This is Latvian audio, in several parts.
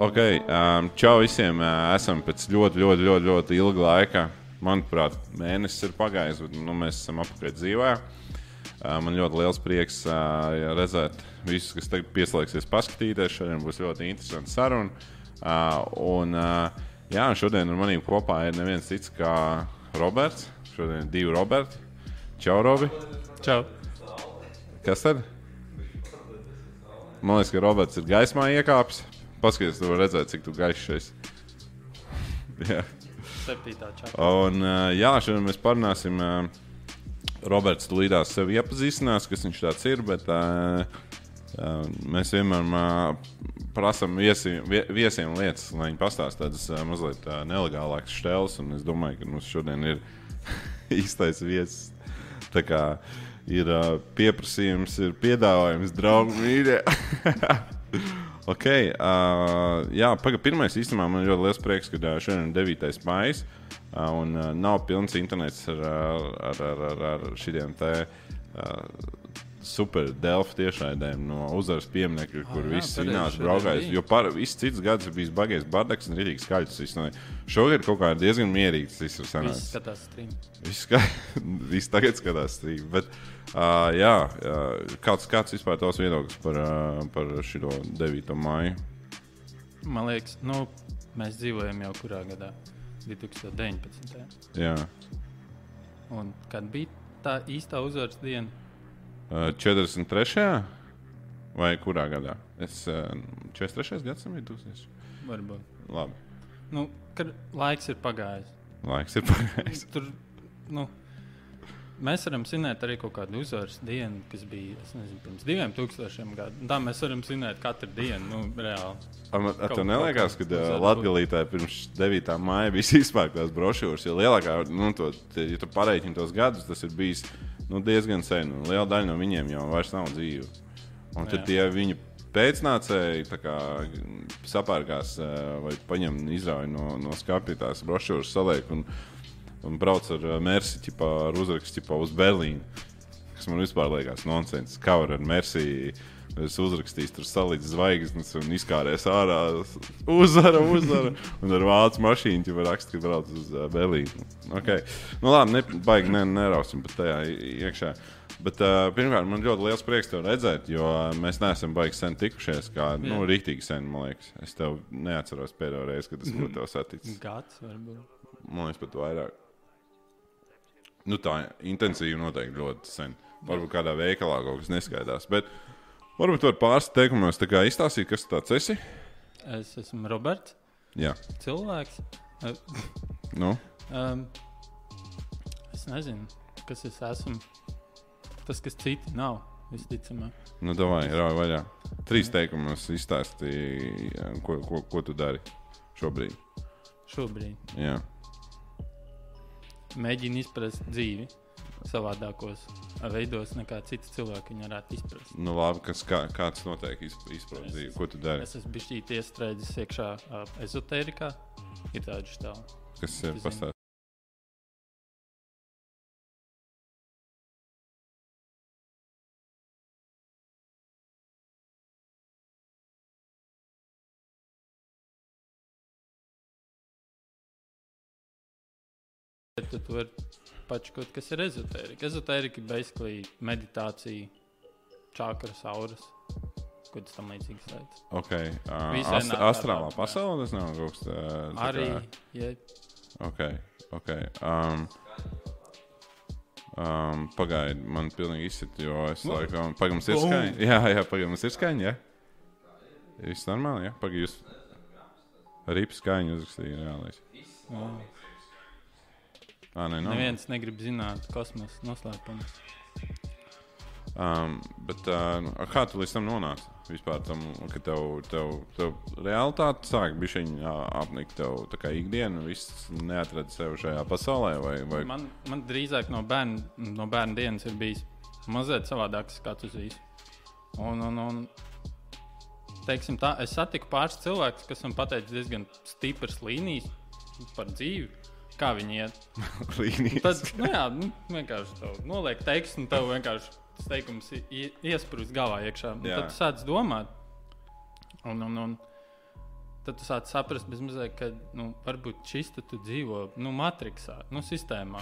Ok, um, čau visiem. Uh, esam pēc ļoti, ļoti, ļoti, ļoti ilga laika. Manuprāt, mēnesis ir pagājis, bet nu, mēs esam apkārt dzīvē. Uh, man ļoti liels prieks uh, redzēt visus, kas tagad pieslēgsies, paskatīties. Šodien būs ļoti interesanta saruna. Uh, un, uh, jā, šodien ar maniem kopā ir neviens cits kā Roberts. Šodien ir divi Roberti. Čau, Robi! Čau! Kas tad? Man liekas, ka Roberts ir gaismā iekāpis. Paskaties, tu vari redzēt, cik tu gaišs jā. Un, uh, jā, šodien mēs parunāsim. Uh, Roberts līdās sevi iepazīstinās, kas viņš tāds ir. Bet, uh, uh, mēs vienmēr uh, prasām viesiem, vie, viesiem lietas, lai viņi pastāstītu tādas uh, mazliet uh, nelegālākas stēles. Es domāju, ka mums šodien ir īstais viesis. Tā kā ir uh, pieprasījums, ir piedāvājums, draugi mīļie. ok, uh, jā, pagaidi, pirmais īstenībā man ļoti liels prieks, ka uh, šodien ir 9. maija. Uh, un uh, nav pilns internets ar, ar, ar, ar, ar šiem te uh, super delfu tiešraidēm no uzvaras pieminiekļa, kur jā, viss šodien braukājis. Jo par visu citus gadus ir bijis bagāts bardaks un rītīgs skaļs. viss Šogad kaut kā ir diezgan mierīgs. Tas ir sanācis. skatās stream. Viss, ska... Viss tagad skatās strīdu. Bet, uh, jā, uh, kāds, kāds vispār tavs viedoklis par, uh, par šo 9. maiju? Man liekas, nu, mēs dzīvojam jau kurā gadā? 2019. Jā, Un kad bija tā īstā uzvaras diena? uh, 43. vai kurā gadā? Es uh, 43. gadsimta vidus. Varbūt. Labi, Nu, kad laiks ir pagājis. laiks ir pagājis. Tur, nu, mēs varam zināt arī kaut kādu uzvaras dienu, kas bija nezinu, pirms diviem tūkstošiem gadiem. Tā mēs varam zināt katru dienu, nu, reāli. Kaut- tev neliekas, ka Latvijā pirms 9. maija bija izspēktas brošūras, jo lielākā, nu, to, ja tu pareiķini tos gadus, tas ir bijis nu, diezgan sen. Liela daļa no viņiem jau vairs nav dzīva. Un tad tie viņu pēcnācēji kā, sapērkās vai paņem izrauj no, no skāpja tās brošūras, saliek un, un brauc ar uh, Mersi ar uzrakstu uz Berlīnu. Kas man vispār liekas nonsens. Kā var ar Mersi Es uzrakstīju, tur salīdzinu zvaigznes un izkārēs ārā. Uzvara, uzvara. Un ar vācu mašīnu jau raksta, ka brauc uz uh, Berlīnu. Okay. Nu, labi, ne, baigi ne, nerausim pat tajā iekšā. Bet, uh, pirmkārt, man ļoti liels prieks te redzēt, jo uh, mēs neesam baigi sen tikušies. Kā, nu, Jā. rīktīgi sen, man liekas. Es tev neatceros pēdējo reizi, kad tas būtu tev saticis. Gads varbūt. Man liekas, pat vairāk. Nu, tā intensīvi noteikti ļoti sen. Varbūt kādā veikalā kaut kas neskaidrs. Bet varbūt tur pāris teikumos izstāstīt, kas tāds esi. Es esmu Roberts, Jā, cilvēks. Nu, Um, es nezinu, kas es esmu. Tas, kas citi nav, visticamāk. nu davai, rauj vaļā. Trīs teikumos izstāstīji, ko, ko, ko tu dari šobrīd. Šobrīd Jā, mēģinu izprast dzīvi savādākos veidos, nekā citi cilvēki viņu varētu izprast. nu labi, kas, kā, kāds noteikti izpratīs dzīvi. Ko tu dari? Es esmu bijis iestrēdzis iekšā uh, ezotērijā. Ir tāda stāva. Kas ir pastāstījis? Bet tu vari pačkot, kas ir ezotērija. Ezotērija ir basically meditācija, čakras, auras. Ko tas tam līdzīgs teica? Okay. Uh, ast astrālā pasaulē tas nav kaut kas tāds. Arī, ja Ok, ok. Um, um, Pagaidiet, man pilnīgi izsita, jo es Nu. laikam, pagaidām, mums ir skaņa. Jā, jā, pagaidām, mums ir skaņa. Jā, viss normāli. Jā, pagaidām, jūs arī skaņu uzrakstījāt. Reālais. nu, Nē, nav. neviens negrib zināt kosmosa noslēpumus. Um, bet uh, kā tu līdz tam nonāci? Vispār tam, ka tev, tev, tev realitāte sāk šī apnikt tev tā kā ikdiena, viss neatrada sevi šajā pasaulē, vai, vai Man, man drīzāk no bērna, no bērna dienas ir bijis mazliet savādāks skats uz visu. Un, un, un, teiksim tā, es satiku pāris cilvēkus, kas man pateica diezgan stipras līnijas par dzīvi. Kā viņi iet? līnijas? Tad, nu jā, nu, vienkārši tā noliek tekstu, un tev vienkārši tas teikums iesprūst galvā iekšā. Tad tu sāc domāt, un, un, un tad tu sāc saprast, bezmazliet, ka nu, varbūt šis tu, dzīvo nu, matricā, nu, sistēmā.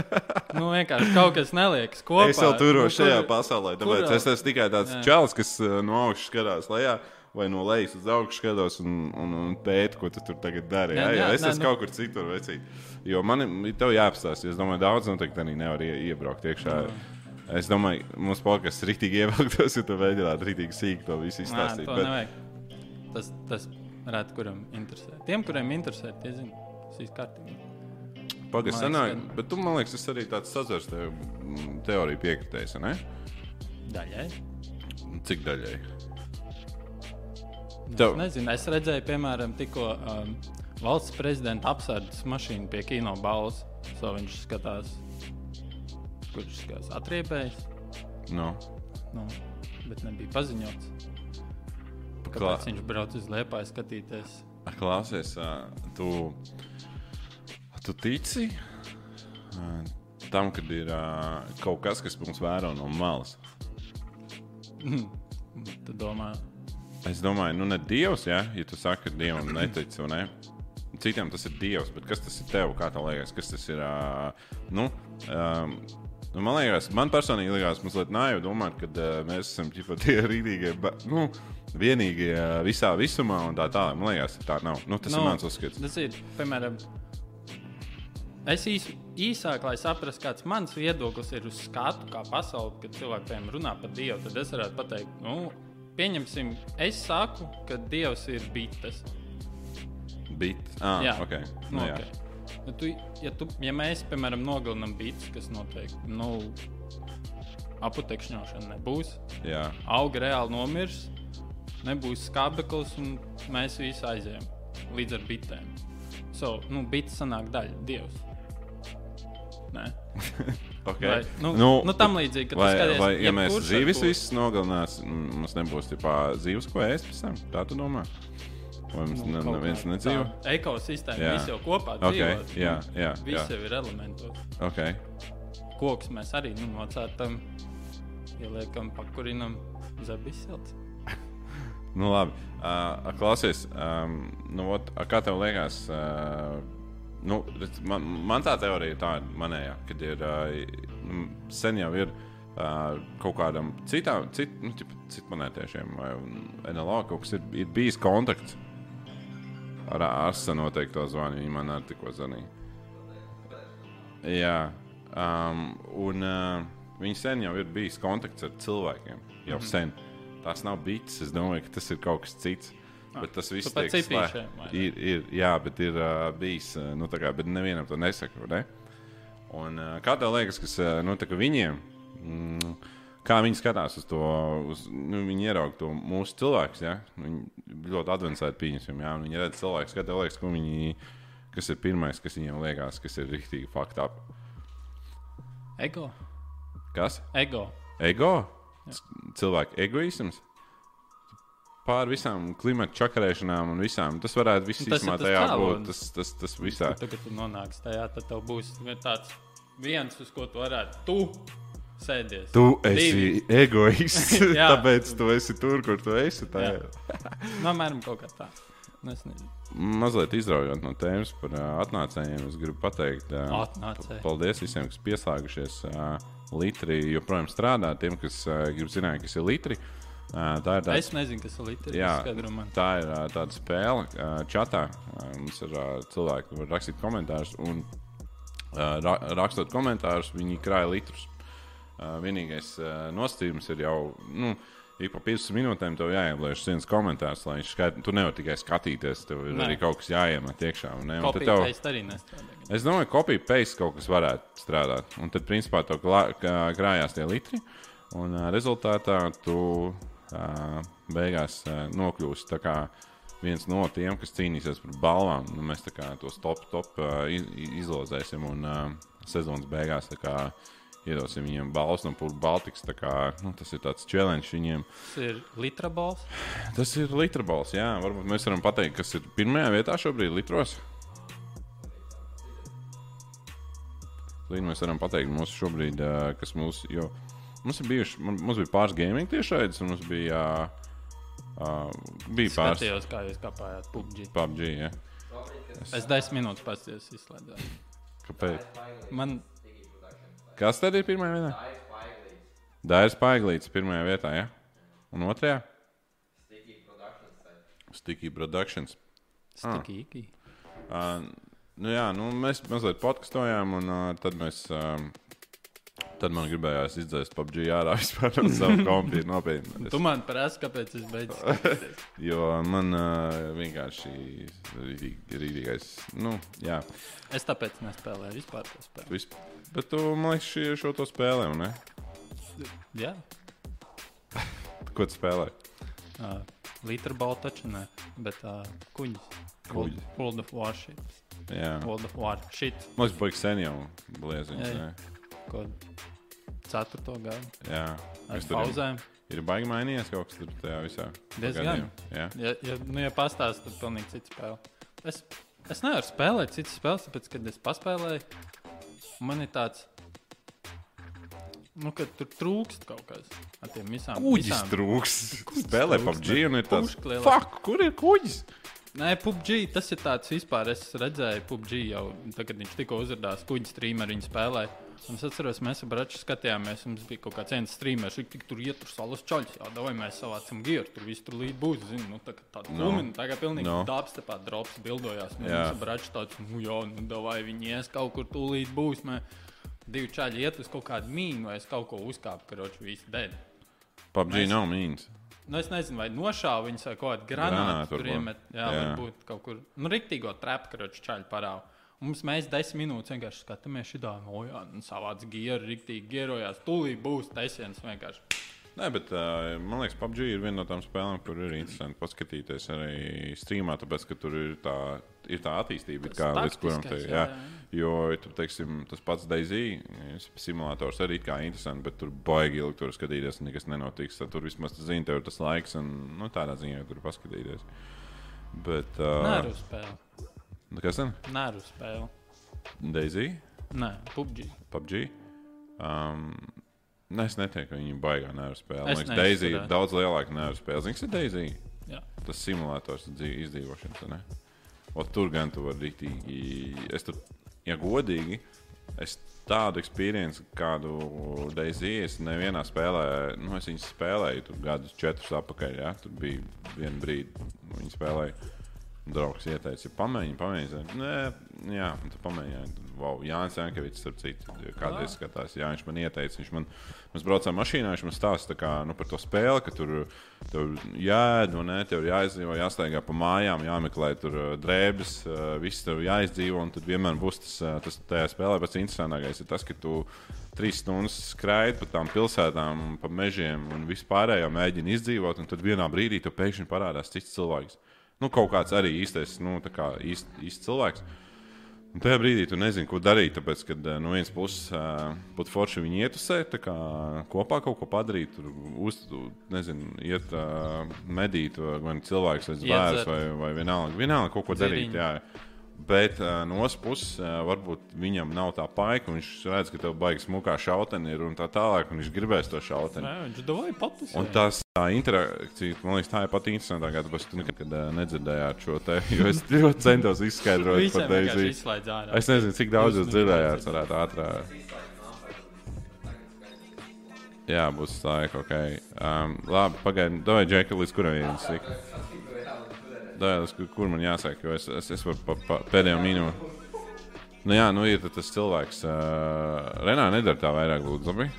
nu, vienkārši kaut kas neliekas kopā. Es jau turos nu, šajā kur- pasaulē, tāpēc vēl? es esmu tikai tāds Jā. čels, kas uh, no augšas skatās lejā. Vai no lejas uz augšu skatos un, un, un pēta, ko tu tur tagad dari. Jā, Jā, jā, jā, es esmu nu- kaut kur citur. Vecīt. Jo man ir tev jāapstāsta. Es domāju, daudz noteikti arī nevar ie, iebraukt iekšā. Es domāju, mums podkāsts rītīgi ievilktos, ja tu mēģinātu rītīgi sīk to visu izstāstīt. to Bet, nevajag. Tas, tas rēt, kuram interesē. Tiem, kuriem interesē, tie zina, tas ir kārtībā. Pagaidzi, sanāk, bet tu man liekas, tas arī tāds sazars te, teorija piekritējis, ne? Daļai. Cik daļai? Nu, Tev- Es nezinu, es redzēju, piemēram, tikko um, valsts prezidenta apsardzes mašīnu pie kino balvas. So viņš skatās, kurš skatās atriebējis, No. nu, bet nebija paziņots. Klā, Kāpēc viņš brauc uz Liepāju skatīties? klausies, tu, tu tici tam, kad ir kaut kas, kas mums vēro no malas. Tu domā, Es domāju, nu, ne Dievs, ja, ja tu saki, ka Dievam netici, ne? Citiem tas ir Dievs, bet kas tas ir tev? Kā tev liekas, kas tas ir? ā, Nu, um, man liekas, man personīgi liekas, mazliet naivi domāt, ka uh, mēs esam ģipa, tie rītīgie, ba- nu, vienīgie uh, visā visumā un tā tālāk. Man liekas, tā nav. Nu, tas Nu, ir mans uzskats. Tas ir, piemēram, es īs, īsāk, lai saprastu, kāds mans viedoklis ir uz skatu, kā pasaule, kad cilvēki piemēram, runā par Dievu. Tad es varētu pateikt, nu, pieņemsim, es saku, ka Dievs ir bites. Bet, ah, Jā. ok. Nu, Nu, jā. okay. Nu, tu, ja, tu, ja mēs, piemēram, nogalinām bites, kas noteikti nu, aputekšņošana nebūs, jā. auga reāli nomirs, nebūs skābeklis un mēs visi aizējām līdz ar bitēm. So, nu, bites sanāk daļa, Dievs. Nē, Okay. vai, nu, nu, nu, tam līdzīgi, ka vai, skaties, vai, ja mēs zīves visus nogalināsim, mums nebūs tipā zīves, ko ēst pēc tam? Tā tu domā? Vai mums Nu, nu, neviens kā nedzīvo? Ekosistēma viss jau kopā Ok, dzīvo. jā, jā, Viss jā. jau ir elementos. Okay. Koks mēs arī nu, nocērtam, ieliekam, pakurinam zabis silts. Nu, labi. Uh, klausies, um, nu, ot, kā tev liekas? Uh, nu, man, man tā teorija ir tāda, manējā, kad ir uh, sen jau ir uh, kaut kādam citam, cit, nu, ķip, citmonētiešiem vai NLO kaut kas ir, ir bijis kontakts. Ar ārstu noteikti to zvanu. Viņa man arī tikko zvanīja. Jā, um, un uh, viņi sen jau ir bijis kontakts ar cilvēkiem. Jau mm -hmm. sen. Tas nav bijis. Es domāju, ka tas ir kaut kas cits. Bet tas viss tiek slēgts. Ir, ir, jā, bet ir uh, bijis. Nu, tā kā, bet nevienam to nesaka. vai Ne? Un, uh, kā tev liekas, kas uh, nu, tā kā viņiem? Mm, Kā viņi skatās uz to, uz, nu, viņi ieraudzīja to mūsu cilvēku. Ja? Viņi ļoti advancēti pieņemsim, ja viņi redz cilvēku. Kā tev liekas, ko viņi, kas ir pirmais, kas viņiem liekas, kas ir rīktīgi faktā? Ego. Kas? Ego. Ego? C- Cilvēku egoisms? Pār visām klimata čakarēšanām un visām. Tas varētu viss Tas tas tajā cēlonis. būt. Tas, tas, tas visā. Tagad tu nonāksi tajā, tad tev būs tāds viens, uz ko tu varētu tu sēdies. Tu esi Divi. egoists. Tāpēc tu esi tur, kur tu esi. Tā ir. Nu, apmēram kaut kā tā. Nu. Mazliet izraujot no tēmas par uh, atnācējiem, es gribu pateikt, uh, paldies visiem, kas pieslēgušies. Uh, litri joprojām strādā. Tiem, kas uh, grib zināt, kas ir litri, uh, tā ir tāda Es nezinu, kas ir liters. Jā, tā ir tāda spēle, čatā. Mums ir cilvēki, kas var rakstīt komentārus, un ra rakstot komentārus, viņi krāja litrus. Vienīgais ā, nostājums ir jau. Nu, Ik pa 15 minūtēm tev jāiebliež viens komentārs, lai viņš skaidrs. Tu nevari tikai skatīties, tev ir Nē. Arī kaut kas jāiemet iekšā. un ne? Un tad tev- arī nestrādā. Es domāju, ka kopija paste kaut kas varētu strādāt. Un tad, principā, tev krājās tie litri. Un rezultātā tu beigās kā viens no tiem, kas cīnīsies par balvām. Nu, mēs kā tos top, top iz- izlozēsim un sezonas beigās kā iedosim viņiem balvas no Pūles Baltikas. tā Kā, nu, tas ir tāds challenge viņiem. Tas ir litra balss. Tas ir litra balss. Jā, varbūt mēs varam pateikt, kas ir pirmajā vietā šobrīd litros. Līdz mēs varam pateikt, mūsu šobrīd, kas mūsu, jo Mums, bijuši, mums bija pāris gaming tiešraides, un mums bija, uh, bija pāris Skatījos, kā jūs kāpājāt PUBG. PUBG. Ja? Es desmit minūtes pastījos izslēdzot. Kāpēc? Man Kas tad ir pirmajā vietā? Dairis Paiglīts pirmajā vietā, ja? Un otrajā? Sticky Productions. stikīgi. Uh, nu jā, nu mēs mazliet podkastojām, un uh, tad mēs. Uh, Tad man gribējās izdzēst PUBG ārā vispār no sava kompija nopietni. Es... Tu man prasa, kāpēc es beidzu. jo man uh, vienkārši ir rītīgais. Nu, jā. es tāpēc nespēlēju vispār to spēli. Visp... Bet tu man liekas, šī, šo to spēlē, ne? Jā. Ko tu spēlē? Uh, Lītra balta taču ne, bet uh, kuņas. Kuļi. World of Warships. Jā. World of Warships. Mums bija sen jau blēziņas, ne? Kod... 4. gadu. Jā, ar pauzēm. Ir, ir baigi mainījies kaut kas tur tajā visā. Diezgan. Jā, ja, ja, nu, ja pastāstīs, tad pilnīgi cita spēle. Es, es nevaru spēlēt citas spēles, tāpēc, kad es paspēlēju, man ir tāds. Nu, tur trūkst kaut kas no tiem visām. Kuģis visām. trūkst. Kuģis Spēlē PUBG un ir tāds - fuck, kur ir kuģis? Nē, PUBG tas ir tāds vispār. Es redzēju, PUBG jau tagad viņš tikko uzrādījās kuģis streamerī spēlē. Un es atceros, mēs ar Braču skatījāmies, mums bija kaut kāds viens streamers, kurš tik tur iet, tur salas čaļus. Jā, vai mēs savācam gieru, tur viss tur līdz būs. Zinu, nu, tā, kā tāda No. no. tā kā pilnīgi No. kā drops bildojās. Jā. mums ar Braču tāds, nu jā, nu davai viņi ies kaut kur tūlīt būs. Mē. Divi čaļi iet uz kaut kādu mīnu, vai es kaut ko uzkāpu, karoči visi dēļ. PUBG nav mīns. Nu, es nezinu, vai nošāva viņus vai kaut kādu Granātu tur iemet. Jā, Jā. varbūt kaut kur. Nu, riktīgo trepu, karoči čaļi parāva. Mums mēs desmit minūtes vienkārši skatāmies šādā nojā, un savāds gieru, rīktīgi gierojās. Tūlīt būs taisiens vienkārši. Nē, bet uh, man liekas, PUBG ir viena no tām spēlēm, kur ir interesanti paskatīties arī streamā, tāpēc, ka tur ir tā, ir tā attīstība, it kā līdz kuram te ir. Jo, tur, teiksim, tas pats Daisy simulators arī kā interesanti, bet tur baigi ilgi tur skatīties, un nekas nenotiks. Tad tur vismaz tu zini, tev ir tas laiks, un nu, tādā ziņā tur paskatīties. Bet, Nē, uh, uz spēli. Kas tad? Nē, uz spēli. Daisy, Nē, PUBG. PUBG. Um, ne, es neteiktu, ka viņi baigā nevar spēlēt. Man liekas, Daisy ir daudz lielāka nevar spēlēt. Zini, kas ir Daisy? Jā. tas simulators dzīv, izdzīvošanas. ne? O, tur gan tu vari rītīgi. Es tur, ja godīgi, es tādu pieredzi, kādu Daisy es nevienā spēlē, nu, es viņas spēlēju tur gadus, četrus atpakaļ. Ja? Tur bija viena brīdi, kad viņi spēlēja. Draugs ieteica, pamēģini, pamēģini. Nē, jā, tu pamēģini. Wow, Jānis Jankovics, starp citu, kādreiz skatās. Jā, viņš man ieteica. Viņš man, mēs braucām mašīnā, viņš man stāsta kā, nu, par to spēli, ka tur, tur jāēd, un ne, tev ir jāizdzīvo, jāstaigā pa mājām, jāmeklē tur ā, drēbes, ā, viss tev jāizdzīvo, un tad vienmēr būs tas, ā, tas tajā spēlē pats interesantākais ir tas, ka tu trīs stundas skraidi pa tām pilsētām, pa mežiem un vispārējo mēģini izdzīvot, un tad vienā brīdī tev pēkšņi parādās cits cilvēks. Nu, kaut kāds arī īstais, nu, tā kā īst, īsts cilvēks. Un tajā brīdī tu nezini, ko darīt. Tāpēc, kad eh, no vienas puses būtu forši viņi ietusēt, tā kā kopā kaut ko padarīt, tur uz, nezinu, iet uh, medīt, vai nu cilvēks vai zvērs, Iedzert. vai, vai vienalga, vienalga kaut ko darīt. Dziriņu. Jā. Bet uh, no otras puses, uh, varbūt viņam nav tā paika, viņš redz, ka tev baigs smukā šauteni ir un tā tālāk, un viņš gribēs to šauteni. Nē, viņš domāja patus. Un tas tā interakcija, man liekas, tā ir pati interesantākā. Tāpēc tu nekad uh, nedzirdējāt šo te, jo es ļoti centos izskaidrot par ārā. Es nezinu, cik daudz Jūs dzirdējāt, varētu ātrāk. Jā, būs laika, ok. Um, labi, pagaidi, dod džekli, līdz kuram ir. Dod, kur, kur man jāsaka, jo es, es, es varu pa, pa pēdējo minūti. Nu jā, nu ir tas cilvēks. Uh, Renā nedara tā vairāk, lūdzu. Labi?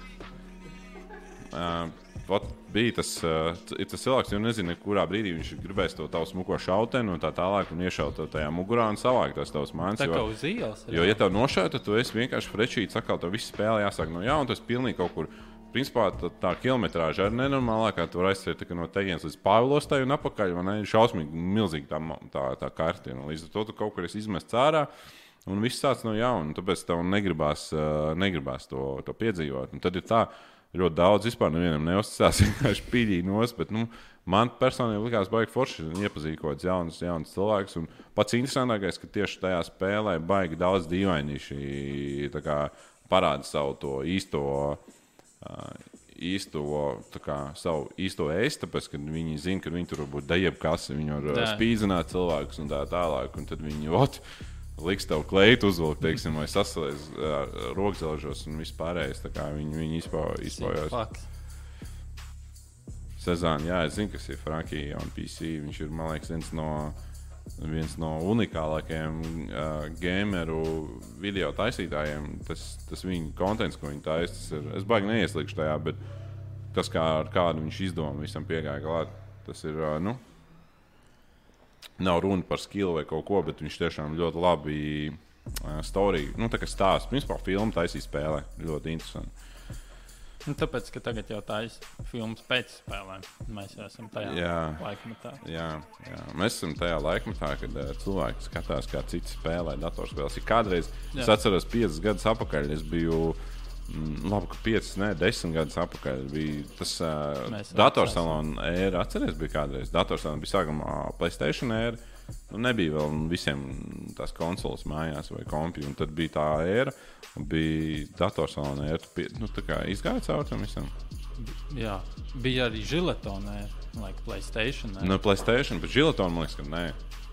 Uh, bija tas, uh, tas cilvēks, kurš nezina, kurā brīdī viņš gribēs to tavu smuko šauteni un tā tālāk, un iešaut to tajā mugurā un savākt tās tavas mājas. Tā kā uz ielas. Jo, ja tev nošauja, tad tu esi vienkārši frečīts, atkal tev viss spēle jāsāk no jauna. Tas pilnīgi kaut kur. Principā tā, tā kilometrāža ir nenormālākā. Tur aizsver no teģenes līdz Pāvilostai un atpakaļ. man ir Šausmīgi, milzīgi tā, tā, tā. Un Līdz ar to tu kaut kur esi izmests ārā. Un viss sācis no jauna. Tāpēc tev negribās, negribās to, to piedzīvot. Un tad ir tā, ļoti daudz vispār nevienam neuzticās. Vienkārši pīļīgi nos. Bet, nu, man personīgi likās, baigi forši iepazīt kaut kādus jaunus, jaunus cilvēkus. Un pats interesantākais, ka tieši tajā spēlē baigi daudz dīvainīši parāda savu to īsto. Uh, īsto, kā, savu īsto ēstu, tāpēc, ka viņi zina, ka viņi tur var būt dejebkas, viņi var uh, spīdzināt cilvēkus un tā tālāk. Un tad viņi ot, liks tev kleitu uzvilkt, teiksim, vai sasalēs uh, rokzelžos un vispārējais. Tā kā viņi, viņi izpaujas. Faks. Sezāna, jā, es zinu, kas ir Frankija un PC. Viņš ir, man liekas, viens no, viens no unikālākajiem uh, gameru video taisītājiem. Tas, tas viņa kontents, ko viņi taisa, tas ir. Es baigi neieslīgšu tajā, bet tas, kā ar kādu viņš izdomā, visam piegāja klāt. Tas ir, uh, nu, nav runa par skilu vai kaut ko, bet viņš tiešām ļoti labi uh, storiju, nu, tā kā stāsta. Principā filmu taisīja spēlē. Ļoti interesanti. Nu, tāpēc, ka tagad jau tā ir filmas pēc spēlēm. Mēs jau esam tajā Jā. laikmetā. Jā, jā, mēs esam tajā laikmetā, kad uh, cilvēki skatās, kā citi spēlē datorspēles. Ja kādreiz, jā. es atceros, piecus gadus atpakaļ, es biju. mm, Labi, ka piecus, ne desmit gadus atpakaļ bija tas uh, Mēs datorsalona ēra. Atcerieties, bija kādreiz. Datorsalona bija sākumā Playstation ēra. Nu, nebija vēl visiem tās konsoles mājās vai kompī. un Tad bija tā un bija datorsalona Pie, nu, tā kā izgāja cauri tam visam. Jā, bija arī žiletonē, like Playstation. No Playstation, bet Gilatona man liekas, ka nē.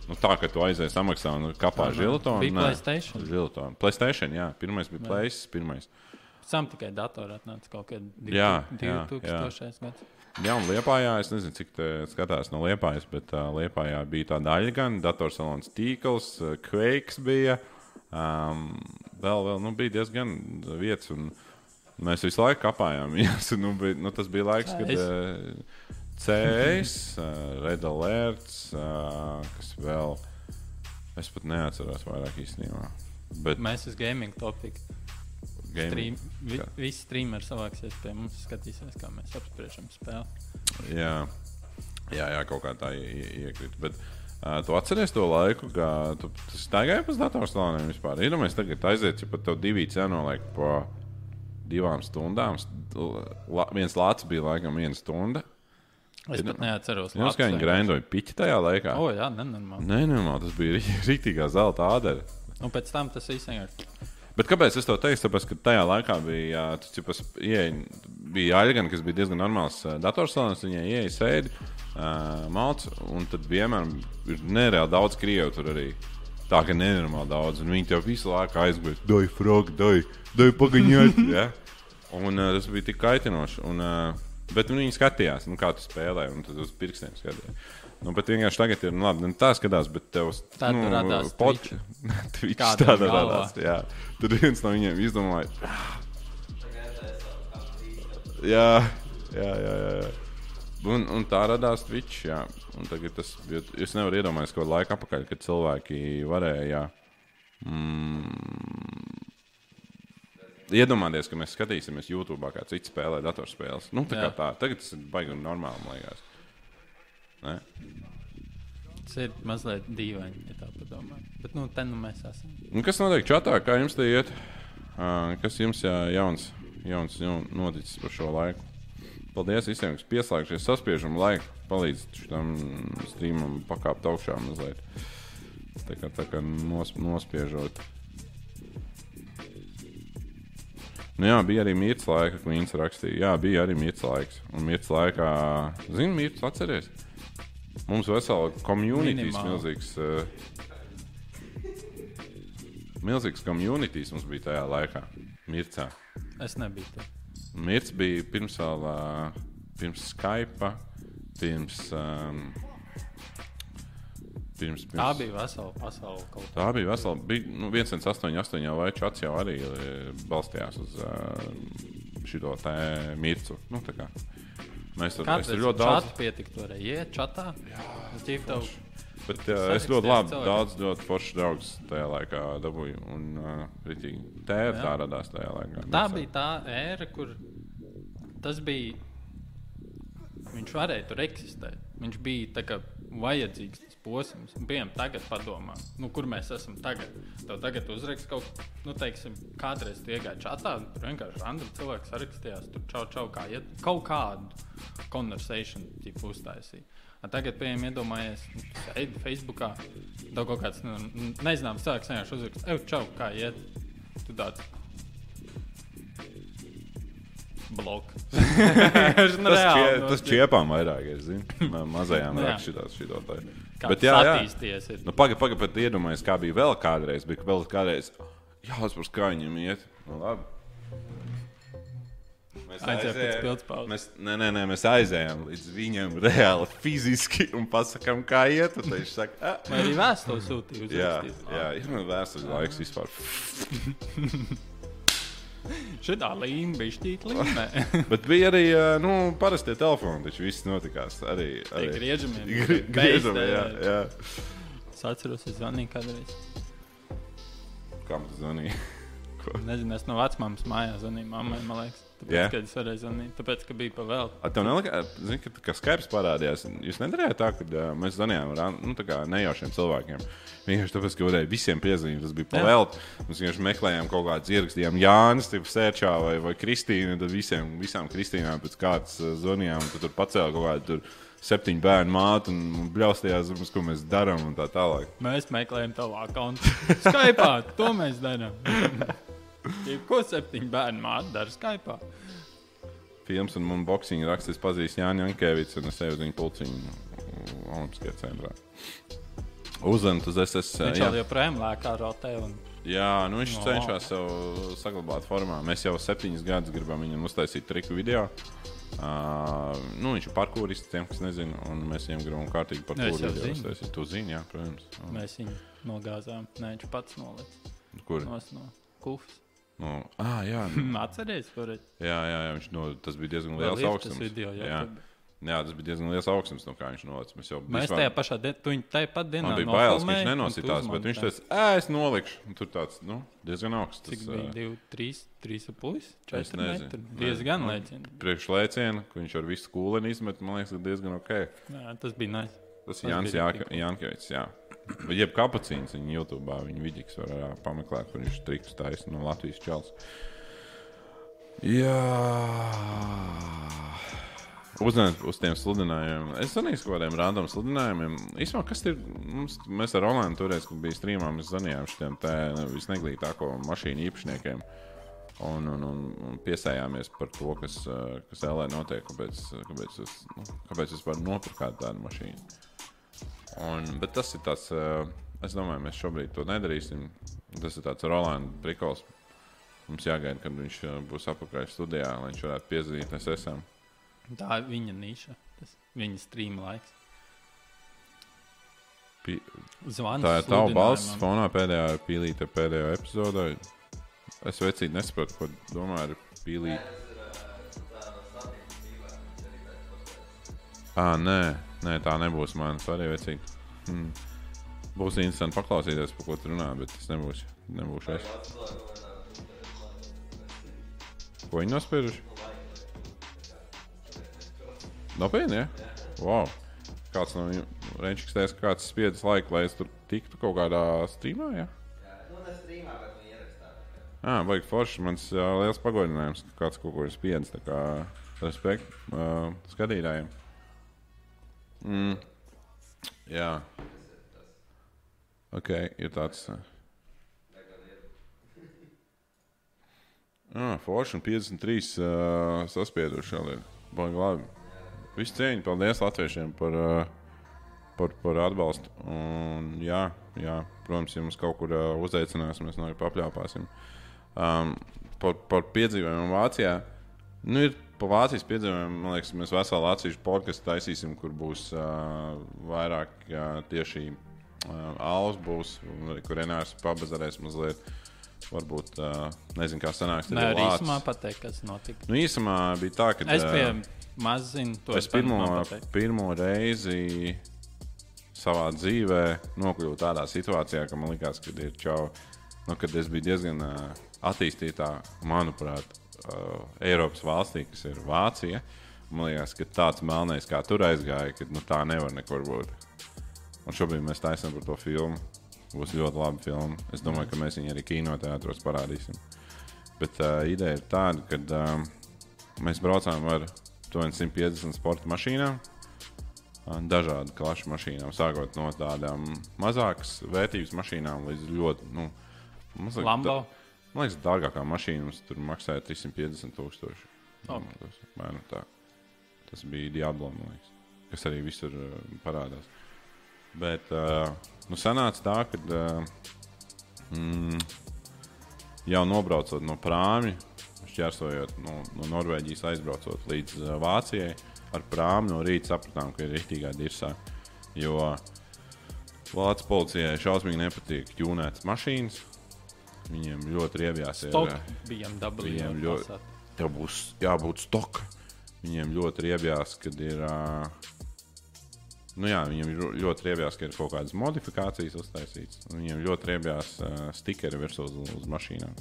Nu, tā kā tu aizēji samaksā un kapā Aha. Gilatonu. Bija PlayStation? Gilatonu. Playstation, jā. Pirmais bija Plays, pirmais. Sam tikai datorā atnāca kaut jā, 2000. gads. Jā, un Liepājā, es nezinu, cik tā skatās no Liepājas, bet uh, Liepājā bija tāda daļa gan datorsalons tīkls, uh, Quakes bija. Um, vēl, vēl nu, bija diezgan vietas, un mēs visu laiku kapājām. viņas, nu, bija, nu, tas bija laiks, kad CS. uh, CS, uh, Red Alert, uh, kas vēl. Es pat neatceros vairāk īstenībā. Bet Mēs esam gaming topik. Stream, vi, visi streameri savāksies pie mums, skatīsies, kā mēs apspriežam spēli. Jā, jā, jā kaut kā tā ie- ie- iekrita. Bet uh, tu atceries to laiku, kad tu, staigāji pa datorslāniem vispār. Iedomājies, tagad aiziet, ja pat tev divi cenu laik pa divām stundām. St- La, viens lācis bija laikam viena stunda. Es pat neatceros. Jūs kā viņi grindoja piķi tajā laikā? O, jā, nenormāli. Nē, tas bija rīktīgā zelta ādara. Un pēc tam tas vienkārši. Bet kāpēc es to teicu? Tāpēc, ka tajā laikā bija, cipas, ieeja, bija Aļgan, kas bija diezgan normāls datorsalons. Viņai ieeja sēdi, uh, malts, un tad vienmēr ir nereāli daudz krievu tur arī. Tā kā nenormāli daudz, un viņi tev visu laiku aizgāja. Dai, frog, dai, dai, pagaņot. ja? Un uh, tas bija tik kaitinoši. Un, uh, bet viņi skatījās, nu, kā tu spēlē, un tad uz pirkstiem skatījās. Nu, bet vienkārši tagad ir, nu, labi, ne tā skatās, bet tev Tad nu, radās pod- Twitch. Tādā galvā. radās. Jā. Tad viens no viņiem izdomāja, jā, jā, jā. jā. Un, un tā radās Twitch. Jā. Un tagad tas. Es nevaru iedomāties, ko laika apakaļ, kad cilvēki varēja. Mm, Iedomājieties, ka mēs skatīsimies YouTube, kā citi spēlē datorspēles. Nu, tā kā Jā. tā. Tagad tas ir baigi un normāli, man liekas. Ne? Tas ir mazliet dīvaini, ja tā padomā. Bet nu, te nu mēs esam. Un kas notiek čatā? Kā jums te iet? Uh, kas jums jā, jauns, jauns noticis par šo laiku? Paldies visiem, kas pieslēgšies. Saspiežam laiku, palīdz tam streamam pakāpt augšā mazliet. Tā kā, tā kā nos, nospiežot. Nu jā, bija arī mīts laika, ko viņš rakstīja. Jā, bija arī mīts laiks. Un mīts laikā, zinu, mīts atceries. Mums vesela komunitīs milzīgs. Uh, milzīgs komunitīs mums bija tajā laikā. Mircā. Es nebiju tur. Mirts bija pirms, vēl, ā, pirms Skype, pirms, um, pirms, pirms. Tā bija vesela pasaule. Tā bija vesela. Bija nu, 1,88 jau vai čats jau arī e, balstījās uz uh, šo te mircu. Nu. Mēs tur mēs tur ļoti daudz. pietiktu, varēja iet čatā. Tev Bet, uh, es ļoti labi, daudz ļoti foršs draugs tajā laikā dabūju. Un uh, rītīgi tēra Jā. tā radās tajā laikā. Tā bija tā ēra, kur tas bija. Viņš varēja tur eksistēt. Viņš bija tā kā vajadzīgs posms. Un, Piemēram, tagad padomā, nu, kur mēs esam tagad. Tev tagad uzrakst kaut ko, nu, teiksim, kādreiz tu iegāji čatā, un tur vienkārši random cilvēks sarakstījās, tur čau, čau, kā iet. Kaut kādu conversation tipu uztaisīja. A Tagad, piemēram, iedomājies, nu, sēdi Facebookā, tev kaut kāds nu, nezināms cilvēks vienkārši uzrakst, ej, čau, kā iet. Tu tāds bloku. Tas, čie, tas čiepām vairāk, es zinu. Ma- Mazajām Jā. rakstīt Bet jā, jā. Nu, Pagaid, pagaid, pat iedomājies, kā bija vēl kādreiz. Bija vēl kādreiz jāuzpūs, kā viņam iet. Nu, labi. Mēs pildspaudes. Mēs, nē, nē, nē, mēs aizējām līdz viņam reāli fiziski un pasakām, kā iet. Tad viņš saka, ah, Vai arī vēstuli sūtīja jā, jā, ir man vēstures laiks vispār. Šitā līnija bija šķīta līnija. Bet bija arī ā, nu, parastie telefoni, taču viss notikās. Arī, arī. griežamie. Gri- Griežami, jā, jā. Es atceros, es zvanīju kādreiz. Kam tu zvanīji? Nezinu, es no vecmāmas mājās zvanīju mammai, man liekas. Tāpēc, yeah. kad es varēju zvanīt, tāpēc, ka bija pa vēl. A, tev nelika, zini, ka, ka Skype parādījās. Jūs nedarījāt tā, ka uh, mēs zvanījām ar nu, nejaušiem cilvēkiem. Vienkārši tāpēc, ka varēja visiem piezvanīt, tas bija Jā. pavēlts. Mēs vienkārši meklējām kaut kādas ierakstījām Jānis, Sērčā vai, vai Kristīnu. Tad visiem, visām Kristīnām pēc kārtas zvanījām. Tad tur pacēla kaut kādu tur septiņu bērnu mātu un bļaustījās, uz ko mēs darām un tā tālāk. Mēs meklējam tavu kontu. Skype, to mēs darām. Ko septiņu bērnu māte dara Skype? Films un man boxing rakstīs pazīst Jānis Jankēvits un es eju uz viņu pulciņu Olimpiskajā centrā. Uzvarat uz SS. Viņš jā. joprojām lēkā rotē. Un... Jā, nu viņš No. cenšas sev saglabāt formā. Mēs jau septiņus gadus gribam viņam uztaisīt triku video. Uh, nu, viņš ir parkūrists, tiem, kas nezina, un mēs viņam gribam kārtīgi es jau video zinu. uztaisīt. Tu zini, jā, protams. Un Mēs viņu nogāzām. Nē, viņš pats nolika Kur? nos no kufas. Nu, ah, jā, nu, Atcerieties, kur ir jā, jā, jā, viņš no, tas bija diezgan liels augstums. video. Jā, jā, jā. jā, tas bija diezgan liels augstums, no kā viņš nolicis. Mēs jau Mēs vispār- tajā pašā dienā, tu viņu tajā pat dienā Man bija bail, ka viņš nenositās, bet viņš teica, ē, es nolikšu. Un Tur tāds nu, diezgan augsts. Cik bija ā, 2, 3, 3,5, Es 4 nezinu. metri. Diezgan Nu, lēciens. priekšlēcienu, ka viņš ar visu kūleni izmet, man liekas, ka diezgan ok. Jā, tas bija nice. Tas ir Jānis Jankevits. Jā. Vai Jeb kapacīns viņa YouTube, viņa vidīgs var ā, pameklēt, kur viņš triks taisa no Latvijas čels. Jā. Uzzināt uz tiem sludinājumiem. Es zvanīju kaut kādiem random sludinājumiem. Īsumā, kas ir? Mums, mēs ar Rolandu toreiz, kad bija strīmā, mēs zvanījām šiem te visneglītāko mašīnu īpašniekiem. Un, un, un, un piesājāmies par to, kas, kas LA notiek, kāpēc, kāpēc, es, nu, kāpēc vispār nopirkāt tādu mašīnu. Un, bet tas ir tāds, ā, es domāju, mēs šobrīd to nedarīsim. Tas ir tāds Rolands Brīsīs. Mums jāgaida, kad viņš ā, būs apakaļ studijā, lai viņš varētu piezvanīt. Mēs esam. Tā ir viņa niša. Tas viņa stream laiks. Pi... Zvans. Tā ir tava balss fonā pēdējā pīlīte, pēdējā epizodē. Es vecīgi nesaprotu, ko domā ar pīlīti. Ah, nē, nē, tā nebūs manas arī vecīgi. Hmm. Būs interesanti paklausīties, par ko tu runā, bet tas nebūs. Nebūšu es. Ko viņi nospieduši? Nopietni, ja? Wow. Kāds no viņiem, Renčiks teica, ka kāds spiedis laiku, lai es tur tiktu kaut kādā streamā, ja? Nu, ne streamā, bet viņa ierakstā. Ah, baigi forši. Mans uh, liels pagodinājums, ka kāds kaut ko ir spiedis. Tā kā respekt uh, skatītājiem. Mm. Jā. Ok, ir tāds. Uh... Ah, forši un 53 uh, saspieduši vēl ir. Baigi labi. Visu cieņu, paldies latviešiem par, uh, par, par atbalstu. Un, jā, jā, protams, ja mums kaut kur uh, uzaicinās, mēs viņa papļāpāsim. Um, par, par piedzīvojumiem Vācijā. Nu, ir par Vācijas piedzīvojumiem, man liekas, mēs veselu Vācijas podkāstu taisīsim, kur būs uh, vairāk uh, tieši uh, alus, būs, kur Renārs pabazarēs mazliet. Varbūt, uh, nezinu, kā sanāks. Nē, arī īsumā pateikt, kas notika. Nu, īsumā bija tā, ka. Es pie maz zinu, to Es pirmo, pirmo reizi savā dzīvē nokļuvu tādā situācijā, ka man liekas, ka ir čau. Nu, kad es biju diezgan uh, attīstītā, manuprāt, uh, Eiropas valstī, kas ir Vācija. Man liekas, ka tāds melnais, kā tur aizgāja, ka nu, tā nevar nekur būt. Un šobrīd mēs taisām par to filmu. Būs ļoti labi filma. Es domāju, ka mēs viņu arī kinoteātros parādīsim. Bet uh, ideja ir tāda, ka uh, mēs braucām ar 150 sporta mašīnām, dažādu klašu mašīnām, sākot no tādām mazākas vērtības mašīnām līdz ļoti. Nu, Lambo. Man liekas, dārgākā mašīna mums tur maksāja 350 tūkstoši. Ok. Nu, Tas, vai nu tā. tas bija Diablo, man liekas, kas arī visur uh, parādās. Bet uh, nu, sanāca tā, ka uh, mm, jau nobraucot no prāmi, šķērsojot no, no Norvēģijas, aizbraucot līdz uh, Vācijai, ar prāmi no rīta sapratām, ka ir rīktīgā dirsā. Jo Vācijas policijai šausmīgi nepatīk jūnētas mašīnas. Viņiem ļoti riebjās ir. Viņiem var ļoti-. Tev būs jābūt stokam. Viņiem ļoti riebjās, kad ir. Nu jā, viņiem ir ļoti riebjās, ka ir kaut kādas modifikācijas uztaisītas. Viņiem ļoti riebjās uh, stikeri virsū uz, uz mašīnām.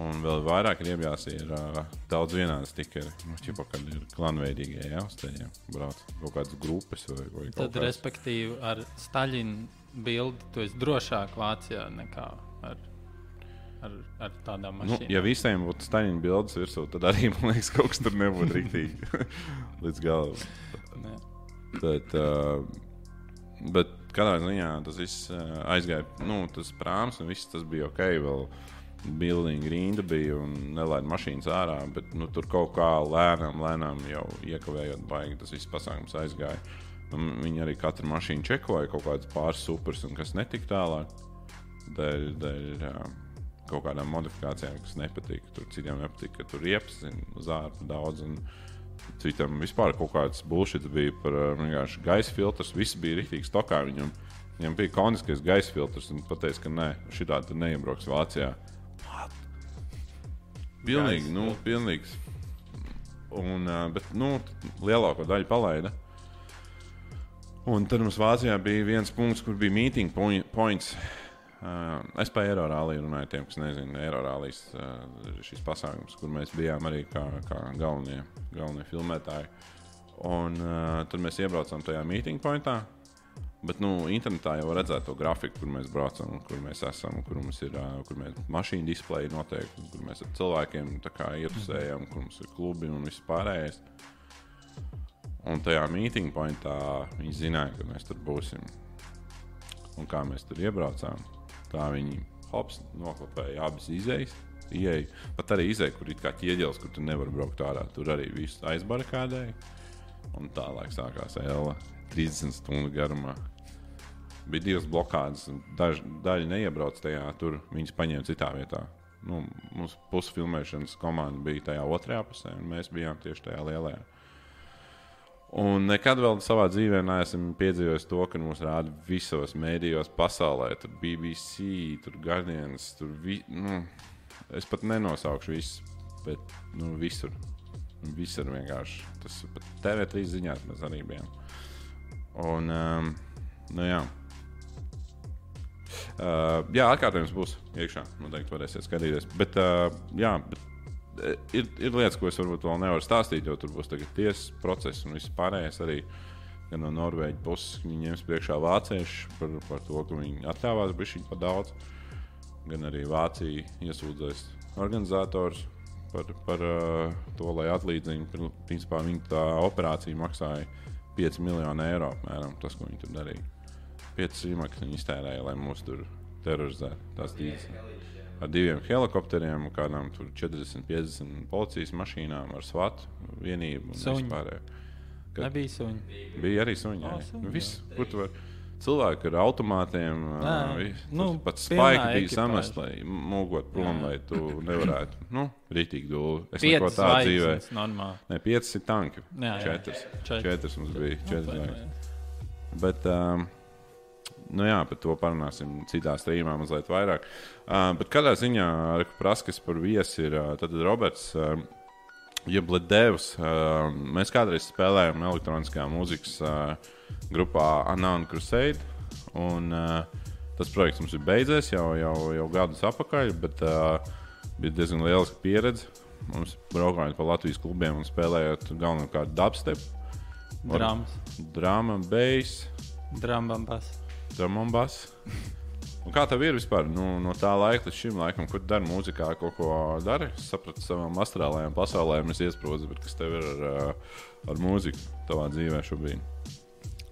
Un vēl vairāk riebjās ir uh, daudz vienādi stikeri. Nu, ķipa, kad ir klanveidīgie ja, uz ceļiem, brauc kaut kādas grupas vai, vai kaut Tad, kādas. respektīvi, ar Staļina bildi tu esi drošāk Vācijā nekā ar, ar, ar tādām Nu, mašīnām. ja visiem būtu staļņa bildes virsū, tad arī man liekas, kaut kas tur nebūtu rīktīgi līdz galam. Tad, uh, bet katrā ziņā tas viss uh, aizgāja. Nu, tas prāms un viss tas bija ok. Vēl Bildiņa rinda bija un nelaida mašīnas ārā, bet nu, tur kaut kā lēnām, lēnām jau iekavējot, baigi tas viss pasākums aizgāja. Un viņi arī katru mašīnu čekoja, kaut kādas pāris supers un kas netika tālāk. Dēļ, dēļ kaut kādām modifikācijām, kas nepatīk. Tur citiem nepatīk, ka tur iepazina uz ārpu daudz. Un, Citam vispār kaut kāds bullshit bija par uh, vienkārši gaisa filtrs. Viss bija rīktīgi stokā. Viņam, viņam bija koniskais gaisa filtrs. Viņš teica, ka nē, šī tāda neiebrauks Vācijā. Pilnīgi, Gaisa nu, pilnīgs. Un, uh, bet, nu, lielāko daļu palaida. Un tad mums Vācijā bija viens punkts, kur bija meeting point- points. Uh, es par Eirorāliju runāju tiem, kas nezina, Eirorālijas uh, ir šis pasākums, kur mēs bijām arī kā, kā galvenie, galvenie filmētāji. Un uh, tad mēs iebraucām tajā meeting pointā. Bet, nu, internetā jau redzēt to grafiku, kur mēs braucam, kur mēs esam, kur mums ir uh, kur mēs mašīnu displeja noteikti, kur mēs ar cilvēkiem ietusējam, kur mums ir klubi un viss pārējais. Un tajā meeting pointā viņi zināja, ka mēs tur būsim. Un kā mēs tur iebraucām, tā viņi hops noklapēja abas izējas. Ieja, pat arī izēja, kur ir kā ķieģelis, kur tu nevari braukt ārā. Tur arī viss aizbarikādēja. Un tālāk sākās ēla 30 stundu garumā. Bija divas blokādes, daž, daļa neiebrauc tajā, tur viņas paņēma citā vietā. Nu, mums pusfilmēšanas komanda bija tajā otrajā pusē, un mēs bijām tieši tajā lielajā. Un nekad vēl savā dzīvē neesmu piedzīvojis to, ka mums rāda visos mēdījos pasaulē. Tur BBC, tur Guardians, tur vi, nu, es pat nenosaukšu visu, bet nu, visur. Visur vienkārši. Tas pat TV3 ziņās mēs arī bijām. Un, um, nu jā. Uh, jā, atkārtojums būs iekšā. Noteikti varēsiet skatīties. Bet, uh, jā, bet ir, ir lietas, ko es varbūt vēl nevaru stāstīt, jo tur būs tagad tiesas process un viss pārējais arī. Gan no Norvēģijas puses viņi ņems priekšā vācieši par, par to, ka viņi atļāvās bišķiņu par daudz. Gan arī Vācija iesūdzēs organizatorus par, par uh, to, lai atlīdzinātu. Principā viņa tā operācija maksāja 5 miljonu eiro apmēram tas, ko viņi tur darīja. 5 īmakas viņi iztērēja, lai mūs tur terorizētu. Tās tīras ar diviem helikopteriem, kādām tur 40, 50 policijas mašīnām ar svatu vienību un Suņi. vispārējo. Ka- Nebija suņi. Bija arī suņi. O, jā. suņi, Nu, viss, kur tu vari. Cilvēki ar automātiem, uh, nu, pat spēki bija samest, lai mūgot prom, lai tu nevarētu. Nu, rītīgi dūli. Es neko tādu dzīvē. normāli. Ne, piecas ir tanki. Jā, jā. Četras. Četras. Četras mums bija. Četras Nu. Bet, um, nu jā, par to parunāsim citā strīmā mazliet vairāk. Uh, bet kādā ziņā Praskas par viesi ir uh, tad Roberts. Uh, Ja Bledevs, uh, mēs kādreiz spēlējām elektroniskā mūzikas uh, grupā Anon Crusade. Un, uh, tas projekts mums ir beidzies jau, jau, jau gadus atpakaļ, bet uh, bija diezgan liela pieredze. Mums braukājot pa Latvijas klubiem un spēlējot galvenokārt dubstep, Drāmas. drāma, bass, Drāmas. Dramambas. Un kā tev ir vispār nu, no tā laika līdz šim laikam, kur dari mūzikā, kaut ko dari? Es sapratu, savām astrālajām pasaulēm es iesprūdu, bet kas tev ir ar, uh, ar mūziku tavā dzīvē šobrīd?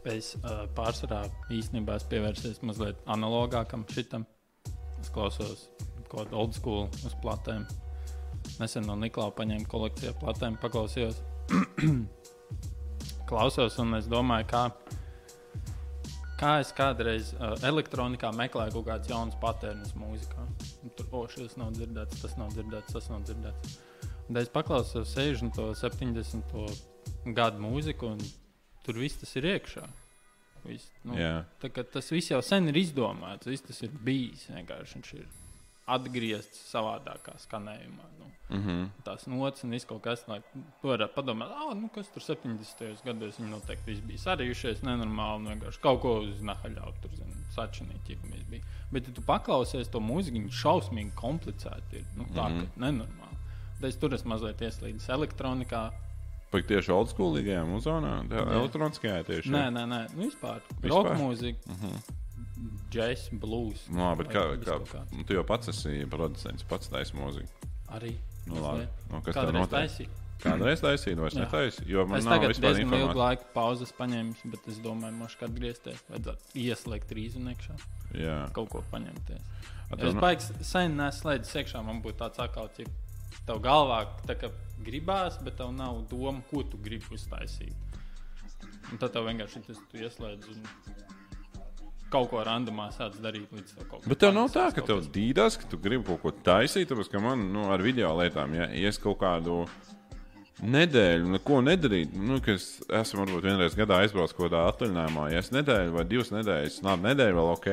Es uh, pārsvarā īstenībā esmu pievērsies mazliet analogākam šitam. Es klausos kaut kādu old school uz platēm. Nesen no Niklaus paņēmu kolekcijā platēm, paklausījos. Klausos, un es domāju, kā, kā es kādreiz uh, elektronikā meklēju kaut kādas jaunas patērnes mūzikā. Un Tur oh, šis nav dzirdēts, tas nav dzirdēts, tas nav dzirdēts. Un es paklausos 60, 70 gadu mūziku, un tur viss tas ir iekšā. Viss, nu, tas viss jau sen ir izdomāts, viss tas ir bijis. Vienkārši ir atgriezts savādākā skanējumā. Nu. Mm -hmm. Tās nots un viss kaut kas tāds. Tu vari padomāt, ah, nu, kas tur 70. gados viņi noteikti viss bija sarījušies nenormāli. Nu, vienkārši kaut ko uz nahaļā tur sačinīt, ja mēs bijām. Bet, ja tu paklausies to mūziku, viņa šausmīgi komplicēta ir. Nu, tā Mhm. mm -hmm. nenormāli. Tad es tur esmu mazliet ieslīdis elektronikā. Pat tieši oldschoolīgajā muzonā, tā Jā. elektroniskajā tieši. Nē, nē, nē, nu, vispār. Vispār? Roka mūzika, Mm -hmm. Džeks, blues. Nu, labi, bet kā, kā, kāds. nu, tu jau pats esi producents, pats taisi mūziku. Arī. Nu, labi. Nu, kas tev notiek? taisīju. Kādreiz taisīt, vai es Jā. netaisu? Jo man Es nav tagad vispār diezgan ilgu laiku pauzes paņēmu, bet es domāju, ka kad atgriezties, vajadzētu ieslēgt rīzu iekšā, Jā, kaut ko paņemties. A, Es tev nu- baigs sen neslēdzu iekšā, man būtu tāds atkal, ja tev galvā tā kā gribās, bet tev nav doma, ko tu gribi uztaisīt. Un tad tev vienkārši tas ieslēdz un kaut ko randomā sāc darīt. Bet tev nav tā, ka tev dīdās, ka tu gribi kaut ko taisīt, tāpēc ka man nu, ar video lietām, ja, es kaut kādu nedēļu neko nedarītu, nu, es esmu varbūt vienreiz gadā aizbraucis kaut kādā atvaļinājumā, ja es nedēļu vai divas nedēļas, labi, nedēļu vēl ok.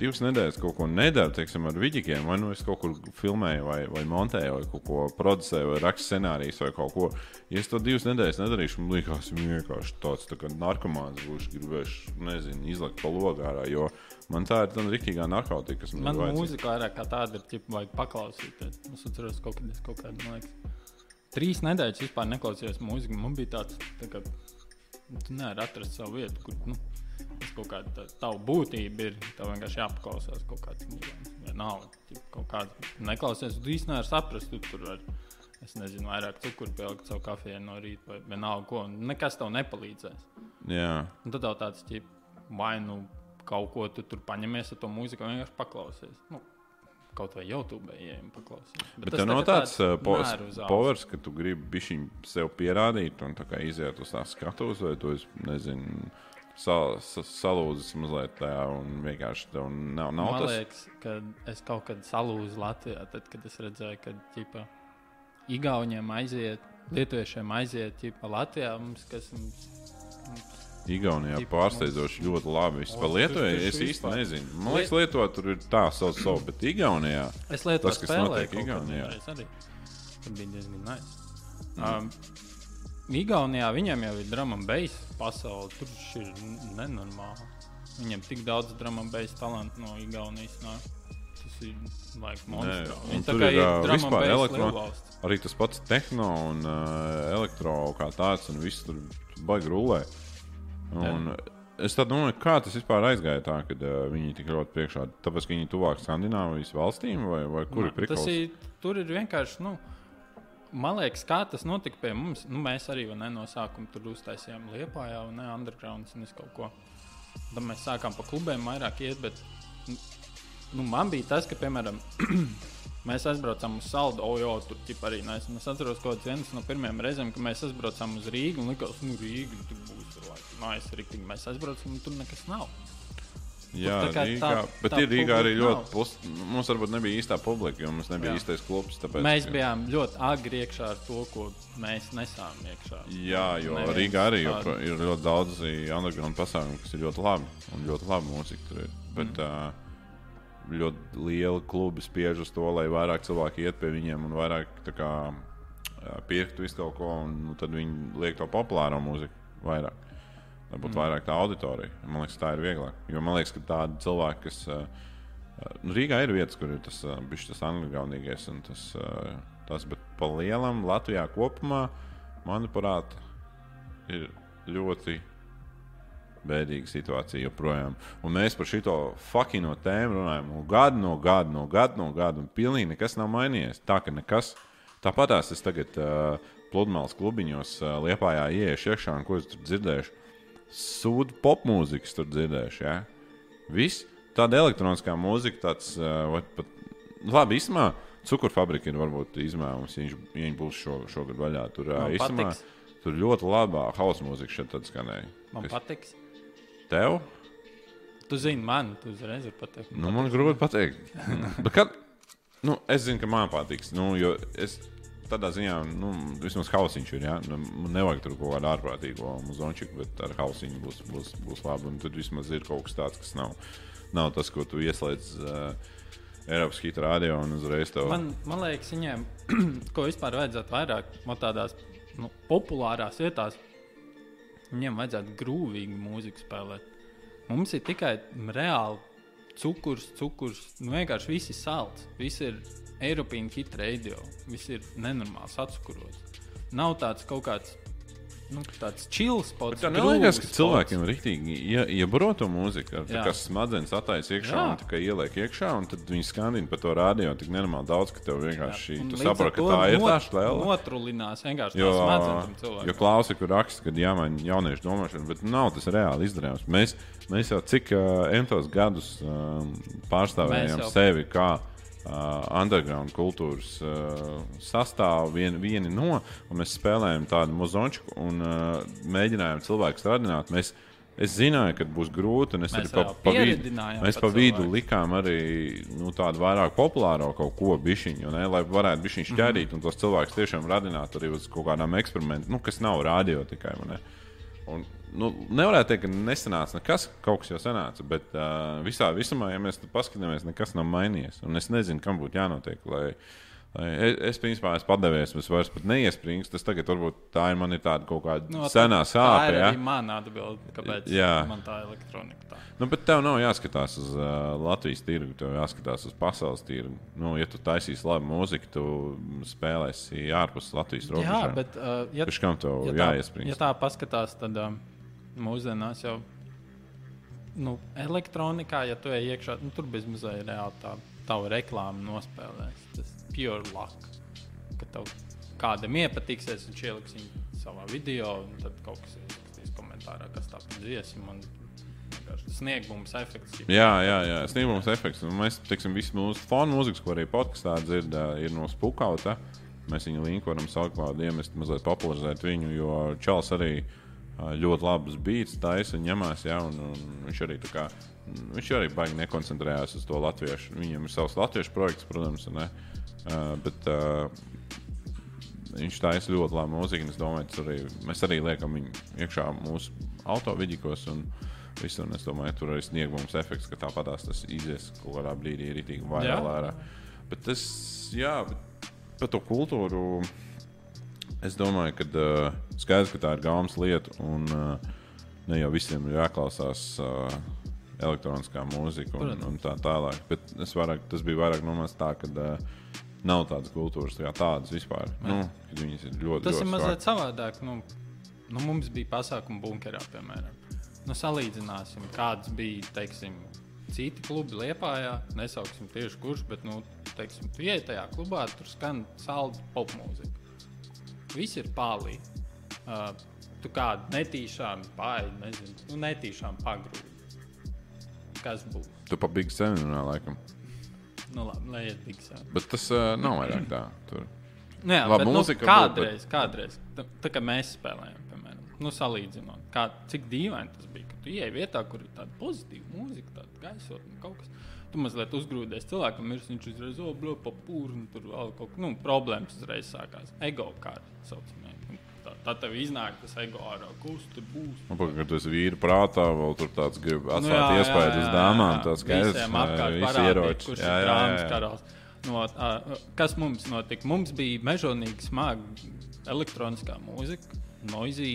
Divas nedēļas kaut ko nedaru, teiksim, ar vidikiem, vai nu es kaut kur filmēju, vai, vai montēju, vai kaut ko producēju, vai rakstu scenārijus, vai kaut ko. Ja es to divas nedēļas nedarīšu, man liekas, vienkārši tāds tā narkomāns būšu, gribēšu, nezinu, izlikt pa logā ārā, jo man tā ir tāda rīkīgā narkotika, kas man, Man ir vajadzīga. mūzika vairāk kā tāda ir, tipa, vajag paklausīties. Es atceros, kaut kad es kaut kādā, man liekas, trīs nedēļas vispār neklausījos mūziku. Man bija tāds, tā kā, tu nevari atrast savu vietu, kur, nu, tas kaut kāda tā, tava būtība ir. Tev vienkārši jāpaklausās kaut kāds tipa, kaut kāda neklausies, tu īsti nevari saprast, tu tur vari. Es nezinu, vairāk cukuru pielikt savu kafiju no rīta, vai vienalga, ko. Nekas tev nepalīdzēs. Jā, Un tad tev tāds, ķip, vai nu kaut ko tu tur paņemies ar to mūziku, vienkārši paklausies. Nu, kaut vai YouTube ieejam, paklausies. bet tas tev nav tā kā tāds uz āles. povers, ka tu gribi bišķiņ sev pierādīt un tā kā iziet uz tās skatuves, vai tu esi, nezinu, sal, sa, salūzis mazliet tajā un vienkārši tev nav, nav Man tas. liekas, ka es kaut kad salūzu Latvijā, tad, kad es redzēju, ka ģipa, Igauniem aiziet, Lietuviešiem aiziet, ģipa, Latvijā mums, kas mums. Igaunijā Tipa pārsteidzoši ļoti labi. Lietuvu tur es īsti vispār. nezinu. Man liekas, Lietuvā tur ir tā savs savu, bet Igaunijā. Es lietu Tas, kas notiek Igaunijā. Tas bija diezgan nice. Um, Igaunijā viņiem jau ir drama un pasaule. Tur šis ir nenormāli. Viņiem tik daudz drama un beigts talantu no Igaunijas nāk. Tas ir laikam monstrāli. un Viņi tā kā ir, ir vispār beigts elektro- lielvalsts. Arī tas pats tehno un uh, elektro kā tāds, un viss tur baigi rulē. Un es tā domāju, kā tas vispār aizgāja tā, kad uh, viņi tik ļoti priekšā. Tāpēc, ka viņi tuvāk Skandināvijas valstīm, vai, vai kur ir ir, tur ir vienkārši. Nu, Man liekas, kā tas notika pie mums. Nu, mēs arī ne, no sākuma tur uztaisījām liepā, jau ne undergrounds un kaut ko. Tad mēs sākām pa klubiem vairāk iet, bet nu, man bija tas, ka, piemēram, mēs aizbraucām uz saldu, o, jo tur ķip arī nes. Es atceros, ka viens no pirmajām reizēm, kad mēs aizbraucām uz Rīgu, un likās, nu, Rīga tur būs tur laikam. Nā, es arī mēs aizbraucām, un tur nekas nav. Jā, tā Rīgā, tā- bet tā ir Rīgā arī ļoti plus. Mums varbūt nebija īstā publika, jo mums nebija Jā. īstais klubs. Tāpēc, Mēs bijām ļoti agri iekšā ar to, ko mēs nesām iekšā. Jā, jo Neviens Rīgā arī tādu. jopra- ir ļoti daudz underground pasākumu, kas ir ļoti labi. Un ļoti labi mūzika tur ir. Bet Mm. uh, ļoti liela klubi spiež uz to, lai vairāk cilvēki iet pie viņiem un vairāk kā, pirktu visu kaut ko. Un, nu, tad viņi liek to populāro mūziku vairāk. Lai būtu mm. vairāk tā auditorija. Man liekas, tā ir vieglāk. Jo man liekas, ka tādi cilvēki, kas. Nu, Rīgā ir vietas, kur ir tas bijis tas angļuiskais un tas, tas, bet pa lielam Latvijā kopumā, manuprāt, ir ļoti bēdīga situācija joprojām. Un mēs par šo fucking tēmu runājam no gada, no gada, no gada, no gada, un pilnīgi nekas nav mainījies. Tā ka nekas. Tāpatās es tagad uh, pludmales klubiņos uh, liepājā ieiešu iekšā, un ko es tur dzirdēšu? Sūdu popmūzikas tur dzirdēšu. Ja? Viss tāda elektroniskā mūzika, tāds uh, pat labi izsmā. Cukurfabrika ir varbūt izmērs, ja ja viņš būs šo, šogad vaļā. Tur, ā, Man īstenībā, patiks. tur ļoti labā hausa mūzika šeit skanēja. Man Kas- patiks. Tev? Tu zini, man tu uzreiz vari pateikt. Nu, man grūti pateikt. Kad, nu, es zinu, ka man patiks. Nu, jo es tādā ziņā, nu, vismaz hausiņš ir. Ja? Nu, nevajag tur kaut kādu ārprātīgu muzončiku, bet ar hausiņu būs, būs, būs labi. Un tad vismaz ir kaut kas tāds, kas nav, nav tas, ko tu ieslēdz uh, Eiropas hita radio un uzreiz to. Man, man liekas, viņiem, ko vispār vajadzētu vairāk no tādās nu, populārās vietās, viņiem vajadzētu grūvīgu mūziku spēlēt. Mums ir tikai reāli cukurs, cukurs, nu vienkārši viss ir salds. Viss ir Eiropas hit radio, viss ir nenormāls atsukurots. Nav tāds kaut kāds. Nu, tāds čils spots. Tā neliekas, ka cilvēkiem rīktīgi ja, ieburo to mūziku, Jā. kā smadzenes attaisno iekšā Jā. un tā kā ieliek iekšā, un tad viņi skandina par to rādio tik nenormāli daudz, ka tev vienkārši ar ka tā ir tā šķēle. Notrulinās vienkārši Jo, smadzenes jo kur raksta, ka jāmaina jauniešu domāšana, bet nav tas reāli izdarāms. Mēs, mēs jau cik uh, entos gadus um, pārstāvējām Mēs jau- sevi kā underground kultūras uh, sastāvu, vien, vieni no, un mēs spēlējām tādu muzončiku un uh, mēģinājām cilvēkus radināt. Mēs, Es zināju, ka būs grūti, un es Mēs arī pa, pa vidu, mēs pa vidu cilvēku. likām arī nu, tādu vairāk populāru kaut ko bišķiņu, ne, lai varētu bišķiņu Mhm. šķērīt mm -hmm. un tos cilvēkus tiešām radināt arī uz kaut kādām eksperimentiem, nu, kas nav rādio tikai. Un, nu, nevarētu teikt, ka nesanāca nekas, kaut kas jau sanāca, bet uh, visā visumā, ja mēs paskatāmies, nekas nav mainījies. Un es nezinu, kam būtu jānotiek. Lai, lai es, es, principā, esmu padevies, es vairs neiespringstu. Tas tagad varbūt tā ir man ir tāda kaut kāda Nu, no, tā- senā Tā sāpe. ir Ja? mana atbilde, kāpēc Jā. man tā elektronika tā. Nu, bet tev nav jāskatās uz uh, Latvijas tirgu, tev jāskatās uz pasaules tirgu. Nu, ja tu taisīsi labu mūziku, tu spēlēsi ārpus Latvijas Jā, robežām. bet uh, ja, Pēc kam tev ja, tā, jāiespringst? ja tā paskatās, tad um, mūsdienās jau nu, elektronikā, ja tu ej iekšā, nu, tur bez mazliet reāli tā tava reklāma nospēlēs. Tas pure luck. Ka tev kādam iepatiksies, viņš ieliks viņu savā video, un tad kaut kas ierakstīs komentārā, kas tā par dziesmu. Sniegums efekts. ir- Jā, jā, jā. sniegums efekts. Un mēs, teiksim, visu mūsu fonu mūziku, ko arī podkāstā dzird, ā, ir no spukauta. Mēs viņu linku varam saukt, iemest, mazliet popularizēt viņu, jo Čels arī ā, ļoti labus beats taisa un ņemās, jā, un, un viņš arī tā kā, viņš arī baigi nekoncentrējās uz to latviešu. Viņam ir savs latviešu projekts, protams, ne? Uh, bet uh, viņš taisa ļoti labu mūziku, es domāju, tas arī, mēs arī liekam viņu iekšā mūsu autovidikos. Un, Visu, un es domāju, tur arī sniegums efekts, ka tāpatās tas izies kaut kādā brīdī rītīgi Jā. vairāk ārā. Bet tas, jā, bet par to kultūru. Es domāju, ka uh, skaidrs, ka tā ir gaumas lieta, un uh, ne jau visiem ir jāklausās uh, elektroniskā mūzika un, Protams. un tā tālāk. Bet vairāk, tas bija vairāk no manis tā, ka uh, nav tādas kultūras kā tādas vispār. Nu, kad viņas ir ļoti, Tas ļoti ir mazliet savādāk. Nu, nu, mums bija pasākuma bunkerā, piemēram. Nu, salīdzināsim, kāds bija teiksim, citi klubi Lietpājā. Nesauksim tieši kurš, bet nu, teiksim, tajā klubā, tur skan salda popmūzika. Viss ir pālī. Uh, tu kādu netīšām pāri, nezinu, nu, netīšām pagrūdi. Kas būs? Tu pa big seminārā laikam. Nu, labi, lai iet biksē. Bet tas uh, nav vairāk tā. Tur. Nu, jā, Labi, bet, mūzika nu, kādreiz, kādreiz, tā, tā kā mēs spēlējām, piemēram, nu, salīdzinot, kā, cik dīvaini tas bija. Kad tu ieej vietā, kur ir tāda pozitīva mūzika, tāda gaisotne, kaut kas. Tu mazliet uzgrūdies cilvēkam, ir viņš uzreiz oblo, papūri, un tur vēl kaut kas, nu, problēmas uzreiz sākās. Ego kārta saucamē. Tā, tā tev iznāk tas ego ārā, kurš tur būs. Nu, pagaid, kad tu esi vīri prātā, vēl tur tāds grib Nu, atstāt jā, jā, iespēju uz jā, dāmām. jā. Tas skaidrs, Visiem jā, apkārt visi ieroči. Kurš Jā, ir jā, drāmas jā. karalis. No, uh, kas mums notika? Mums bija mežonīgi smaga elektroniskā mūzika, noizī,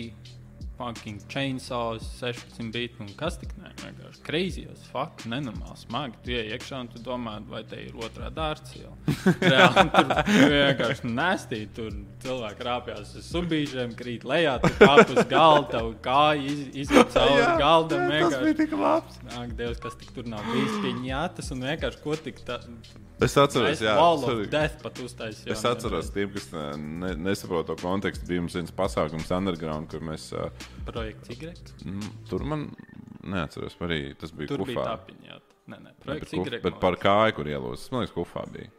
fucking chainsaws, 16 biti un kas tik ne. Vienkārši kreizījos, fuck, nenormāli smagi. Tu ienāc iekšā un tu domā, vai te ir otrā dārza iela. Reāli, tur vienkārši nestī, tur cilvēki rāpjas uz subīžiem, krīt lejā, tu kāp uz galda, kāja iz, izjūt cauri Jā, galdam. Tas vienkārši. bija tik labs. Ak, Dievs, kas tik tur nav bijis pieņemts un vienkārši ko tik tā. Es atceros, jā. Death pat uztaisīju. Es atceros, tiem, kas ne, nesaprot to kontekstu, bija mums viens pasākums underground, kur mēs uh, Projekts Y. mm, tur man neatceros, arī tas bija Tur bija kufā. tapiņā. Nē, nē, projekts kuf, Y. bet par kāju, kur ielūzis, man liekas, kufā bija.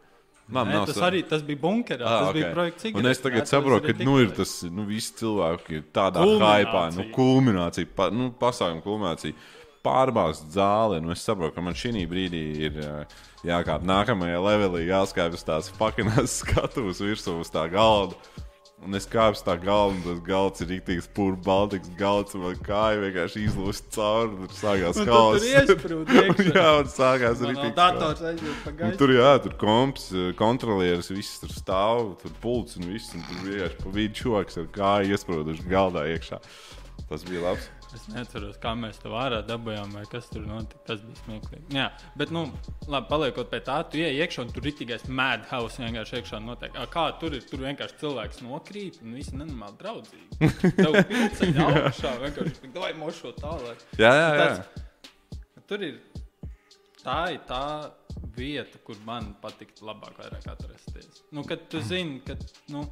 Man Nē, tas arī tas bija bunkerā. Ah, tas okay. bija projekts. Un es tagad saprotu, ka nu, ir tas, nu, visi cilvēki ir tādā hypā, nu, Kulminācija. pa, nu, pasākuma kulminācija. Pārbāzt zāli, nu es saprotu, ka man šī brīdī ir ā, jākāp nākamajā levelī, jāskāpj uz tās pakinās skatuves virsū uz tā galda. Un es kāpu tā galda, un tas galds ir rīktīgs, pūlis, baltīgs galds, un man kāja vienkārši izlūst cauri. Tur sākās Un kausa. tur iesprūd iekšā. Jā, un sākās arī dators aiziet pa gaisu. tur jā, tur komps, eh, kontrolieris, viss tur stāv, tur pults un viss. Un tur vienkārši pa vidu čoks ar kāju iesprūduši galdā iekšā. Tas bija labs. Es neatceros, kā mēs to ārā dabūjām, vai kas tur notika. Tas bija smieklīgi. Jā, bet, nu, labi, paliekot pie tā, tu ienāc iekšā un tur ir tikai madhouse vienkārši iekšā notiek. Ā, Kā tur ir? Tur vienkārši cilvēks nokrīt un viss nenormāli draudzīgi. Tev pilceļ augšā vienkārši doj mošo tālāk. Jā, jā, jā. Tāds- Tur ir tā, ir tā vieta, kur man patīk labāk vairāk atrasties. Nu, kad tu zini, ka nu,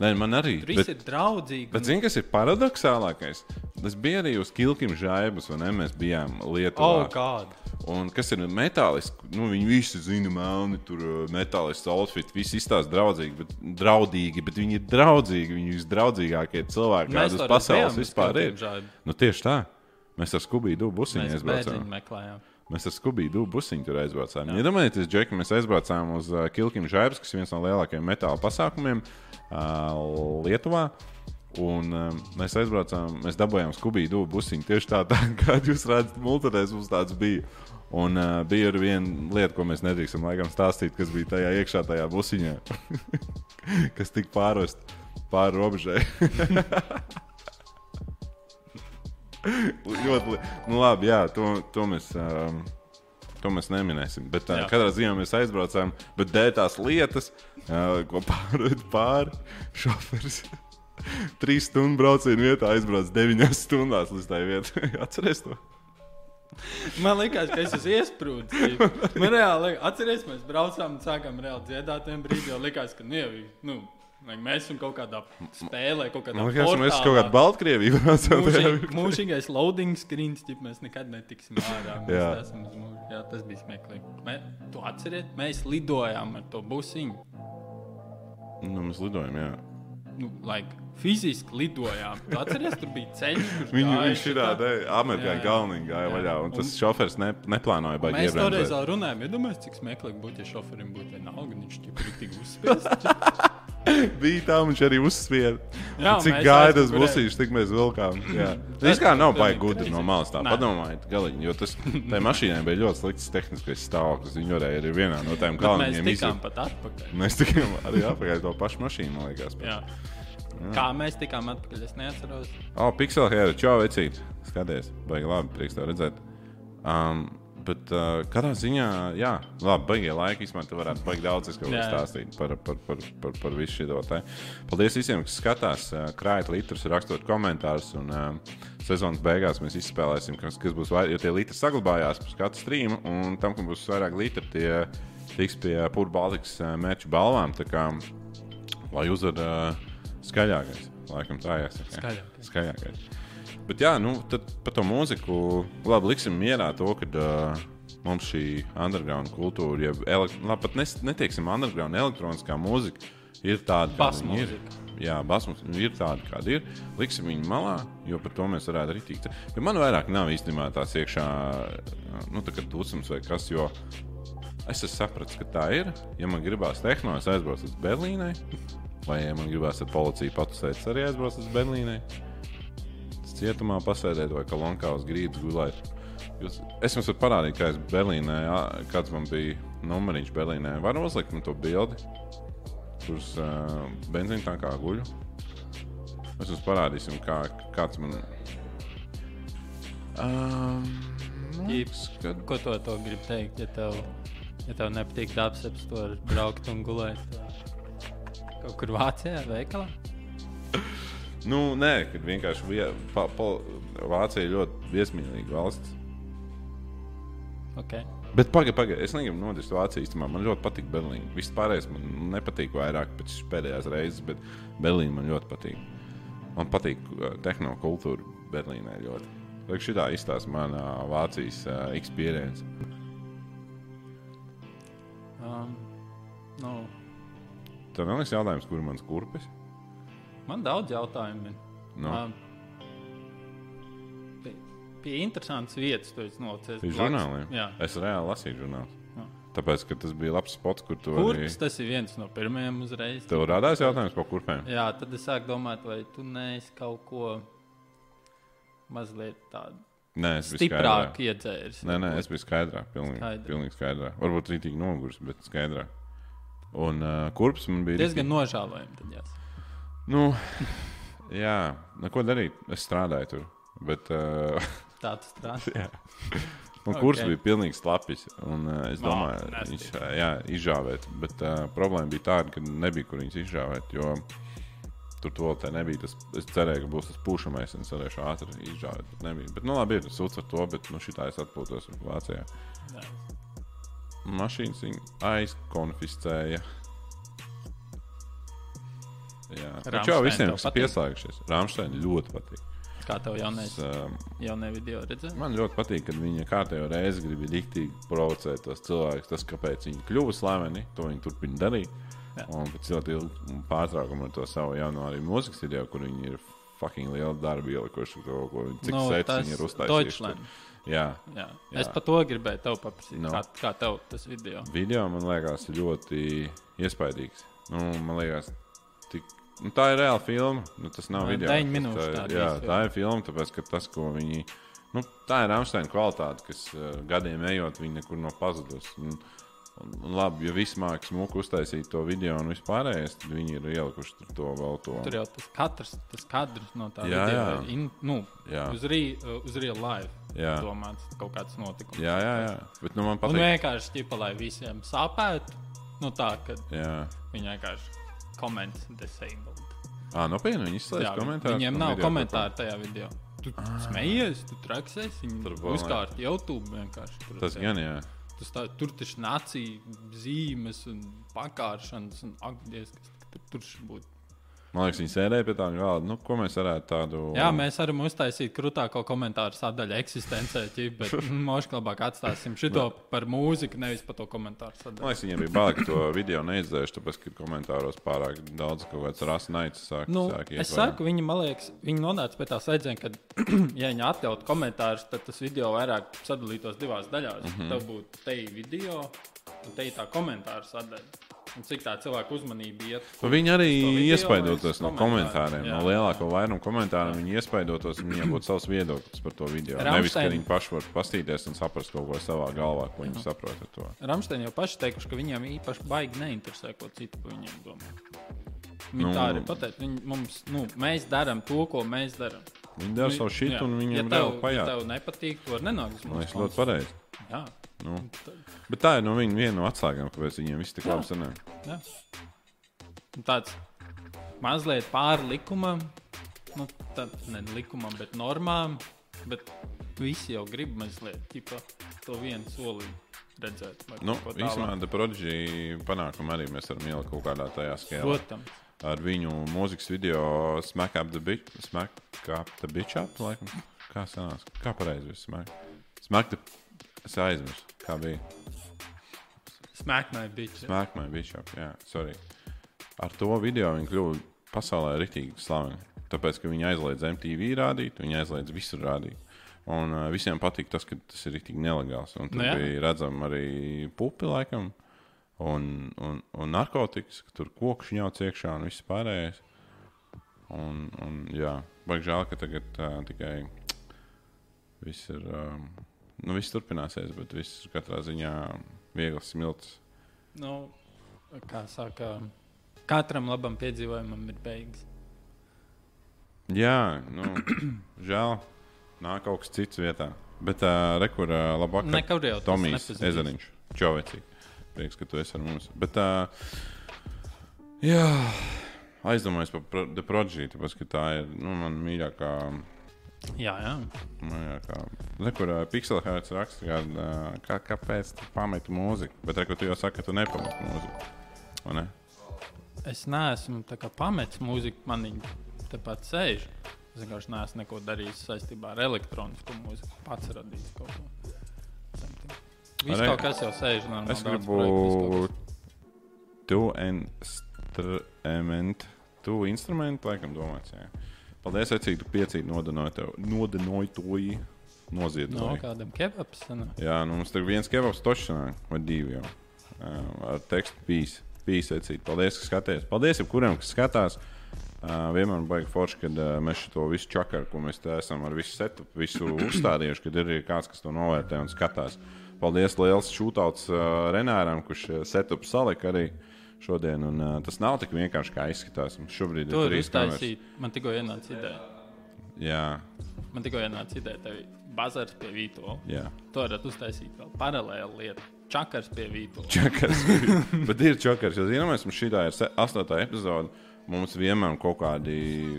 Nē, man arī. tur viss ir draudzīgi. bet zini, kas ir paradoxālākais? Tas bija arī uz Kilkim žaibas, vai ne? Mēs bijām Lietuvā. Oh, kāda? Un kas ir metālisks? Nu, viņi visi zina, melni, tur uh, metālisks outfit, visi izstāsta draudzīgi, bet, draudīgi, bet viņi ir draudzīgi. Viņi ir visdraudzīgākie cilvēki, kādi uz pasaules vispār ir. Nu, tieši tā. Mēs ar Skubiju bērniņu meklējām. Mēs ar Skubiju busiņu tur aizbraucām. Iedomājieties, ja Džeki, mēs aizbraucām uz uh, Kilkim Žaibas, kas ir viens no lielākajiem metāla pasākumiem uh, Lietuvā. Un um, mēs aizbraucām, mēs dabūjām Skubiju busiņu tieši tā, tā kā jūs redzat, multinēs mums tāds bija. Un uh, bija arī viena lieta, ko mēs nedrīkstam laikam stāstīt, kas bija tajā iekšā, tajā busiņā, kas tika pārvest pāri robežai. Ļoti, li- nu labi, jā, to, to mēs. Um, To mēs neminēsim. Bet uh, Jā. katrā ziņā mēs aizbraucām. Bet dēļ tās lietas, uh, ko pārved pāri šoferis. Trīs stundu braucienu vietā aizbrauc deviņās stundās līdz tai vietai. Atcerieties to! Man liekas, ka es esmu iesprūdis. Man reāli, atceries, mēs braucām un sākām reāli dziedāt. Tajā brīdī jau likās, ka nu, jau, nu, mēs esam kaut kādā spēlē, kaut kādā liekas, mēs kaut kādā Baltkrievijā mūžīgais loading screens, ja mēs nekad netiksim ārā. Jā. esam mūžu. Jā, tas bija smieklīgi. Mē, tu atceries, mēs lidojām ar to busiņu. Nu, mēs lidojam, jā. Nu, like, fiziski lidojām. Tu atceries, tur bija ceļš. kur Viņu, viņš ir tādā amerikāņu galvenā gāja vaļā. Un tas Un- šoferis ne, neplānoja baigi Mēs toreiz runājām, iedomājieties, cik smieklīgi būtu, ja šoferim būtu un viņš bija tik uzspiests. Bija tā, viņš arī uzspieda. Jā, Cik mēs gāja tas busīšs, tik mēs vilkām. Tas kā nav baigi gudri no malas tā. Nē. Padomājiet, galiņi, jo tas tai mašīnai bija ļoti slikts tehniskais stāvoklis. Viņa varēja arī vienā no tām Bet Mēs galvenajām tikām pat atpakaļ. Mēs tikām arī apakaļ to pašu mašīnu, man liekas. Jā. Kā mēs tikām atpakaļ, es neatceros. O, Pixel Hair, čau, vecīt. Skaties, baigi labi, prieks tev redzēt. Um, Bet uh, katrā ziņā, jā, labi, baigie laiki. Īsumā, tu varētu baigt daudz es kaut ko Jā. stāstīt par, par, par, par, par visu šo te. Paldies visiem, kas skatās, uh, krājat litrus, rakstot komentārus. Un uh, sezonas beigās mēs izspēlēsim, kas, kas būs vairāk, jo tie litri saglabājās pēc katra streama. Un tam, kam būs vairāk litri, tie tiks pie Pūra Baltikas uh, mērķu balvām. Tā kā, lai uzvar uh, skaļākais, laikam tā jāsaka. Skaļākais. skaļākais. Bet jā, nu, tad par to mūziku labi liksim mierā to, ka uh, mums šī underground kultūra, elekt... labi, pat nes, neteiksim underground, elektroniskā mūzika ir tāda, kāda viņa ir. Jā, basmūzika ir tāda, kāda ir. Liksim viņu malā, jo par to mēs varētu arī tikt. Jo man vairāk nav īstenībā tās iekšā, nu, tā kā dusmas vai kas, jo es esmu sapratis, ka tā ir. Ja man gribās tehno, es aizbraucu uz Berlīnai. Vai, ja man gribās ar policiju patusēt, arī aizbraucu uz Berlīnai cietumā pasēdēt vai kolonkā uz grīdas gulēt. Jūs, es jums varu parādīt, kā es Berlīnē, ā, kāds man bija numuriņš Berlīnē. Var uzlikt man to bildi, kurš uh, benzīna tā kā guļu. Mēs jums parādīsim, kā, kāds man. Um, Ķips, kad... Ko to, to grib teikt? Ja tev, ja tev nepatīk tad var braukt un gulēt kaut kur Vācijā, veikalā. Nu, nē, kad vienkārši vie, pa, pa, Vācija ir ļoti viesmīlīga valsts. Okay. Bet pagaidi, pagaidi. Es negribu nodist Vāciju. īstenībā. Man ļoti patīk Berlīna. Viss pārējais man nepatīk vairāk pēc pēdējās reizes, bet Berlīna man ļoti patīk. Man patīk uh, tehnokultūra Berlīnē ļoti. Lai šī tā izstāsta manā Vācijas uh, experience. Um, Nu, Tev neliekas jautājums, kur ir mans kurpes? man daudz jautājumu. ir. Nu, Man Pie, pie interesantas vietas tu esi nolicies. Pie žurnāliem? Jā. Es reāli lasīju žurnālus. Tāpēc, ka tas bija labs spots, kur tu vari. Kurps tas ir viens no pirmajiem uzreiz? Tev radās jautājums par kurpēm? Jā, tad es sāku domāt, vai tu neesi kaut ko mazliet tādu Nē, es biju stiprāku iedzēris. Nē, nē, es biju skaidrā. Pilnīgi, Skaidrā. pilnīgi skaidrā. Varbūt rītīgi noguris, bet skaidrā. Un uh, kurps man bija. Diezgan nožēlojami. Tad, jā. Nu, jā, neko darīt. Es strādāju tur. Bet, uh, Tā tas strādā. Un Ok. kurs bija pilnīgi slapjš. Uh, es domāju, nasty. viņš jā, izžāvēt. Bet uh, problēma bija tāda, ka nebija kur viņus izžāvēt. Jo tur to tā nebija. Tas, es cerēju, ka būs tas pušamais un es varēšu ātri izžāvēt. Bet nebija. Bet, nu, labi, ir sūds ar to, bet nu, šitā es atpūtos Vācijā. Jā. Mašīnas viņa aizkonfiscēja. Jā, viņš jau visiem ir patīk? pieslēgšies. Rāmsteina ļoti patīk. Kā tev jaunais, um, jaunie video redzēji? Man ļoti patīk, kad viņa kārtējo reizi grib rīktīgi provocēt tos cilvēkus. Tas, kāpēc viņi kļuva slaveni, to viņi turpina darīt. Jā. Un pēc ļoti ilga pārtraukuma ar to savu jauno arī mūzikas video, kur viņi ir fucking lielu darbu ielikuši to, ko viņi, cik Nu, no, sets tas viņi ir uztaisījuši. Deutschland. Jā, Jā. Jā. Es par to gribēju tev paprasīt. Nu. Kā, kā tev tas video? video man liekas ļoti iespaidīgs. Nu, man liekas, tik, nu, tā ir reāla filma. Nu, tas nav Nu, video. minūšu tā ir- tāda Jā, tā ir filma, tāpēc ka tas, ko viņi. Nu, tā ir Amsteina kvalitāte, kas uh, gadiem ejot, viņi nekur nav pazudus. Un, un, un labi, ja viss mākslinieks smuku uztaisīt to video un vispārējais, tad viņi ir ielikuši tur to vēl to. Tur jau tas katrs, tas kadrs no tā Jā, video jā. in, nu, Jā. uz, re, uz real life Jā. domāts kaut kāds notikums. Jā, jā, jā. Bet nu, man Un patīk. vienkārši ķipa, lai visiem sāpētu, nu tā, ka Jā, viņi vienkārši comments disabled. ah, nopietni viņi izslēdz Jā, komentārus. Viņiem nav komentāru tajā video. Tu smējies, tu traksies, Tur viņi vēl uzkārt YouTube vienkārši. Tur, Tas gan, jā. Tas tā, tur taču nācija zīmes un pakāršanas un akdies, kas tur, būtu. Man liekas, viņi sēdēja pie tā galda. Nu, ko mēs varētu tādu. Jā, mēs varam uztaisīt krūtāko komentāru sadaļu eksistencē, ķip, bet mūžā labāk atstāsim šo par mūziku, nevis par to komentāru Man sadaļu. liekas, viņiem bija bail, ka to video neizdzēš, tāpēc, ka komentāros pārāk daudz kaut kāds rasnaicis sāk. Nu, sāk iet es saku, viņi, man liekas, viņi nonāca pie tā secinājuma, ka, ja viņi atļautu komentārus, tad tas video vairāk sadalītos divās daļās. Mm. -hmm. Tev būtu te video, un te tā komentāru sadaļa. Un cik tā cilvēku uzmanība iet? Nu, Viņi arī iespaidotos no komentāriem, komentāriem, jā. no lielākā vairuma komentāru. Viņi iespaidotos, viņiem būtu savs viedoklis par to video. Rammstein- Nevis, ka viņi paši var pastīties un saprast kaut ko savā galvā, ko viņi saprot ar to. Ramsteini jau paši teikuši, ka viņiem īpaši baigi neinteresē, ko citu par viņiem domā. Viņi Nu. nu, tā arī pateica. Nu, mēs darām to, ko mēs darām. Viņi dara savu šitu, un viņiem ja tev, vēl ja pajāt. tev nepatīk, to var nenākt uz Man mums. liekas, ļoti pareizi. Nu. Bet tā ir no viņa viena no atslēgām, kāpēc viņiem viss tik labi sanāk. Un tāds mazliet pāri likumam, nu, tad ne likumam, bet normām. Bet visi jau grib mazliet ķipa, to vienu soli redzēt. Nu, īstenībā, The Prodigy panākumu arī mēs varam ielikt kaut kādā tajā skēlē. Protams. ar viņu mūzikas video Smack Up the Bitch. Smack Up the Bitch Up, laikam. Kā sanās? Kā pareizi viss smack? Smack the... Es aizmirsu, kā bija. Smack my bitch. Smack my Bitch Up, jā, sorry. Ar to video viņi kļuva pasaulē rītīgi slaveni. Tāpēc, ka viņi aizliedz MTV rādīt, viņi aizliedz visur rādīt. Un uh, visiem patīk tas, ka tas ir rītīgi nelegāls. Un tur Nu jā. bija redzama arī pupi, laikam, un, un, un narkotikas, ka tur koks ņauts iekšā un viss pārējais. Un, un jā, baigi žēl, ka tagad uh, tikai viss ir. Um, nu, viss turpināsies, bet viss katrā ziņā viegls smilts. Nu, kā saka, katram labam piedzīvojumam ir beigas. Jā, nu, žēl. Nāk kaut kas cits vietā. Bet uh, rekur uh, labāk. Nekur jau Tomijs. Ezeriņš. Čovecī. Prieks, ka tu esi ar mums. Bet, uh, jā, aizdomājos par pro The Prodigy, tāpēc, ka tā ir nu, man mīļākā. Jā, jā. mīļākā. Rekur uh, Pixelhārds raksta, ka, uh, kā, kāpēc tu pameti mūziku. Bet rekur tu jau saki, ka tu nepameti mūziku. Vai Ne? Es neesmu kā pametis mūziku, man viņa tepat sēž. Es vienkārši neesmu neko darījis saistībā ar elektronisku mūziku. Pats radījis kaut ko. Viss kaut kas jau sēž. normāli, Es daudz gribu projektu, viss kaut kas. tu instrument, tu instrumentu, laikam domāts. Jā. Paldies, Ecīt, tu piecīt nodanoji tev, nodanoji to No noziedojumu. kādam kebabs. sanāk. Jā, nu mums tur viens kebabs tošanā, vai divi jau. Uh, ar tekstu pīs, pīs ecīt. Paldies, ka skaties. Paldies jebkuram, kas skatās. Uh, vienmēr baigi forši, kad uh, mēs šo visu čakaru, ko mēs te esam ar visu setu, visu uzstādījuši, kad ir kāds, kas to novērtē un skatās. Paldies liels šūtauts uh, Renāram, kurš uh, setup salika arī šodien. Un, uh, tas nav tik vienkārši, kā izskatās. Mums šobrīd Tur ir trīs kameras. iztaisīt. Man tikko ienāca ideja. Jā, Man tikko ienāca ideja. Tev bazars pie Vītola. jā. To varētu uztaisīt vēl paralēli lietu. Čakars pie Vītola. Čakars. Bet ir čakars. Jo, zināmais, mums šī ir astotā epizode. Mums vienmēr kaut kādi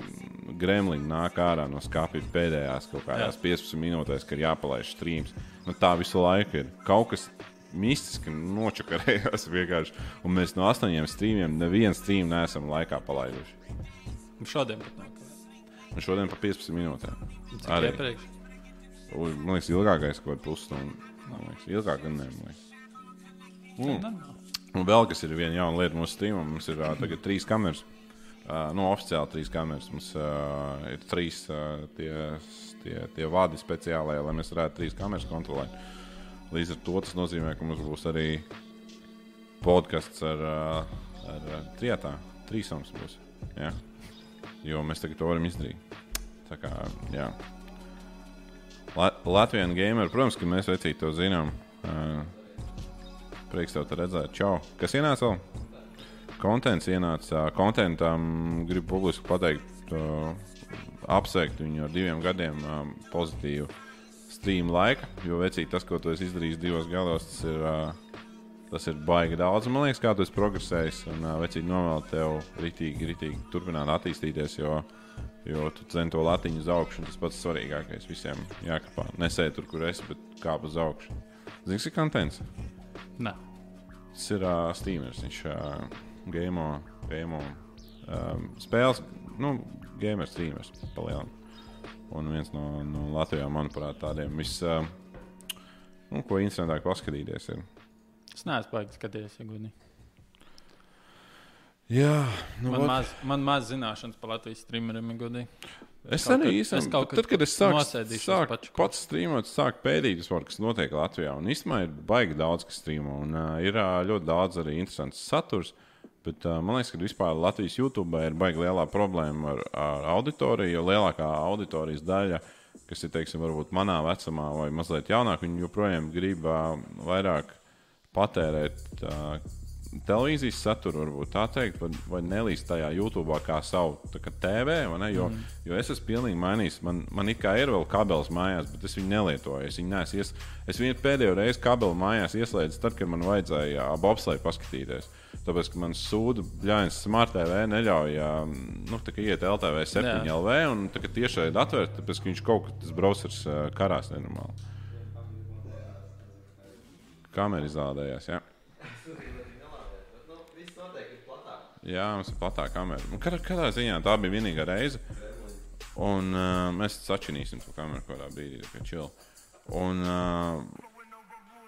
gremliņi nāk ārā no skāpja pēdējās kaut kādās 15 minūtēs, kad ir jāpalaiž streams. Nu, tā visu laiku ir kaut kas mistiski nočakarējās vienkārši. Un mēs no astoņiem streamiem nevienu streamu neesam laikā palaiduši. Un Šodien pat nāk. Un šodien pa 15 minūtēm. Cik Arī. iepriekš? Ui, Man liekas, ilgākais kaut kāds pusstundu. Man liekas, Ilgāk gan ne. man liekas. Mm. Un vēl kas ir viena jauna lieta mūsu streamam, mums ir uh, tagad trīs kameras. Uh, no oficiāli trīs kameras. Mums uh, ir trīs uh, tie, tie, tie vadi speciālajie, lai mēs varētu trīs kameras kontrolēt. Līdz ar to tas nozīmē, ka mums būs arī podkāsts ar, uh, ar uh, trietā. Trīsams būs. Ja? Jo mēs tagad to varam izdarīt. Tā kā, jā. La Latvijas gamer, protams, ka mēs vecīgi to zinām. Uh, Prieks tev te redzēt. Čau. Kas ienāca vēl? Kontents ienāca. Kontentam gribu publiski pateikt, uh, apsveikt viņu ar diviem gadiem um, pozitīvu stream laika. Jo vecīgi tas, ko tu esi izdarījis divos gados, tas ir, uh, tas ir baigi daudz. Man liekas, kā tu esi progresējis. Un uh, vecīgi novēlu tev ritīgi, ritīgi turpināt attīstīties. Jo, Jo tu centi to latiņu uz augšu, un tas pats svarīgākais visiem jākāpā. Nesēdi tur, kur esi, bet kāp uz augšu. Zini, kas ir kontents? Nē. Tas ir uh, Steamers. Viņš uh, game, game um, spēles, nu, gamer streamers palielināt. Un viens no, no Latvijā, manuprāt, tādiem vis, uh, nu, ko interesantāk paskatīties. Ir. Es neesmu baigts skatīties, ja godīgi. Jā, nu, Man maz, man maz zināšanas par Latvijas streameriem, ja godīgi. Es kaut arī īstenībā, kad tad, kad es sāku, sāku paču. pats strīmot, sāku pētīt, vispār, kas notiek Latvijā. Un īstenībā ir baigi daudz, kas strīmo. Un uh, ir uh, ļoti daudz arī interesants saturs. Bet uh, man liekas, ka vispār Latvijas YouTube ir baigi lielā problēma ar, ar auditoriju. Jo lielākā auditorijas daļa, kas ir teiksim, varbūt manā vecumā vai mazliet jaunāk, viņi joprojām grib uh, vairāk patērēt uh, televīzijas saturu, varbūt tā teikt, vai, vai nelīst tajā YouTube kā savu kā TV. vai Ne? Jo, mm. jo es esmu pilnīgi mainījis. Man, man it kā ir vēl kabelis mājās, bet es viņu nelietoju. Es viņu, neesmu ies... es viņu pēdējo reizi kabeli mājās ieslēdzu, tad, kad man vajadzēja bobslēju paskatīties. Tāpēc, ka man sūda bļāvis Smart TV neļauj nu, tā kā iet LTV 7 Jā. LV un tā kā tiešai atvērt, tāpēc, ka viņš kaut kā tas browsers karās nenormāli. Kamera izlādējās. Jā. Bet, nu, viss noteikti ir platāk. Jā, mums ir platāka kamera. Nu, Katrā, katrā ziņā tā bija vienīgā reize. Un uh, mēs sačinīsim to kameru kādā brīdī, kad čil. Un, uh,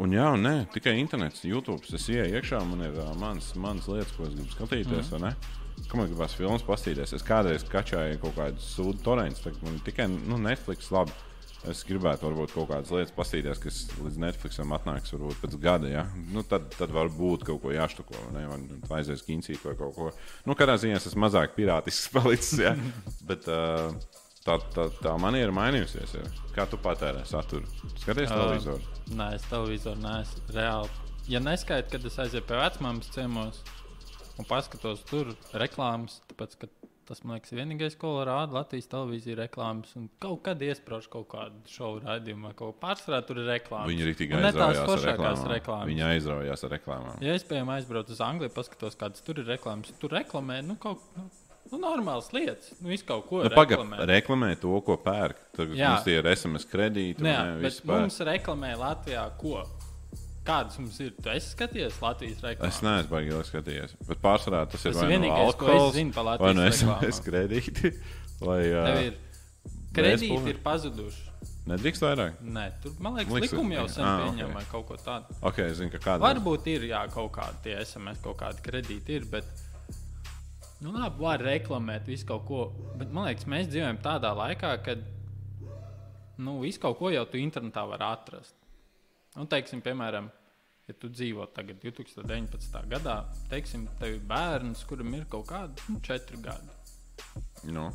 un jā, un nē, tikai internets, YouTube. Es ieeju iekšā, man ir uh, manas, manas lietas, ko es gribu skatīties. Mm. Kā man gribās filmas paskatīties? Es kādreiz kačāju kaut kādu sūdu torrentu, tagad man tikai nu, Netflix. Labi. Es gribētu varbūt kaut kādas lietas paskatīties, kas līdz Netflixam atnāks varbūt pēc gada. Ja? Nu, tad, tad varbūt kaut ko jāštuko, vai? Vai aizies kincīt vai kaut ko. Nu, kādā ziņā es esmu mazāk pirātisks palicis. Ja? Bet uh, tā, tā, tā maniera mainījusies. Ja? Kā tu patērē saturu? Skaties Ā, televizoru. Nē, es televizoru neesmu reāli. Ja neskaitu, kad es aizēju pie vecmāmas ciemos un paskatos tur reklāmas, tāpēc, ka tas man liekas vienīgais, ko rāda Latvijas televīzija reklāmas. Un kaut kad iesprāž kaut kādu šovu raidījumu kaut ko pārsvarā, tur ir reklāmas. Viņi arī tikai ar foršākās reklāmas. Viņi aizraujās ar reklāmām. Ja es, piemēram, aizbraucu uz Angliju, paskatos, kādas tur ir reklāmas, tur reklamē nu, kaut nu, nu, normālas lietas. Nu, visu kaut ko Nu, reklamē. reklamē to, ko pērk. Tagad Jā. mums tie ir SMS kredīti. Nē, ne, bet viss pērk. mums reklamē Latvijā ko? Kādas mums ir? Tu esi skatījies Latvijas reklāmas? Es neesmu baigi ilgi skatījies. Bet pārsvarā tas ir Tas vai ir nu vienīgais, es alkohols, zinu vai nu. SMS kredīti. Vai, uh, ir kredīti ir pazuduši. Nedrīkst vairāk. Nē, tur, man liekas, Liks- likumi jau sen Ah, pieņem ok. vai kaut ko tādu. Ok, es zinu, ka kāda Varbūt ir jā, kaut kādi tie SMS, kaut kādi kredīti ir, bet. Nu, labi, var reklamēt visu kaut ko. Bet man liekas, mēs dzīvojam tādā laikā, kad nu, visu kaut ko jau tu internetā var atrast. Un, teiksim, piemēram, ja tu dzīvo tagad 2019. gadā, teiksim, tev ir bērns, kuram ir kaut kādi nu, četri gadi. Nu,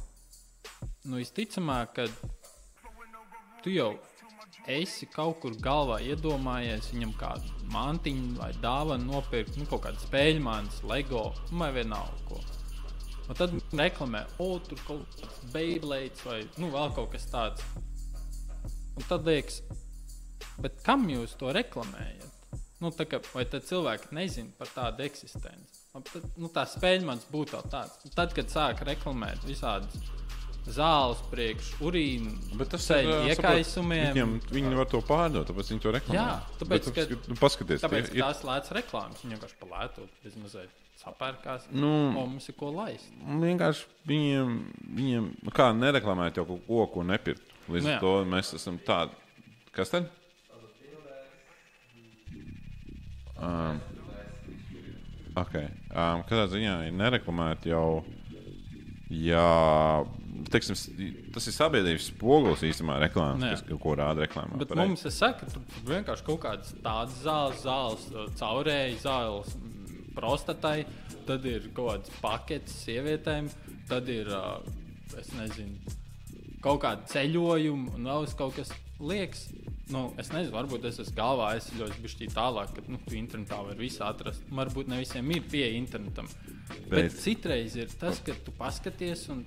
Nu, visticamāk, ka tu jau esi kaut kur galvā iedomājies viņam kādu mantiņu vai dāvanu nopirkt, nu, kaut kādu spēļu mākslu, LEGO nu, vai vienalga ko. Un tad reklamē, o, tur kaut kāds Beyblades vai nu, vēl kaut kas tāds. Un tad liekas, bet kam jūs to reklamējat? Nu, tā kā, vai tad cilvēki nezina par tādu eksistenci? Tad, nu, tā spēļu māksla būtu vēl tāds. Tad, kad sāk reklamēt visādas zāles, priekš, urīnu, bet tas ā, iekaisumiem. Viņiem, viņi var to pārdot, tāpēc viņi to reklamē. Jā, tāpēc, Bet, ka- nu, paskaties, Tāpēc tie ir- tās lētas reklāmas viņa vienkārši palētot, bez mazliet sapērkās. Nu, mums ir ko laist. Vienkārši viņiem, viņiem nu kā nereklamēt jau kaut ko, ko nepirkt. Līdz Nu ar jā. to mēs esam tādi. Kas tad? Um, okay. um, kādā ziņā ir nereklamēt jau. Jā, teiksim, tas ir sabiedrības spogulis īstenībā reklāmas, kas ko rāda reklāmā. Bet pareizi. mums, saku, tur tur vienkārši kaut kādas tādas zāles, zāles, caurēji zāles prostatai, tad ir kaut kāds pakets sievietēm, tad ir, ā, es nezinu, kaut kāda ceļojuma un vēl vis kaut kas liekas. Nu, es nezinu, varbūt es esmu galvā aizsļojis bišķī tālāk, ka nu, tu internetā var visu atrast. Varbūt ne visiem ir pieeja internetam. Bet, Bet- citreiz ir tas, ka tu paskaties un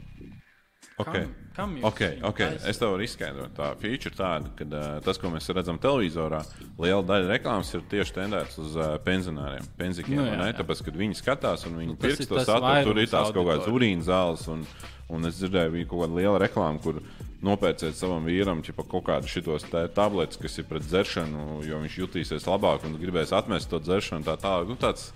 Okay. Kam, kam Okay, okay. Es tev varu izskaidrot. Tā feature tāda, ka uh, tas, ko mēs redzam televizorā, liela daļa reklāmas ir tieši tendēts uz uh, pensionāriem, pensikiem. Nu, Nu, jā, jā. Tāpēc, kad viņi skatās un viņi ir pirks to saturu, tur ir tās kaut kādas urīna zāles. Un, un es dzirdēju, bija kaut kāda liela reklāma, kur nopērciet savam vīram ķipa, kaut kādus šitos te tabletes, kas ir pret dzeršanu, jo viņš jutīsies labāk un gribēs atmest to dzeršanu. Tā tālāk. Nu, tāds,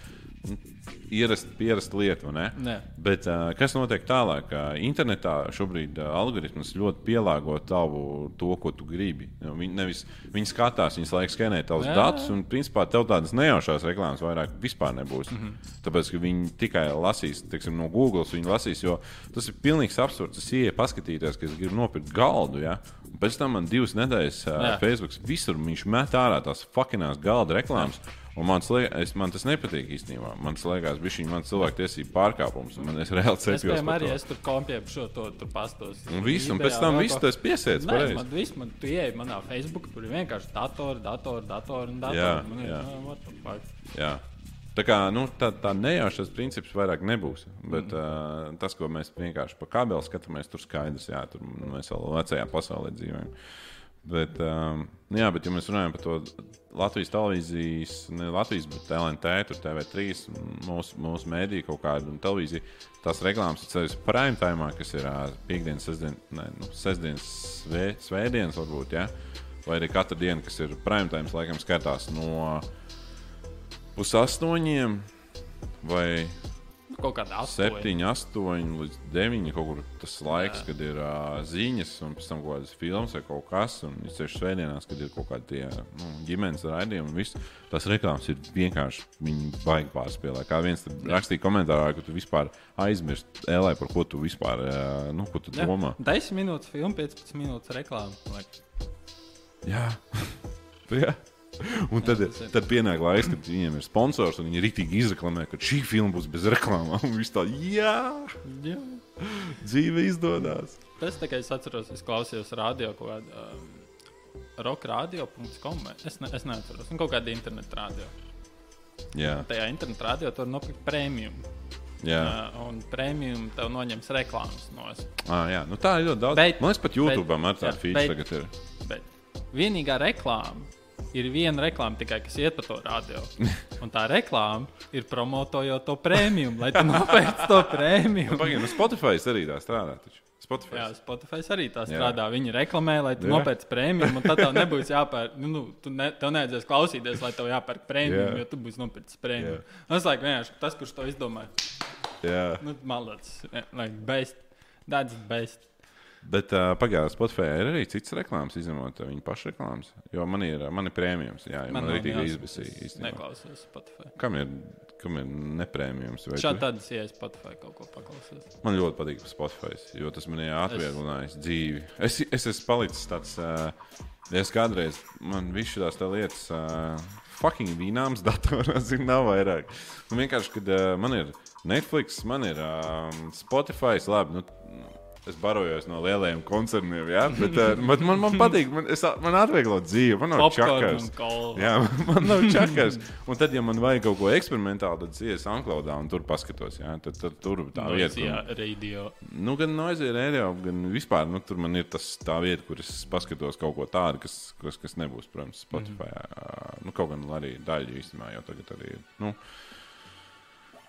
Ierast, pierast lietu, vai ne? Nē. Bet uh, kas notiek tālāk? Internetā šobrīd uh, algoritms ļoti pielāgo tavu to, ko tu gribi. Nu, Viņi, nevis, viņi skatās, viņi laikam skenē tavus Jā, datus, jā. un principā tev tādas nejaušās reklāmas vairāk vispār nebūs. Mm. -hmm. Tāpēc, ka viņi tikai lasīs teiksim, no Google, viņi lasīs, jo tas ir pilnīgs absurds. Es ieeju paskatīties, ka es gribu nopirkt galdu. Ja? Pēc tam man divas nedēļas uh, Jā. Facebook visur viņš met ārā tās fuckinās galda reklāmas. Un man, es, man tas nepatīk īstenībā. Man liekas, ka šī ir cilvēku tiesību pārkāpums. un Man es reāli Es cepjos piemēram par arī es tur kompjēju šo to tur pastos. Un viss, un pēc tam viss tas piesiets. Nē, man viss, man tu ieeji manā Facebook, tur ir vienkārši datori, datori, datori un datori. Jā, ir, jā. nu? Jā. Tā kā nu, tā, tā nejaušas princips vairāk nebūs. Bet Mm. uh, tas, ko mēs vienkārši pa kabeli skatāmies, tur skaidrs, jā, tur mēs vēl vecajā pasaulē dzīvojam. Bet, um, nu jā, bet, ja mēs runājam par to Latvijas televīzijas, ne Latvijas, bet LNT, tur TV3, mūsu, mūsu mēdīju kaut kādu un televīziju, tās reklāmas ir ceļš prime time, kas ir uh, piekdienas, sestdienas, ne, nu, sestdienas, svē, svētdienas varbūt, ja? vai arī katra diena, kas ir prime time, laikam skatās no pusaustoņiem vai Kaut kāda astoņi. 7, 8 līdz 9. Kaut kur tas laiks, Jā. kad ir uh, ziņas, un pēc tam kaut kādas filmas vai kaut kas. Un es tieši svētdienās, kad ir kaut kādi tie, nu, ģimenes raidījumi, un viss, tas reklāmas ir vienkārši viņi baigi pārspēlē. Kā viens rakstīja komentārā, ka tu vispār aizmirsti, Elē, par ko tu vispār uh, nu, ko tu Jā, domā. 10 minūtes filma, 15 minūtes reklāma. man liekas. Jā. Jā. Un tad, tad pienāk laiks, kad viņiem ir sponsors, un viņi rītīgi izreklamē, ka šī filma būs bez reklāmām. Un viss tā, jā, Jā. dzīve izdodas. Tas tikai es atceros, es klausījos radio kaut kādā um, rockradio.com. Es, ne, es neatceros, un kaut kāda interneta radio. Jā, Tajā interneta radio tur nopirkt prēmiju. jā. Uh, un prēmiju tev noņems reklāmas no es. Ah, jā. Nu, tā ir ļoti daudz. Bet- Man liekas, pat YouTube bet- ar tādu feature tagad ir. Bet vienīgā reklāma ir viena reklāma tikai, kas iet pa to radio. Un tā reklāma ir promotojot to prēmiju, lai tu nopērci to prēmiju. Pagaidām, nu Spotify arī tā strādā. Taču. Spotify. Jā, Spotify arī tā Jā. strādā. Viņi reklamē, lai tu Jā. nopērci prēmiju, un tad tev nebūs jāpērk. Nu, nu, tu ne, tev nevajadzēs klausīties, lai tev jāpērk prēmiju, Jā. jo tu būsi nopircis prēmiju. Jā. Tas laikam vienkārši tas, kurš to izdomāja. Jā. Nu, Malacis, like best. That's best. Bet uh, pagājās Spotify ir arī cits reklāmas, izņemot viņu pašu reklāmas. Jo man ir, man ir prēmijums, jā, man, man arī es īstenībā. Neklausos Spotify. Kam ir, kam ir neprēmijums? vai Šādi tādas, ja es Spotify kaut ko paklausos. Man ļoti patīk Spotify, jo tas man ir atvieglinājis dzīvi. Es, es esmu palicis tāds, uh, es kādreiz man visu tās tā lietas, uh, fucking vīnāms datorā, zinu, nav vairāk. Nu, vienkārši, kad uh, man ir Netflix, man ir um, Spotify, labi. Nu, Es barojos no lielajiem koncerniem, ja? bet uh, man, man, man patīk, man, es, man atvieglo dzīvi. Man nav čakars. Jā, man nav čakars. Un tad, ja man vajag kaut ko eksperimentālu, tad es iesu Anklaudā un tur paskatos. Jā? Tad, tad tur tā vieta. Jā, kur- radio. Nu, gan Noizē, radio, gan vispār. Nu, tur man ir tas tā vieta, kur es paskatos kaut ko tādu, kas, kas, kas nebūs, protams, Spotify. Mm -hmm. Nu, kaut gan arī daļa īstenībā jau tagad arī ir. Nu,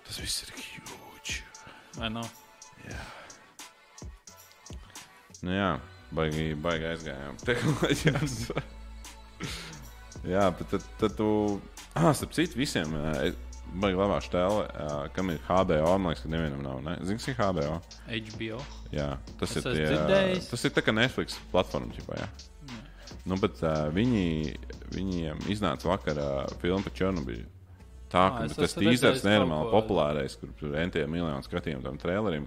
tas viss ir huge. Vai nav? Nu, jā, baigi, baigi aizgājām. Tehnoloģijās. jā, bet tad, tad tu. Ah, starp citu, visiem. es- Baigi labā stēle, kam ir HBO. Man liekas, ka nevienam nav. Ne? Zini, kas ir HBO? HBO. Jā, tas Es ir tie, dzirdējis. tas ir tā kā Netflix platforma. Ģipā, jā. Nu, bet uh, viņi, viņiem iznāca vakarā filma par Černobiļu. Tā Ā, ka es tas redzējis nenormāli populārais, kur tur entiem miljonu skatījumu tam trailerim.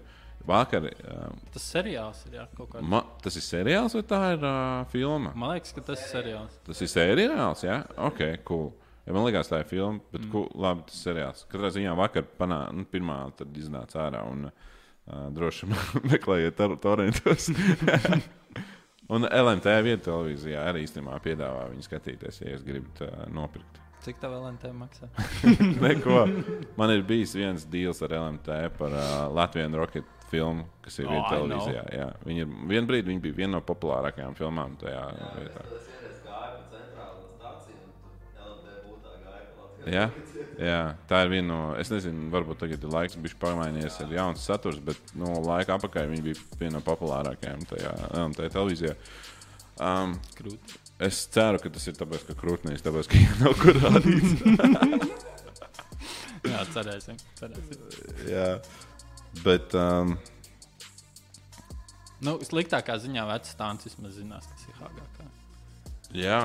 Vakar, uh, Tas seriāls ir jā, kaut kāds. ma, tas ir seriāls vai tā ir uh, filma? Man liekas, ka tas ir seriāls. Tas ir seriāls, jā? Ok, cool. Ja man liekas, tā ir filma, bet mm. cool, labi, tas ir seriāls. Katrā ziņā vakar panā, nu, pirmā tad iznāca ārā un uh, droši meklējiet tor torrentos. un LMT vieta televīzijā arī īstenībā piedāvā viņu skatīties, ja jūs gribat uh, nopirkt. Cik tā vēl NT maksā? Neko. Man ir bijis viens deals ar LMT par uh, Latvijas roketu filmu, kas ir Oh, viena televīzijā. Jā. Viņi ir, vien brīdi viņi bija viena no populārākajām filmām tajā vietā. Pa Latvijas. Jā, jā, tā ir viena no. Es nezinu, varbūt tagad ir laiks, bija pamainījies ar jaunu saturu, bet no laika apakā viņa bija viena no populārākajām tajā LMT televīzijā. Um, Krūti. es ceru, ka tas ir tāpēc, ka krūtnīs, tāpēc, ka viņa nav kur rādīts. Jā, cerēsim. cerēsim. jā, bet. Um, Nu, sliktākā ziņā vecais stāsts vismaz zinās, kas ir Hāgākā. Jā,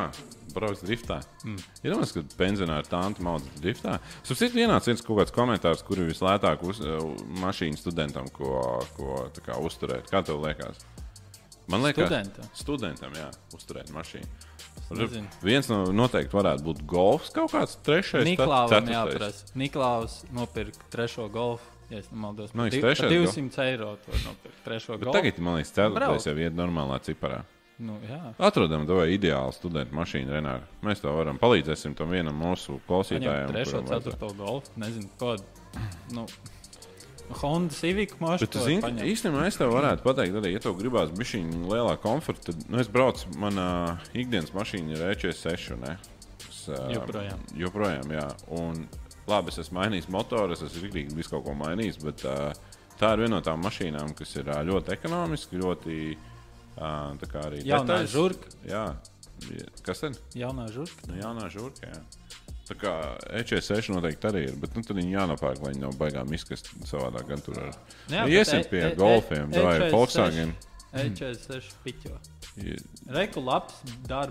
brauc driftā. Mm. Ir domāts, ka pensionāri tādu maudu driftā. Sapratu, ienāca viens kaut kāds komentārs, kur ir vislētāk uz, uh, mašīnu studentam, ko, ko tā kā, uzturēt. Kā tev liekas? Man liekas, Studentam? studentam, jā, uzturēt mašīnu. nezinu. Viens no noteikti varētu būt golfs, kaut kāds trešais. ceturtais. jāprasa. Niklaus nopirka trešo golfu. Ja es nemaldos, Man liekas, div- par trešais 200 eiro to nopirkt. Trešo golfu. tagad, man liekas, ceturtais jau ir normālā ciparā. Nu, jā. Atrodam to ideālu studentu mašīnu, Renāri. Mēs to varam. Palīdzēsim tam vienam mūsu klausītājam. trešo, ceturto golfu. Nezinu, ko. Nu, Honda Civic mašīna. Bet, zini, īstenībā es tev varētu pateikt, arī, ja tev gribās būt lielāka komforta, tad nu, es braucu, manā ikdienas mašīna ir E EC6. Ne? Es, Joprojām. Joprojām, jā. Un, labi, es esmu mainījis motoru, es esmu rīktīgi visu kaut ko mainījis, bet ā, tā ir viena no tām mašīnām, kas ir ā, ļoti ekonomiski, ļoti ā, tā kā arī Jaunā žurka. Jā, kas tad? Jaunā žurka. Nu, jaunā žurka. Jā. Tā kā EC6 noteikti arī ir, bet nu, tad viņi jānopērk, lai viņi nav baigām izkast savādāk. Gan tur ar Jā, Nu, bet Iesim pie golfiem, vai E46 Volkswagen. E46 piķo. Ja- Reku labs. Nevar,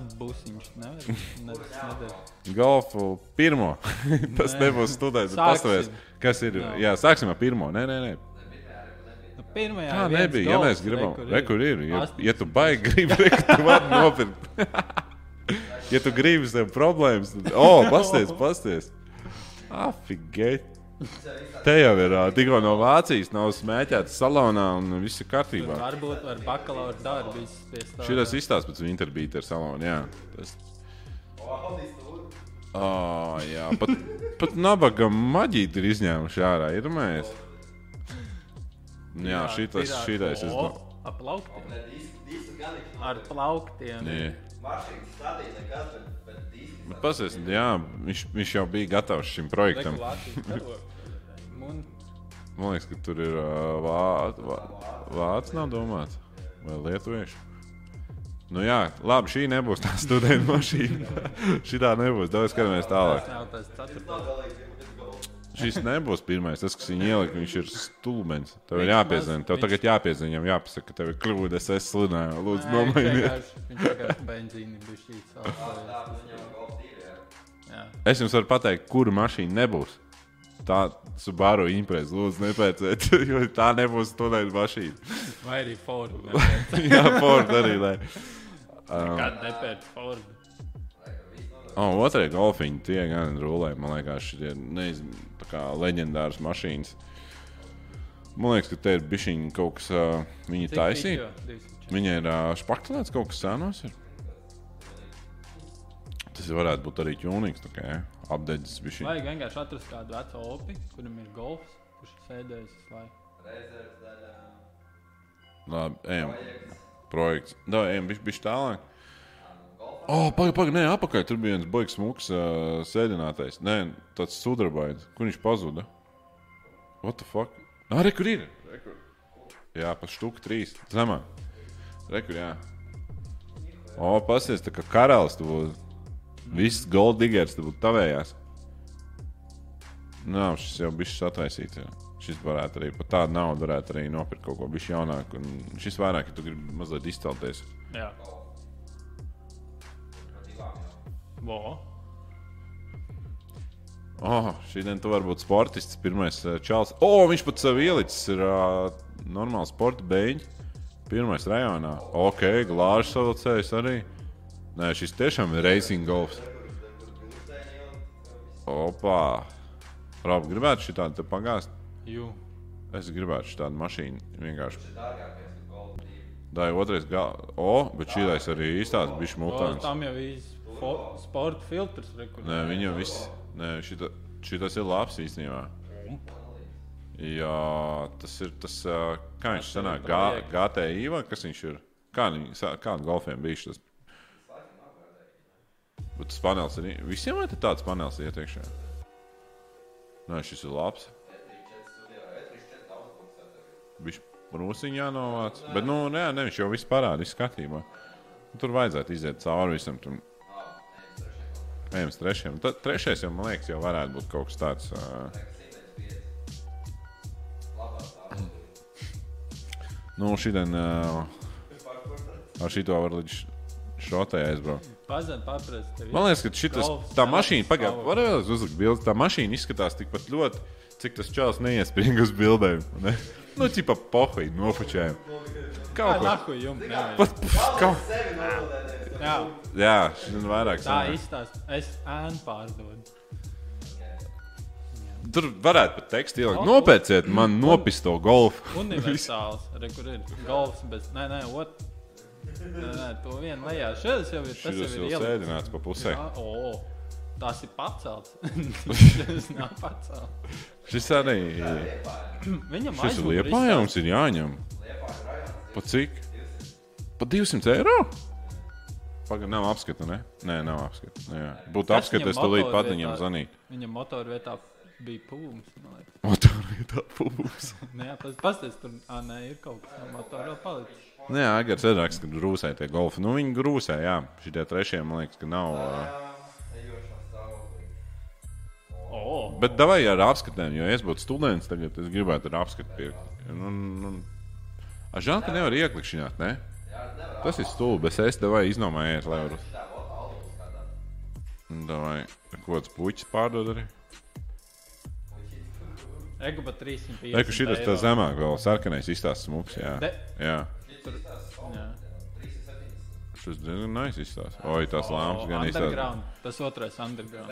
nevar, nevar. Golfu pirmo. Tas nebūs. Sāksim. Pastāvēs, kas ir. Jā. Jā, sāksim ar pirmo. Nē, nē, nē. Nu, ir viens nebija. Ja mēs gribam, re, re, kur ir. Ja, 18. ja tu baigi gribi, re, tu vari nopirkt. ja tu gribi sev problēmas, tad, o, pasties, pasties. Afigēt. Te jau ir tikko no Vācijas, nav smēķēts salonā un viss ir kārtībā. Varbūt ar bakalaura darbu izspiest. Šis izstāsta pēc Winterbīta ar salonu. Jā, tas Oh, jā, pat, pat nabaga maģīti ir izņēmuši ārā. Ir mēs. Jā, šitas, šitais es domāju. Ar plauktiem. Ar plauktiem. Nē. Mašīnas stādīja nekas, bet, bet. Bet pasies, jā, viņš, viņš jau bija gatavs šim projektam. Un Man liekas, ka tur ir uh, vācu vā, vāc nav domāts. Vai lietuvieši? Nu jā, labi, šī nebūs tā studenta mašīna. Šī tā nebūs. Daudz skatāmies tālāk. Šis nebūs pirmais, tas, kas viņu ielika, viņš ir stulbens. Tev ir jāpiezina, tev tagad jāpiezina, viņam jāpasaka, ka tev ir kļūda, es esmu sludināju. Lūdzu, nomainiet. Viņš vienkārši benzīni bija. Jā. Es jums varu pateikt, kura mašīna nebūs. Tā Subaru impreza, lūdzu, nepēciet, jo tā nebūs studenta mašīna. Vai arī Ford. Jā, Ford arī. Lai. Kad nepērk Ford. Oh, otrais golfiņš, tie gan rulē. Man liekas, šie neiz, kā leģendāras mašīnas. Man liekas, ka te ir bišķiņi kaut kas, uh, viņi taisīja. Viņa ir uh, spaktelēts kaut kas sēnos. Ir. Tas varētu būt arī ķūnīgs, tā kā ja, apdedzis bišķiņi. Vajag vienkārši atrast kādu vecu opi, kuram ir golfs, kurš ir sēdējis visu laiku. Reizēs daļā. Labi, ejam. Projekts. Projekts. Da, ejam bišķi, bišķi tālāk. O, oh, pagaidi, pagaidi, nē, apakaļ tur bija viens baigs smūgs uh, sēdinātais. Nē, tāds sudrabains. Kur viņš pazuda? What the fuck? Ah, re, kur ir? Re, kur? Jā, pa štuku trīs. Zemā. Re, kur, jā. O, pasies, tā kā karalis tu būtu. Viss gold diggers tu būtu tavējās. Nav, šis jau bišķi atvaisīts. Jā. Šis varētu arī par tādu naudu varētu arī nopirkt kaut ko bišķi jaunāku. Un šis vairāk, ja tu gribi mazliet izcelties. Jā. Vo. Oh, šī diena tu vari būt sportists. Pirmais uh, čels. O, oh, viņš pat sev ielicis. Ir uh, normāls sporta beigts. Pirmais rajonā. Ok, glāžs savilcējs arī. Nē, šis tiešām ir racing golfs. Opa! Rob, gribētu šī tādu pagāzt? Jū. Es gribētu šī tādu mašīnu. Vienkārši. Tā ir otrais gala. O, bet šī taisa arī īstās bišķi O, mutāns. Tam jau ir sporta filtrs. re, kur- Nē, viņam viss. Nē, šita, šitas ir labs īstenībā. Jā, tas ir tas, kā viņš sanāk, GTI vai kas viņš ir? Kā kādu golfiem bija šis? Bet tas panels ir, visiem te tāds panels iet iekšā? Nē, šis ir labs. Viņš prūsiņā jānovāc. Bet, nu, nē, ne, viņš jau viss parāda, viss skatībā. Nu, Tur vajadzētu iziet cauri visam. Tur ejams trešajam. Tad trešais jau, man liekas, jau varētu būt kaut kas tāds. Uh, nu, šodien uh, ar šito var līdz šotai aizbraukt. Man liekas, ka šitas, tā mašīna, pagaidi, stāvoklis. var vēlreiz uzlikt bildi. Tā mašīna izskatās tikpat ļoti, cik tas čels neiespringts uz bildēm. Ne? Nu, tipā pohai, nofočējam. Kā Kaut ko. nahu jums? Pat, kaut. Jā, Jā, šodien vairāk. tā izstāsta. Es ēnu pārdodu. Tur varētu pat tekstu ielikt. Nopērciet man nopisto golfu. Universāls. Re, kur ir golfs, bet nē, nē, ot. Nē, nē, to vien lejā. Šis jau ir. Tas Šis ir jau ielikts. sēdināts pa pusē. Jā, o, tas ir pacelts. tas nav pacelts. Šis arī Viņam šis ir aizmugurē liepājums, ir jāņem. Pa cik? Pa 200 eiro? Pagaidām, nav apskata, ne? Nē, nav apskata. Nu, jā. Būtu apskata, es to līdz pat viņam zvanītu. Viņam motoru vietā bija pūms. man liekas. Motorvietā pūlis. Nē, tas pasties tur. Ā, nē, ir kaut kas no motora palicis. Nu Jā, Agars ir raksts, ka grūsē tie golfi. Nu, viņi grūsē, jā. Šitie trešie, man liekas, ka nav. ā. Ejošā stāvoklī. O, Bet davai ar apskatēm, jo es būtu students tagad, es gribētu ar apskatu pirkt. Nu, nu, a, žēl, ka nevar ieklikšķināt, ne? Tas ir stulbi, bet es devai iznomājiet, lai varu. Davai, ko tas puķis pārdod arī? ego pat 350. Reku šitas tā zemāk vēl sarkanais izstāsts smūgs, jā. De- Jā. Jā. Šis diezgan nice izstāsts. Oi, tās lāmas gan izstāsts. Underground. Tas otrais underground.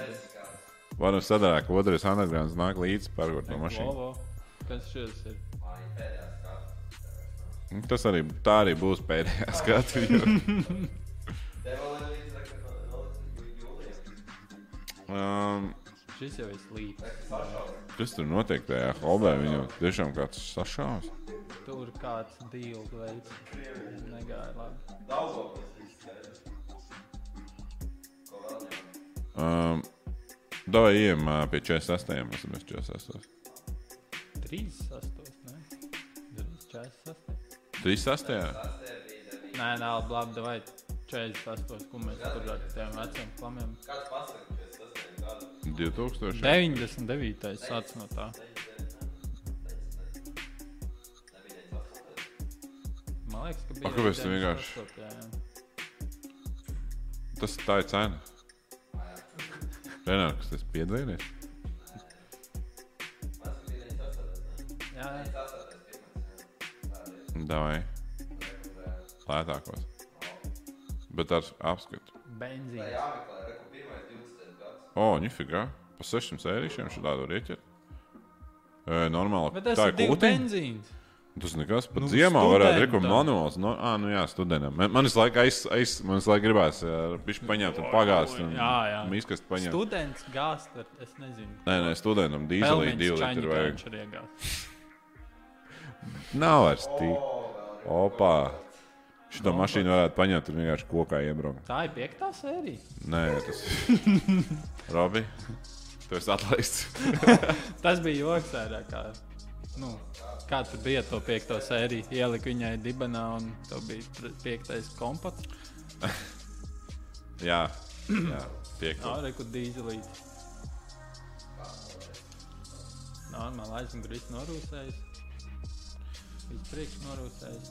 Varam sadarāt, ka otrais undergrounds nāk līdzi pārgot no mašīnas. Kas šis ir? Tas arī, tā arī būs pēdējā skatu. Um, Šis jau ir slīps. kas tur notiek tajā hobē? Viņam tiešām kāds sašāvs. Tur kāds deals veids. Negāja labi. Um, Davai ejam ā, pie 48. Mēs esam 48. 38, ne? 46. 38. Nē, nē, labi, davai 48, ko mēs tur ar tiem veciem klamiem. Kāds pasaka, ka tas ir gada? 2000. 99. sāc no tā. Man liekas, ka bija. Kāpēc tu vienkārši- 98, jā, jā. Tas tā ir cena. Renārs, tas piedalījies? Jā, jā. Davai. Lētākos. Bet ar apskatu. benzīns. O, ņifigā. Pa 600 eirīšiem šī tādu rieķi. E, normāli. Bet tas ir divi kūtiņa. Tas nekas. Pat Nu, nu, ziemā varētu būt manuāls. No, à, nu jā, studentam. Man, man visu laiku aiz, aiz, man visu laiku gribās pišķi paņemt un pagāzt. Un Jā, jā. Miskast paņemt. Students gāzt, ar- es nezinu. Nē, nē, studentam dīzelī divi litri vajag. ir. Nav vairs tik. Opā. Šo mašīnu varētu paņemt un vienkārši kokā iebraukt. Tā ir piektā sērija. Nē, tas Robi, tu esi atlaists. Tas bija joks ārā. Nu, kā tur bija to piekto sēriju? Ielika viņai dibenā un tā bija piektais kompats. jā, jā, tiek. Jā, reku dīzelīti. Normāli aizmugurē viss norūsējis.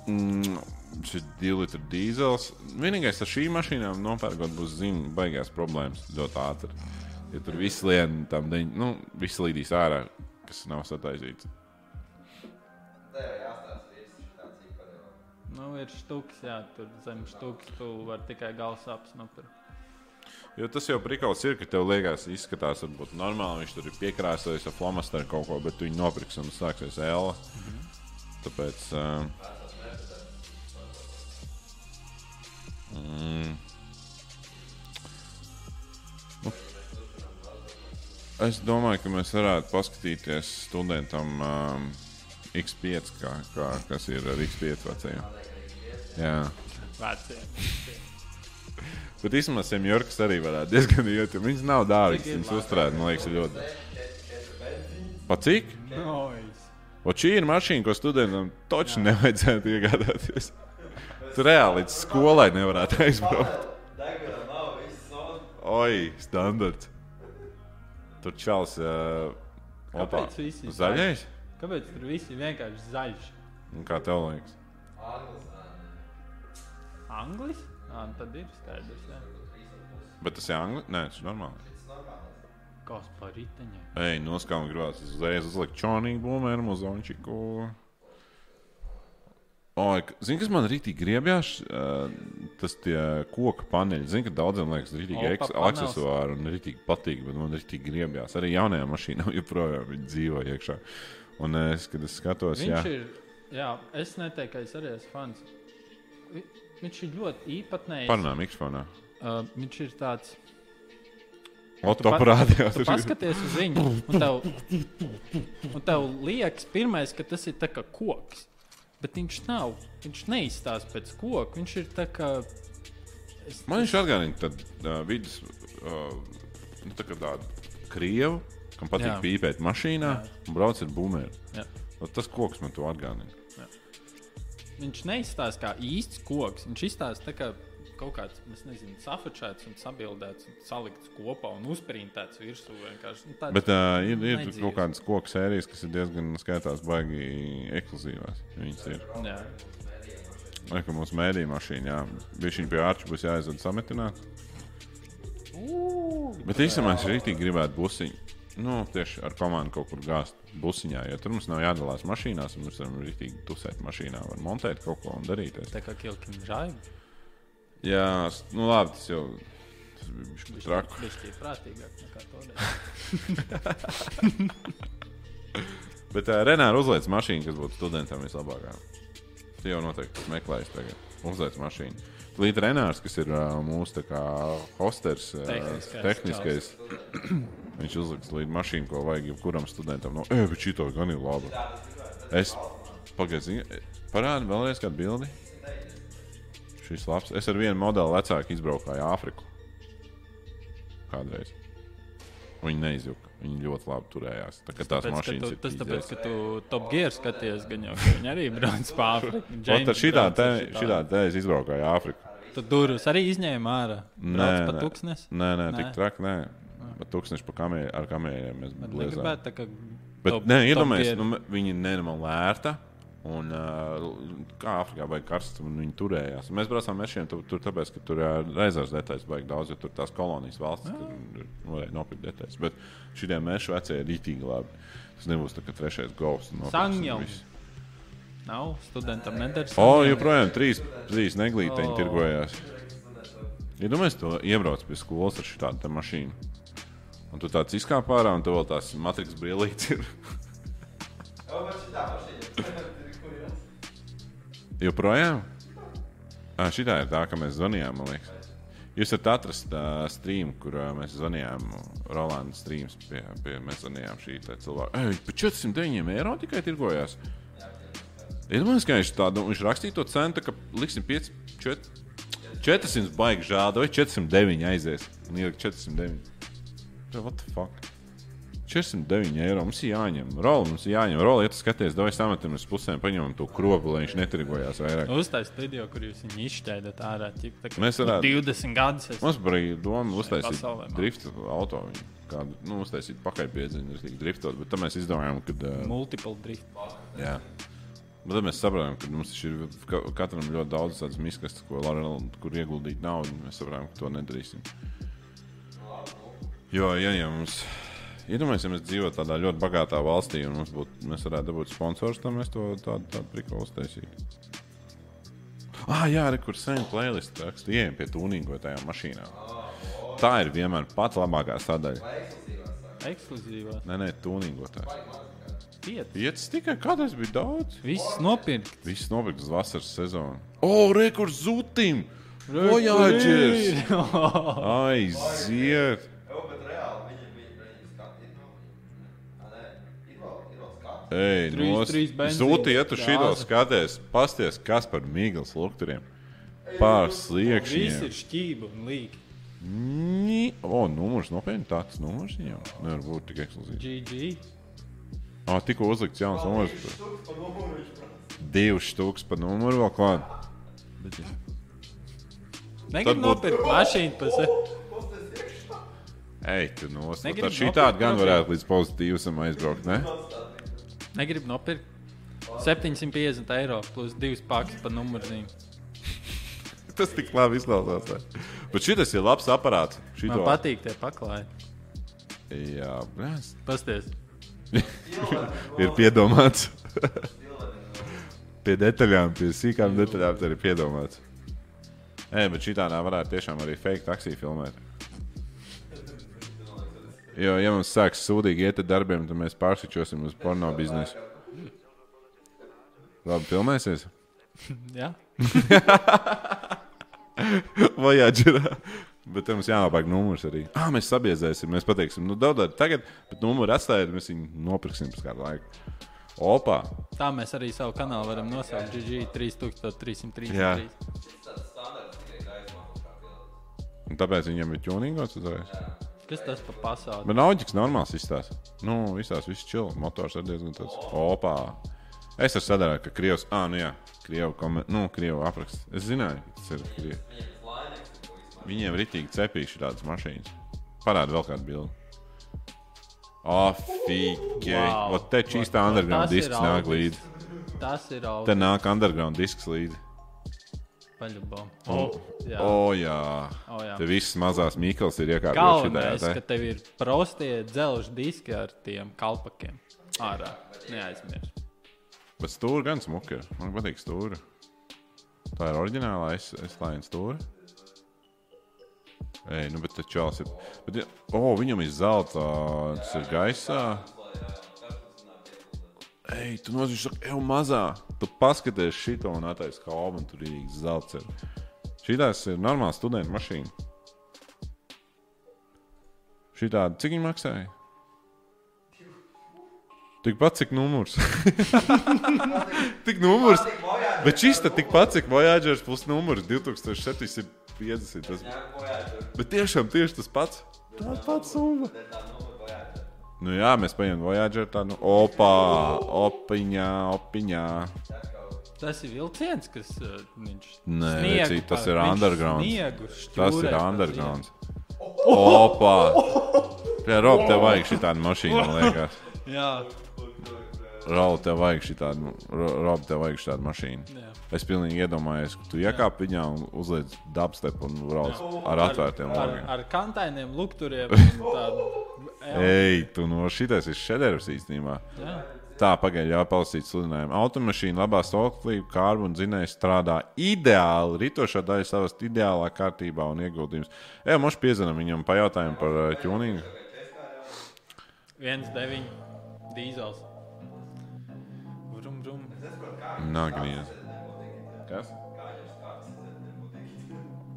Mm, šis divi litri dīzels. Vienīgais ar šīm mašīnām nopērkot būs zina baigās problēmas ļoti ātri. Ja tur viss lien, tam deņ, nu, viss līdīs ārā, kas nav sataisīts. Nu, ir štuks, jā, tur zem štuks. Tu vari tikai galsāpes nopirkt. Jo tas jau prikals ir, ka tev liekas, izskatās, varbūt normāli. Viņš tur ir piekrāsojis ar flomasteru kaut ko, bet tu viņu nopirksi un sāksies ēla. Tāpēc. Uh, mm, nu, es domāju, ka mēs varētu paskatīties studentam um, X5, kā, kā, kas ir ar X5 vecajiem. Jā. Vecie. Bet īstenībā Semjorkas arī varētu diezgan iet, jo viņas nav dārgas. Viņas uzturēt, man liekas, ļoti. Pa cik? O šī ir mašīna, ko studentam taču nevajadzētu iegādāties. Tur reāli līdz skolai nevarētu aizbraukt. Oi, standarts. Tur čels. Uh, opā. Zaļais? Kāpēc tur viss ir vienkārši zaļš? Un Kā tev liekas? Anglis? Jā, nu tad ir skaidrs. Jā. Bet tas ir angļu? Nē, tas ir normāli. Kas par riteņiem? Ej, noskām gribās uzreiz uzlikt muzončiku. Oi, k- zini, kas man rītīgi griebjās? Uh, tas tie koka paneļi. Zini, ka daudziem liekas rītīgi aksesuāri un rītīgi patīk, bet man rītīgi griebjās. Arī jaunajā mašīnā joprojām dzīvo iekšā. Un es, kad es skatos, Viņš jā, ir. Jā, es neteiktu, ka es arī esmu fans. Vi- Viņš ir ļoti īpatnējs. parunām X-fonā. Uh, viņš ir tāds. Oto pa- parādījās. Tu paskaties uz viņu, un tev, un tev liekas, pirmais, ka tas ir tā kā koks. Bet viņš nav. Viņš neizstāsta pēc koka. Viņš ir tā kā. Es, Man viņš atgādina tādu uh, vidus, uh, nu, tā kā tādu krievu, kam patīk Jā. jā. pīpēt mašīnā Jā. un brauc ar bumēru. Jā. Nu, Tas koks man to atgādina. Viņš neizstāsta kā īsts koks. Viņš izstāsta tā kā kaut kāds, nezinu, safačēts un sabildēts un salikts kopā un uzprintēts virsū. Nu, tāds- Bet uh, ir, ir Nedzīvs. kaut kādas koku sērijas, kas ir diezgan skaitās, baigi ekskluzīvās. Viņas ir. Jā. Vai ka mūsu mēdī mašīna, jā, bija viņa pie ārča, būs jāaizved sametināt. Bet īstenībā es rītīgi gribētu busiņu. Nu, tieši ar komandu kaut kur gāzt busiņā, jo tur mums nav jādalās mašīnās, un mēs varam rītīgi tusēt mašīnā, var montēt kaut ko un darīties. Tā kā kilkim žaiba. Jā, nu labi, tas jau tas bija bišķi traki. Viņš ir prātīgāk nekā to darīt. Bet uh, Renāra uzliek mašīnu, kas būtu studentam vislabākā. Tu jau noteikti meklēsi tagad. Uzliek mašīnu. Līdz Renārs, kas ir uh, mūsu kā hosters, uh, Tehniskais tehniskais, viņš uzliks līdz mašīnu, ko vajag jebkuram studentam. No, e, bet šī to gan ir laba. Es pagaidu, parādu vēlreiz kādu bildi. Šis labs. Es ar vienu modeli vecāku izbraukāju Āfriku. Kādreiz. Viņi neizjuka. Viņi ļoti labi turējās. Tā tās Tāpēc, mašīnas tu, tas tāpēc, ka tu top gear skaties, gan jau viņi arī brauc pa Āfriku. Ar šitā te, šitā. te es izbraukāju Āfriku. Tu durvis arī izņēma ārā. Brauc pa nē, nē, Nē. tik traki. Bet tūkstoši pa kamē, ar kamēriem mēs Bet negribētu tā kā. Bet, top- nē, tier. nu, viņi nenormāli lērta. Un, uh, kā Afrikā bija karsts, un viņi turējās. Mēs braucām mešiem tur, tur tāpēc, ka tur uh, reizes detaļas vajag daudz, jo tur tās kolonijas valsts tur varēja nopirkt detaļas. Bet šie meši vecie ir rītīgi labi. Tas nebūs tā kā trešais govs. Sangjom. Nav studentam nedara. O, joprojām trīs, trīs neglīteņi oh. tirgojās. Ja to iebrauc pie skolas ar šādu mašīnu. Un tu tāds izkāp ārā, un tu vēl tās matriks brīvlītes ir. Joprojām? Ah, šī ir tā, ka mēs zvanījām. man liekas. Jūs varat atrast uh, streamu, kur uh, mēs zvanījām. Rolanda streams pie, pie mēs zvanījām šī cilvēka. Ej, par 409 eiro tikai tirgojās. Iedomājieties, ka viņš tādu viņš rakstīja to cenu, ka liksim 5, 4, 400 baigi žāda vai 409 aizies. Un ielikt 409. What the fuck? 409 eiro mums ir jāņem. Rola mums ir jāņem. Rola, ja tu skaties, davai sametam uz pusēm, paņemam to kropu, lai viņš netirgojās vairāk. Uztaisīt video, kur jūs viņu izšķēdat ārā. ķip, tā Mēs varētu- 20 gadus. Es... Mums bija doma uztaisīt drifta auto. viņu Kādu, nu, uztaisīt pakaļpiedziņu, tik driftot, bet tad mēs izdomājām, ka. Uh, Multiple drift. jā. Bet tad mēs sapratām, ka mums ir ka- katram ļoti daudz tādas Lorela- kur ieguldīt naudu. Mēs sapratām, ka to nedarīsim. Jo, ja, ja mums. Iedomājieties, ja mēs dzīvotu tādā ļoti bagātā valstī, un mums būtu, mēs varētu dabūt sponsors, tad mēs to tādu, tādu prikolu uztaisītu. Ah, jā, arī kur sen playlist rakstu, ieejam pie tūnīgotajām mašīnām. Tā ir vienmēr pats labākā sadaļa. Ekskluzīvā. Nē, nē, tūnīgotājs. Pieci. Tikai kādreiz bija daudz. Viss nopirkt. Viss nopirkts uz vasaras sezonu. O, rekurs zutim! Voyages! Aiziet! Jā, bet reāli viņi viņi viņi skatīt no viņa. Ā, nē, ir vēl, Trīs- nos- Zūti, ja tu šito skaties, pasties, kas par mīglas lukturiem. Pār Viss sliekšņiem. ir šķība un līga. O, numurs nopietni tāds numurs viņam. Nevar būt tik ekskluzīvs. GG. O, tikko uzlikts jauns numurs. Divas štukas pa numuru vēl klāt. Negribu būt- nopirkt mašīnu pa sevi. Ej, tu nos. Negribu Tad šī tāda gan varētu līdz pozitīvam aizbraukt, ne? Negribu nopirkt. 750 eiro plus divas pakas par numurzīm. Tas tik labi izklausās. ne? Bet šis ir labs aparāts. Man Šito... patīk tie paklāji. Jā, blēs. Pasties. ir piedomāts. pie detaļām, pie sīkām detaļām tā ir piedomāts. Nē, bet šī tādā varētu tiešām arī fake taksiju filmēt. Jo, ja mums sāks sūdīgi iet ar darbiem, tad mēs pārsvičosim uz porno biznesu. Labi, filmēsies? Jā. Voyagerā. Bet mums jānopērk numurs arī. Ah, mēs sabiezēsim, mēs pateiksim, nu, daudz tagad, bet numuru atstājiet, mēs viņu nopirksim pēc kāda laika. Opa! Tā mēs arī savu kanālu varam nosaukt. GG 3333. Jā. Un tāpēc viņam ir ķūnīgots uzreiz. Kas tas par pasauli? Bet Nauģis normāls izstāsta. Nu, visās viss čil. Motors ir diezgan tāds. Opa! Es ar sadarboju, ka Krievs, ah, nu jā, Krievu, komen... nu, Krievu apraksts. Es zināju, ka tas ir Krievu. Viņiem rītīgi cepīši tādas mašīnas. Parāda vēl kādu bildi. Afīgi! Wow. Te čīstā underground disks nāk līdzi. Tas ir Te nāk underground disks līdzi. Paļubom. O, jā. o, jā. O, jā. Te visas mazās Mikls ir iekārtotas Galvenais, šitā. ka tev ir prostie dzelžu diski ar tiem kalpakiem. Ārā. Neaizmirst. Bet stūra gan smuka ir. Man patīk stūra. Tā ir oriģinālā S-Line stūra. Ej, nu, bet čels ir. Bet, oh, viņam ir zelta, tas ir gaisā. Ej, tu nozīmē, ka jau mazā. Tu paskaties šito un attaisno kalnu, un tur ir zelta. Šī tās ir normāla studenta mašīna. Šī tāda, cik viņa maksāja? Tikpat cik numurs. Tik numurs. Bet šis tad tikpat cik Voyagers plus numurs 2750. Tas, bet tiešām tieši tas pats. Tā pats summa. Nu jā, mēs paņemam Voyager tādu opā, opiņā, opiņā. Tas ir vilciens, kas uh, viņš Nē, sniegu vecīt, tas ir viņš undergrounds. sniegu Tas šķūrē ir pa undergrounds. Opā! Jā, Rob, tev vajag šī tāda mašīna, man liekas. Jā, Rob, tev vajag šī tāda, Rob, tev vajag šī tāda mašīna. jā. Es pilnīgi iedomājos, ka tu iekāp viņā un uzliec dubstep un brauc ar atvērtiem ar, logiem. ar kantainiem, lukturiem. Ej, tu no šitais ir šedevrs īstenībā. jā. Tā, pagaidi, jāpalasīt sludinājumu. Automašīna labā stāvoklī, kārbu un dzinēja strādā ideāli. Rītošā daļa savas ideālā kārtībā un ieguldījums. Jā, mums piezinām viņam pajautājumu par uh, tuningu. 1,9 dīzels. Nākamais. Kas?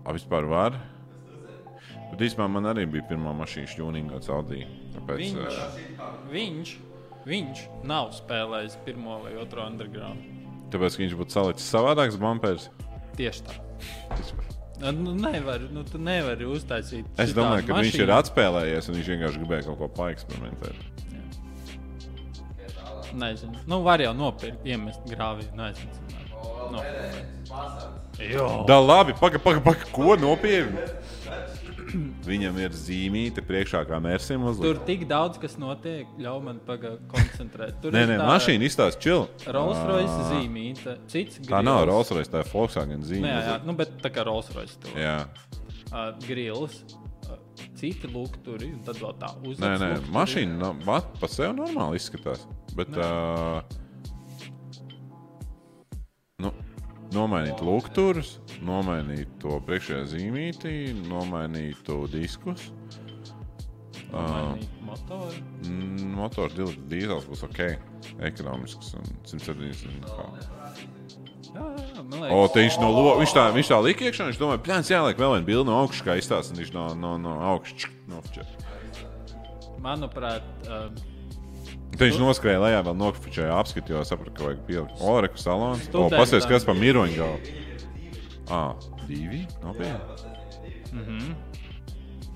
A, vispār var? Bet īstenībā man arī bija pirmā mašīna šķūninga caudī. Tāpēc, Viņš, uh, viņš, viņš nav spēlējis pirmo vai otro underground. tāpēc, viņš būtu salicis savādāks bumpers. Tieši tā. Nu, nevar, nu, tu nevari uztaisīt. Es domāju, ka viņš ir mašīnu. atspēlējies un viņš vienkārši gribēja kaut ko paeksperimentēt. Nezinu. Nu, var jau nopirkt, iemest grāvī. Nezinu. No. Jo. Da labi, pagaidi, pagaidi, paga, ko nopietni. Viņam ir zīmīte priekšā, kā mērsim Tur uzlikt. tik daudz, kas notiek, ļauj man pagaidīt, koncentrēt. Tur Nē, nē, tā mašīna izstāsta čil. Rolls Royce zīmīte, cits Tā nav. Rolls Royce, tā ir Volkswagen zīme. Nē, jā, nu, bet tā kā Rolls Royce tur jā. uh, grills, uh, citi lukturi, un tad vēl tā uzliek. Nē, nē, mašīna vat, pa sev normāli izskatās. Bet, uh, nomainīt lukturus, nomainīt to priekšējā zīmītī, nomainīt to diskus. Motori. Mm, Motors dīzels būs ok, ekonomisks un 170. kā. Jā, jā, man O, liekas, te viņš no lo, viņš tā, viņš tā lika iekšā, viņš domāja, plēns jāliek vēl viena bilde no augšas, kā izstāsta, un viņš no, no, no augšas nofčē. manuprāt, uh, Tad viņš noskrēja lejā, vēl nokļuva apskatījā, saprata, ka vajag pielikt Oreku salons. O, pasies, kas pa miroņu galvu. Ā, divi? Nopietni. Mhm.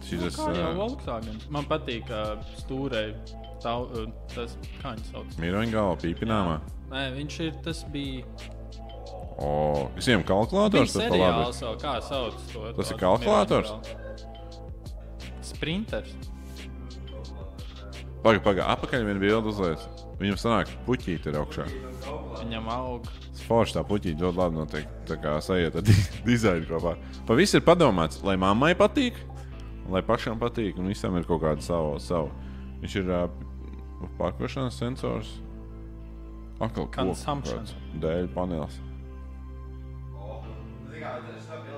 Šis uh, Volkswagen. Man patīk, ka stūrē tau, uh, tas, kā viņš sauc. miroņu galva pīpināmā. Nē, viņš ir, tas bija, O, bija kalkulators, tas pa labi. seriāls, vēl, kā sauc to. Tas ir kalkulators? miroņu Sprinters. Pagaid, pagaid, apakaļ viena bilde uzliek. Viņam sanāk, puķīte ir augšā. Viņam aug. Forši tā puķīte ļoti labi notiek. Tā kā sajiet ar di dizainu kopā. Pa viss ir padomāts, lai mammai patīk, lai pašam patīk, un visam ir kaut kāda sava. sava. Viņš ir uh, pārkošanas sensors. Akal Consumption. Dēļ panelis. Bildi,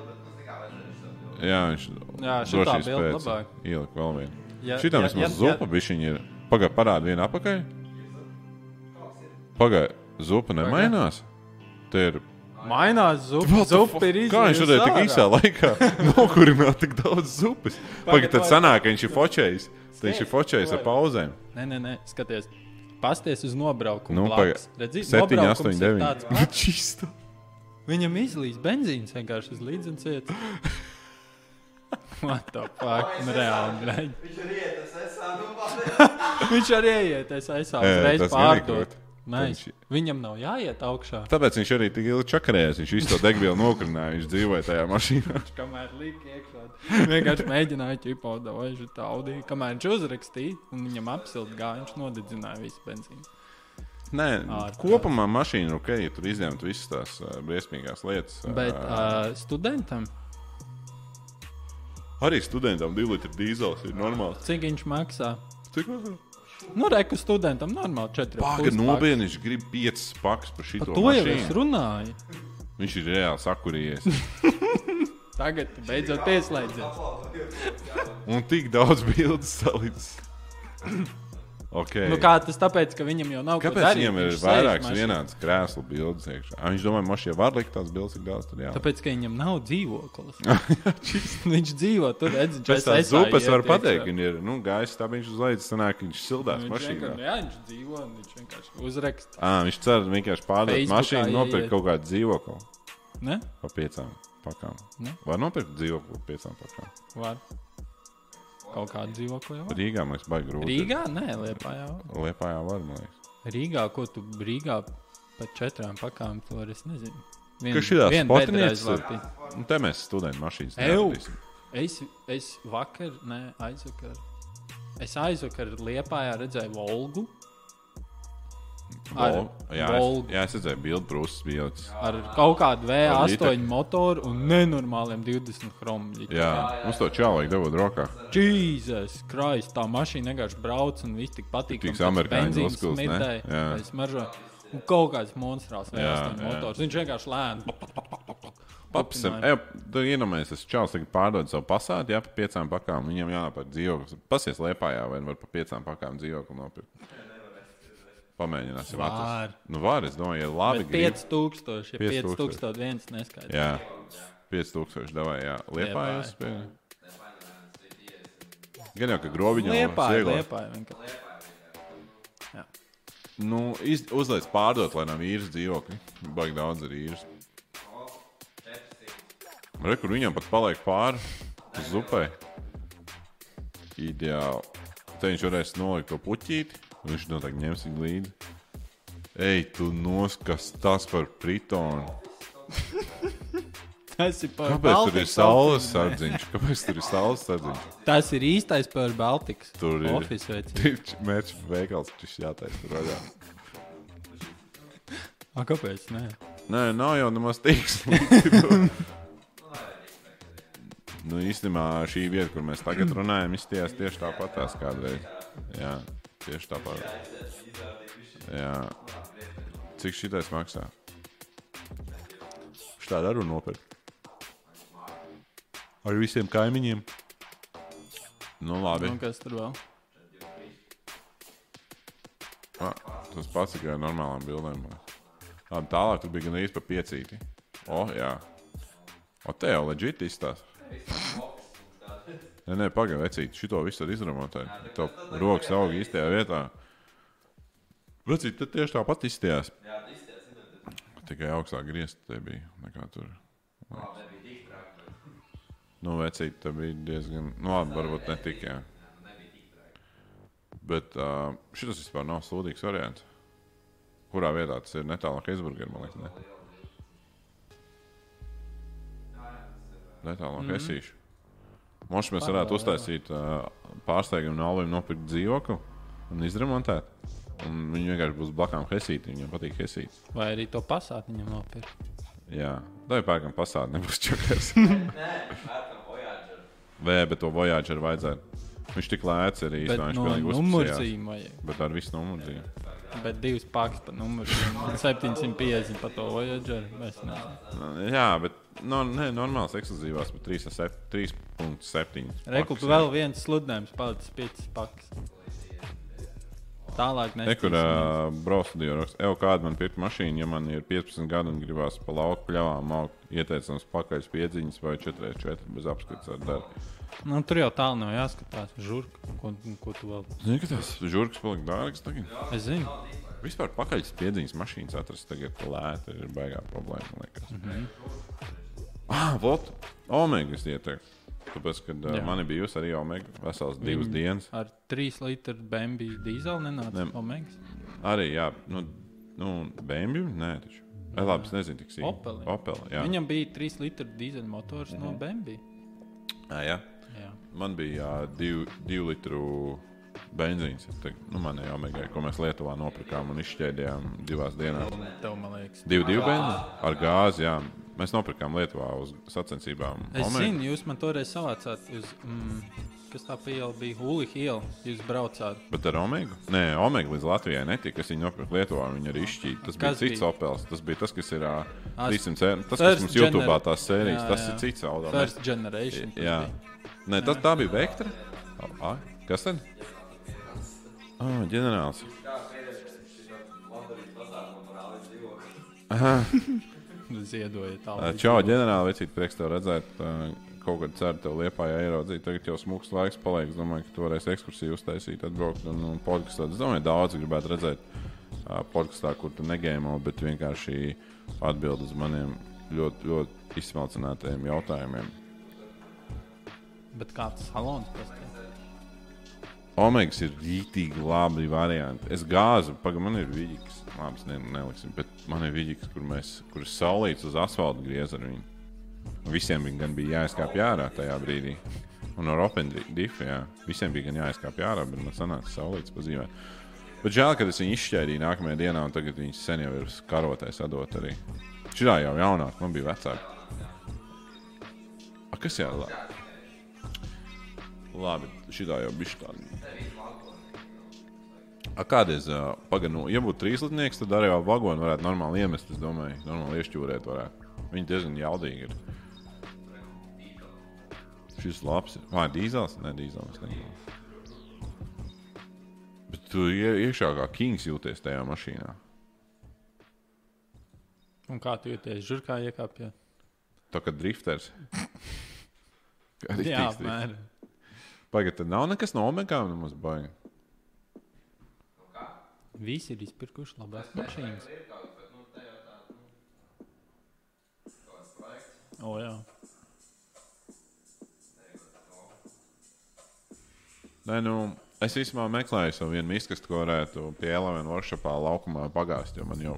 bet nu, bildi. Jā, viņš Jā, šitā drošības bilde pēc labāk. Ielika vēl vienu. Ja- Šitam ja- vismaz ja- zupa bišķiņa ir. Pagaid, parāda vienu apakaļ. Pagaid, zupa nemainās. Te ir Mainās zupa. Zupa ir Kā viņš varēja tik īsā izdevies. laikā nokurināt tik daudz zupas? Pagaid, tad sanāk, ka viņš ir fočējis. Tad viņš ir fočējis ar pauzēm. Nē, nē, nē, skaties. Pasties uz nobraukumu. Nu, blakus. pagaid. Redzi, 7, nobraukums 8, ir 9. tāds Nu, pats. čisto. Viņam izlīst benzīns vienkārši uz līdzenas vietas. What the fuck? Nu, reāli, bļaļ. Viņš ir ietas, es pārējā. Viņš arī ieiet, es uzreiz tas pārdot. Viņš- viņam nav jāiet augšā. Tāpēc viņš arī tik ilgi čakarējās. Viņš visu to degvielu nokurināja. Viņš dzīvoja tajā mašīnā. Kamēr līka iekšā, vienkārši mēģināja ķipot, vai viņš tā audīja. Kamēr viņš uzrakstīja, un viņam apsilt gāja, viņš nodedzināja visu benzīnu. Nē, Ārprāts. kopumā mašīna ir ok, ja tur izņemt visas tās uh, briesmīgās lietas. Bet Ā, uh, studentam, Arī studentam 2 litru dīzels ir normāls. cik viņš maksā? Cik maksā? Nu, reku studentam normāli 4. Pagaid, nopietni, viņš grib 5 pakas par šito Par to jau es mašīnu. runāju. Viņš ir reāli sakurījies. Tagad beidzot pieslēdzies. Un tik daudz bildes salīdzis. Okay. Nu, kā tas tāpēc, ka viņam jau nav Kāpēc darīt, viņam ir viņš vairākas vienādas krēslu bildes iekšā? Ā, Viņš domā, ka mašīnā var likt tās bildes, cik daudz tur jāliek. Tāpēc, ka viņam nav dzīvoklis. viņš dzīvo tur, redz, viņš Pēc tās zupas var pateikt, ka ir nu, gaisa stabiņš uz lejas, sanāk, viņš sildās Viņš mašīnā. jā, viņš dzīvo, viņš vienkārši uzraksta. Ā, viņš cer vienkārši pārdot mašīnu, nopirkt kaut kādu dzīvokli Ne? pa piecām pakām. Ne? Var nopirkt dzīvokli pa piecām pakām. Var. Kaut kādu dzīvokli jau. Rīgā liekas, baigi grūti. Rīgā? Nē, Liepā jau. Liepā jau var, man liekas. Rīgā, ko tu Rīgā pa četrām pakām, to es nezinu. Vien, Ka šitās viena spotinītes bedra ir. aizvārtī. Nu, te mēs studentu mašīnas neatradīsim. Es, es vakar, ne, aizvakar. Es aizvakar Liepājā redzēju Volgu. Ar jā, Volgu. es, jā, es redzēju, bildi bija jau. Ar kaut kādu Ar V8 literu. motoru un nenormāliem 20 chromu. Jā, mums to vajag dabūt rokā. Jēzus, Kristus, tā mašīna vienkārši brauc un viss tik patīk. Tiks amerikāņu uzpils, ne? Jā. Es maržo. Un kaut kāds monstrāls Jā, V8 jā. motors. Viņš vienkārši lēni. Papsim, ej, tu iedomājies, es čāls tagad pārdodu savu pasādi, jā, pa piecām pakām. Viņam jānopērk dzīvoklis. Pasies liepājā, vai var pa piecām pakām dzīvokli nopirkt. Pamēģināsim. Atrast. Nu, var, es domāju, ja labi. Bet grib- 5000, ja 5000. 5000 viens neskaidrs. Jā, 5000 davai, jā. Liepājā Liepāja. spēlē. Gan jau, ka grobiņā Liepāja, liepāja. vienkārši. Nu, iz, uzliec pārdot, lai nav īres dzīvokļi. Baigi daudz ir īres. Re, kur viņam pat paliek pāri uz zupai. Ideāli. Te viņš varēs nolikt to puķīti, viņš noteikti ņems viņu līdzi. Ej, tu noskas tas par pritonu. Tas ir par Kāpēc tur ir Baltics saules office, ne? sardziņš? Kāpēc tur ir saules sardziņš? Tas ir īstais par Baltikas. Tur ir. Office veids. Viņš mērķis veikals, tas jātaisa tur vaļā. A, kāpēc? Nē. Nē, nav jau nemaz tiks. nu, īstenībā šī vieta, kur mēs tagad runājam, izties tieši tāpat tās kādreiz. Jā, tieši tāpat. Jā. Cik šitais maksā? Štādi arī nopirkt. Ar visiem kaimiņiem. Nu, labi. Nu, kas tur vēl? Ah, tas pats tikai ar normālām bildēm. Labi, tālāk tur bija gan īsti pa piecīti. O, jā. O, te jau leģit izstāsta. Nē, nē, pagaidi, vecīt, šito visu var izremontēt. To rokas aug īstajā vietā. Vecīt, tad tieši tāpat izstījās. Tikai augstāk griezti te bija nekā tur. Nu, vecīt, tā bija diezgan, nu, labi, varbūt ne tik, jā. Bet uh, šis vispār nav sūdīgs variants. Kurā vietā tas ir netālu no Heisburgera, man liekas, ne? Netālu no mm -hmm. Hesīša. Mums mēs varētu uztaisīt pārsteigumu no Alvim nopirkt dzīvokli un izremontēt. Un viņi vienkārši būs blakām Hesīti. Viņiem patīk Hesīt. Vai arī to pasākt viņam nopirkt? Jā, tā ir pērkam pasādi, nebūs čakars. Nē, pērkam Voyager. Vē, bet to Voyager vajadzētu. Viņš tik lēts arī īstenībā. Viņš no pilnīgi numurzīm vajag. Bet ar visu numurzīm. Bet divas pakas par numurzīm. un 750 par to Voyager. Es nezinu. Jā, bet no, ne, normāls ekskluzīvās, bet 3,7. Rekup vēl viens sludinājums, palicis 5 pakas. Tālāk Nekur nesmu. uh, braucu raksta, ej, kāda man pirkt mašīna, ja man ir 15 gadi un gribās pa lauku pļāvām augt, ieteicams pakaļ piedziņas vai 4x4 bez apskates ar darbu. Nu, tur jau tālu nav jāskatās. Žurka, ko, ko tu vēl? Zini, ka tas žurks palika dārgs tagad? Es zinu. Vispār pakaļ piedziņas mašīnas atrast tagad lēti ir baigā problēma, liekas. Mm -hmm. Ah, vot, Omega es ieteiktu. Tāpēc, kad uh, Jā. man bija bijusi arī Omega vesels divas Viņ- dienas. Ar 3 litru bēnbiju dīzeli nenāca Ne. Omegas. Arī, jā, nu, nu Bēnbju? Nē, taču. Es labi, es nezinu, cik sīk. Opeli. Opeli, jā. Viņam bija 3 litru dīzeļu motors no bēnbija. Jā, jā. Jā. Man bija jā, divu, divu litru benzīns. Te, nu, man jau omega, ko mēs Lietuvā nopirkām un izšķēdījām divās dienās. Tev, man liekas. Divu, divu benzīnu ar gāzi, jā. Mēs nopirkām Lietuvā uz sacensībām. Es Omega. zinu, jūs man toreiz savācāt uz, mm, kas tā iela bija, Hulīka iela. Jūs braucāt. Bet ar Omega? Nē, Omega līdz Latvijai netika. Es viņu nopirku Lietuvā, viņa arī izšķīra. Tas Kas bija cits bija? Opels. Tas bija tas, kas ir As- 300 eiro. Tas, kas mums YouTube gener- tās sērijas, Jā, tas jā. ir cits. Mēs- First generation. tas Jā, bija. Nē, tas tā bija Vektra. A, kas tad? Ah, ģenerālis. Ziedojiet Ā, tālāk. Čau, ģenerāli, vecīt, prieks tev redzēt. Kaut kad ceru tev liepā ieraudzīt. Tagad jau smūgs laiks paliek. Es domāju, ka tu varēsi ekskursiju uztaisīt, atbraukt un, un podkastā. Es domāju, daudz gribētu redzēt podkastā, kur tu negēmo, bet vienkārši atbild uz maniem ļoti, ļoti izsmalcinātajiem jautājumiem. Bet kāds salons pastāv? Omegas ir rītīgi labi varianti. Es gāzu, pagaidām, man ir viļņas, labi, ne, neliksim, bet man ir viļņas, kur mēs, kur saulīts uz asfalta griez ar viņu. Visiem viņi gan bija jāizkāpj ārā tajā brīdī. Un ar Open Diffu, jā. Visiem bija gan jāizkāpj ārā, bet man sanāca saulītas pazīmēt. Bet žēl, ka es viņu izšķēdīju nākamajā dienā, un tagad viņas sen jau ir uz karotē sadot arī. Šī jau jaunāk, man bija vecāka. A, kas jā? La... Labi, šī jau bija tāda. A, kādreiz, uh, pagaidi, nu, ja būtu trīslitnieks, tad arī jau vagonu varētu normāli iemest. Es domāju, normāli iešķūrēt varētu. Viņi diezgan jaudīgi ir. Šis labs ir. Vai dīzels? Nē, dīzels. Bet tu ie- iekšā kā kings jūties tajā mašīnā. Un kā tu jūties? Žurkā iekāpjot. Tā kā drifters. Kā Jā, apmēram. Pagaid, tad nav nekas no omegām nemaz baigi. Visi ir izpirkuši labās mašīnas. O, jā. Nē, nu, es īstenībā meklēju savu vienu miskastu, ko varētu pie Elavena workshopā laukumā pagāzt. Jo man jau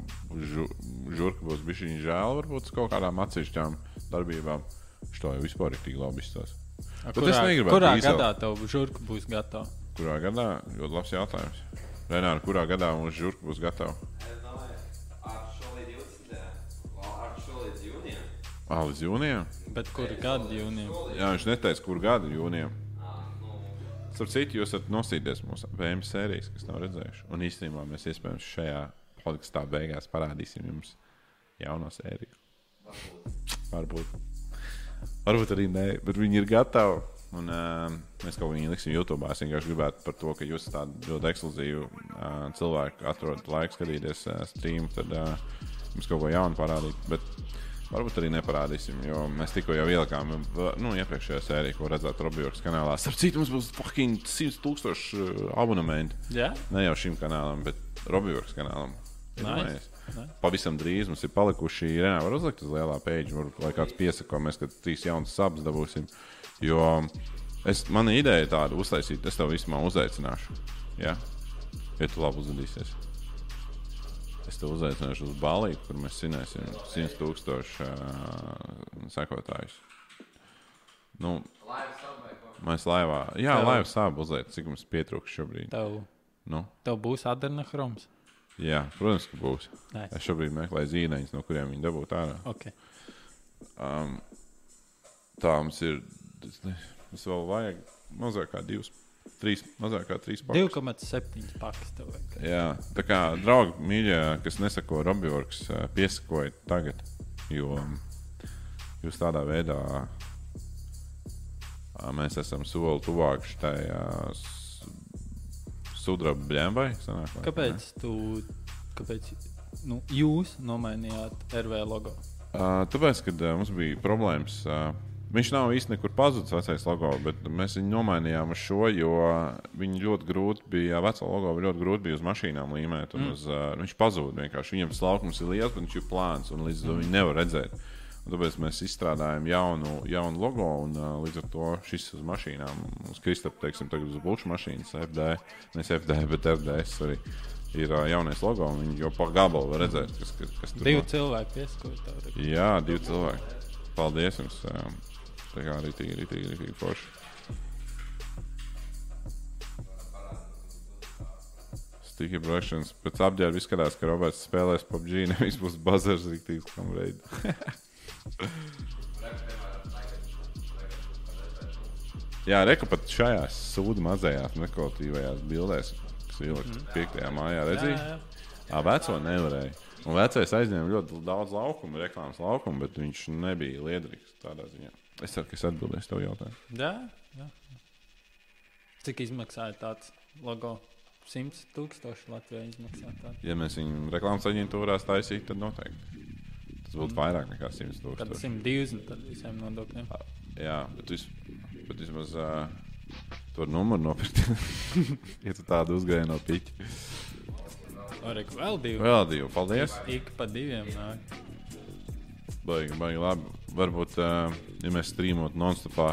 žu, žurka būs viņa žēl, varbūt kaut kādām atsevišķām darbībām. Šo jau vispār ir tik labi es negribētu kurā dīzeli. gadā tev žurka būs gatava? Kurā gadā? Ļoti labs jautājums. Renāri, kurā gadā mums žurka būs gatava? Es domāju, ar šo līdz 20. vēl Ar šo līdz jūnijam. Ah, līdz jūnijam? Bet kuru gadu jūnijā? Jā, viņš neteica, kur gada jūnijam. Starp citu, jūs esat nosīties mūsu VM sērijas, kas nav redzējuši. Un īstenībā mēs iespējams šajā podkāstā beigās parādīsim jums jauno sēriju. Varbūt. Varbūt arī nē, bet viņi ir gatavi. Un, uh, mēs kaut ko viņu liksim YouTube. Es vienkārši gribētu par to, ka jūs esat tādi ļoti ekskluzīvi uh, cilvēki, atrodat laiku skatīties uh, streamu, tad uh, mums kaut ko jaunu parādīt. Bet varbūt arī neparādīsim, jo mēs tikko jau ielikām nu, iepriekšējā sērijā, ko redzēt Robijorkas kanālā. Starp citu, mums būs fucking 100 tūkstoši uh, abonementi. Jā, Ne jau šim kanālam, bet Robijorkas kanālam. Nice. Pavisam drīz mums ir palikuši. Jā, var uzlikt uz lielā pēļņa, vai kāds piesako, mēs trīs jaunas sabas dabūsim. Jo es, mana ideja ir tāda, uztaisīt, es tev vismaz uzaicināšu. Jā, ja tu labi uzvedīsies. Es tev uzaicināšu uz balīti, kur mēs svinēsim 100 tūkstošu uh, sekotājus. Nu, mēs laivā, jā, Tev- laivā sāp uzliet, cik mums pietrūkst šobrīd. tev, Nu, tev būs adrenahroms. jā, protams, ka būs. Nice. Es šobrīd meklēju zīmēņus, no kuriem viņi dabūtu ārā. Okay. Um, tā mums ir. Tas vēl vajag mazāk kā divas, trīs, mazāk kā trīs pakas. 2,7 pakas tev vajag. Jā, tā kā draugi, mīļie, kas nesako Robjorks, piesakojiet tagad, jo jūs tādā veidā mēs esam soli tuvāk šai sudraba vai? Kāpēc tu, kāpēc nu, jūs nomainījāt RV logo? Uh, tāpēc, kad uh, mums bija problēmas, uh, viņš nav īsti nekur pazudis vecais logo, bet mēs viņu nomainījām uz šo, jo viņi ļoti grūti bija, veco logo ļoti grūti bija uz mašīnām līmēt. Mm. Uz, uh, viņš pazuda vienkārši. Viņam tas laukums ir liels, bet viņš ir plāns un līdz ar to viņi nevar redzēt. Un tāpēc mēs izstrādājām jaunu, jaunu logo, un uh, līdz ar to šis uz mašīnām, uz Kristapam, teiksim, tagad uz Bulču mašīnas, FD, nevis FD, bet RDS arī ir uh, jaunais logo, un viņi jau pa gabalu var redzēt, kas, kas, kas tur Divi no- cilvēki piesakoja tev. Jā, divi cilvēki. Paldies jums. ā, Tā kā arī tīri, arī forši. Stīgi braukšanas. Pēc apģērba izskatās, ka Roberts spēlēs PUBG. Nevis būs bazars rīktīgs, kam reid. Jā, reku pat šajās sūdu mazajās nekvalitatīvajās bildēs, kas ielikt 5. mājā, redzēji? Jā, jā. Jā, veco nevarēja. Un vecais aizņēma ļoti daudz laukumu, reklāmas laukumu, bet viņš nebija liederīgs tādā ziņā. Es ceru, ka es atbildēšu tev jautājumu. Jā, jā. Cik izmaksāja tāds logo? 100 tūkstoši Latvijā izmaksā tādu. Ja mēs viņu reklāmas aģentūrās taisītu, tad noteikti. Tas būtu vairāk nekā 100 Kad tūkstoši. 120 tad visiem nodokļiem. Jā, bet, vis, bet vismaz uh, tur numuru nopirkt. ja tu tādu uzgāji no piķa. Arī vēl divi. Vēl divi, paldies. Ik pa diviem nāk. Baigi, baigi labi. Varbūt, uh, ja mēs strīmot non-stopā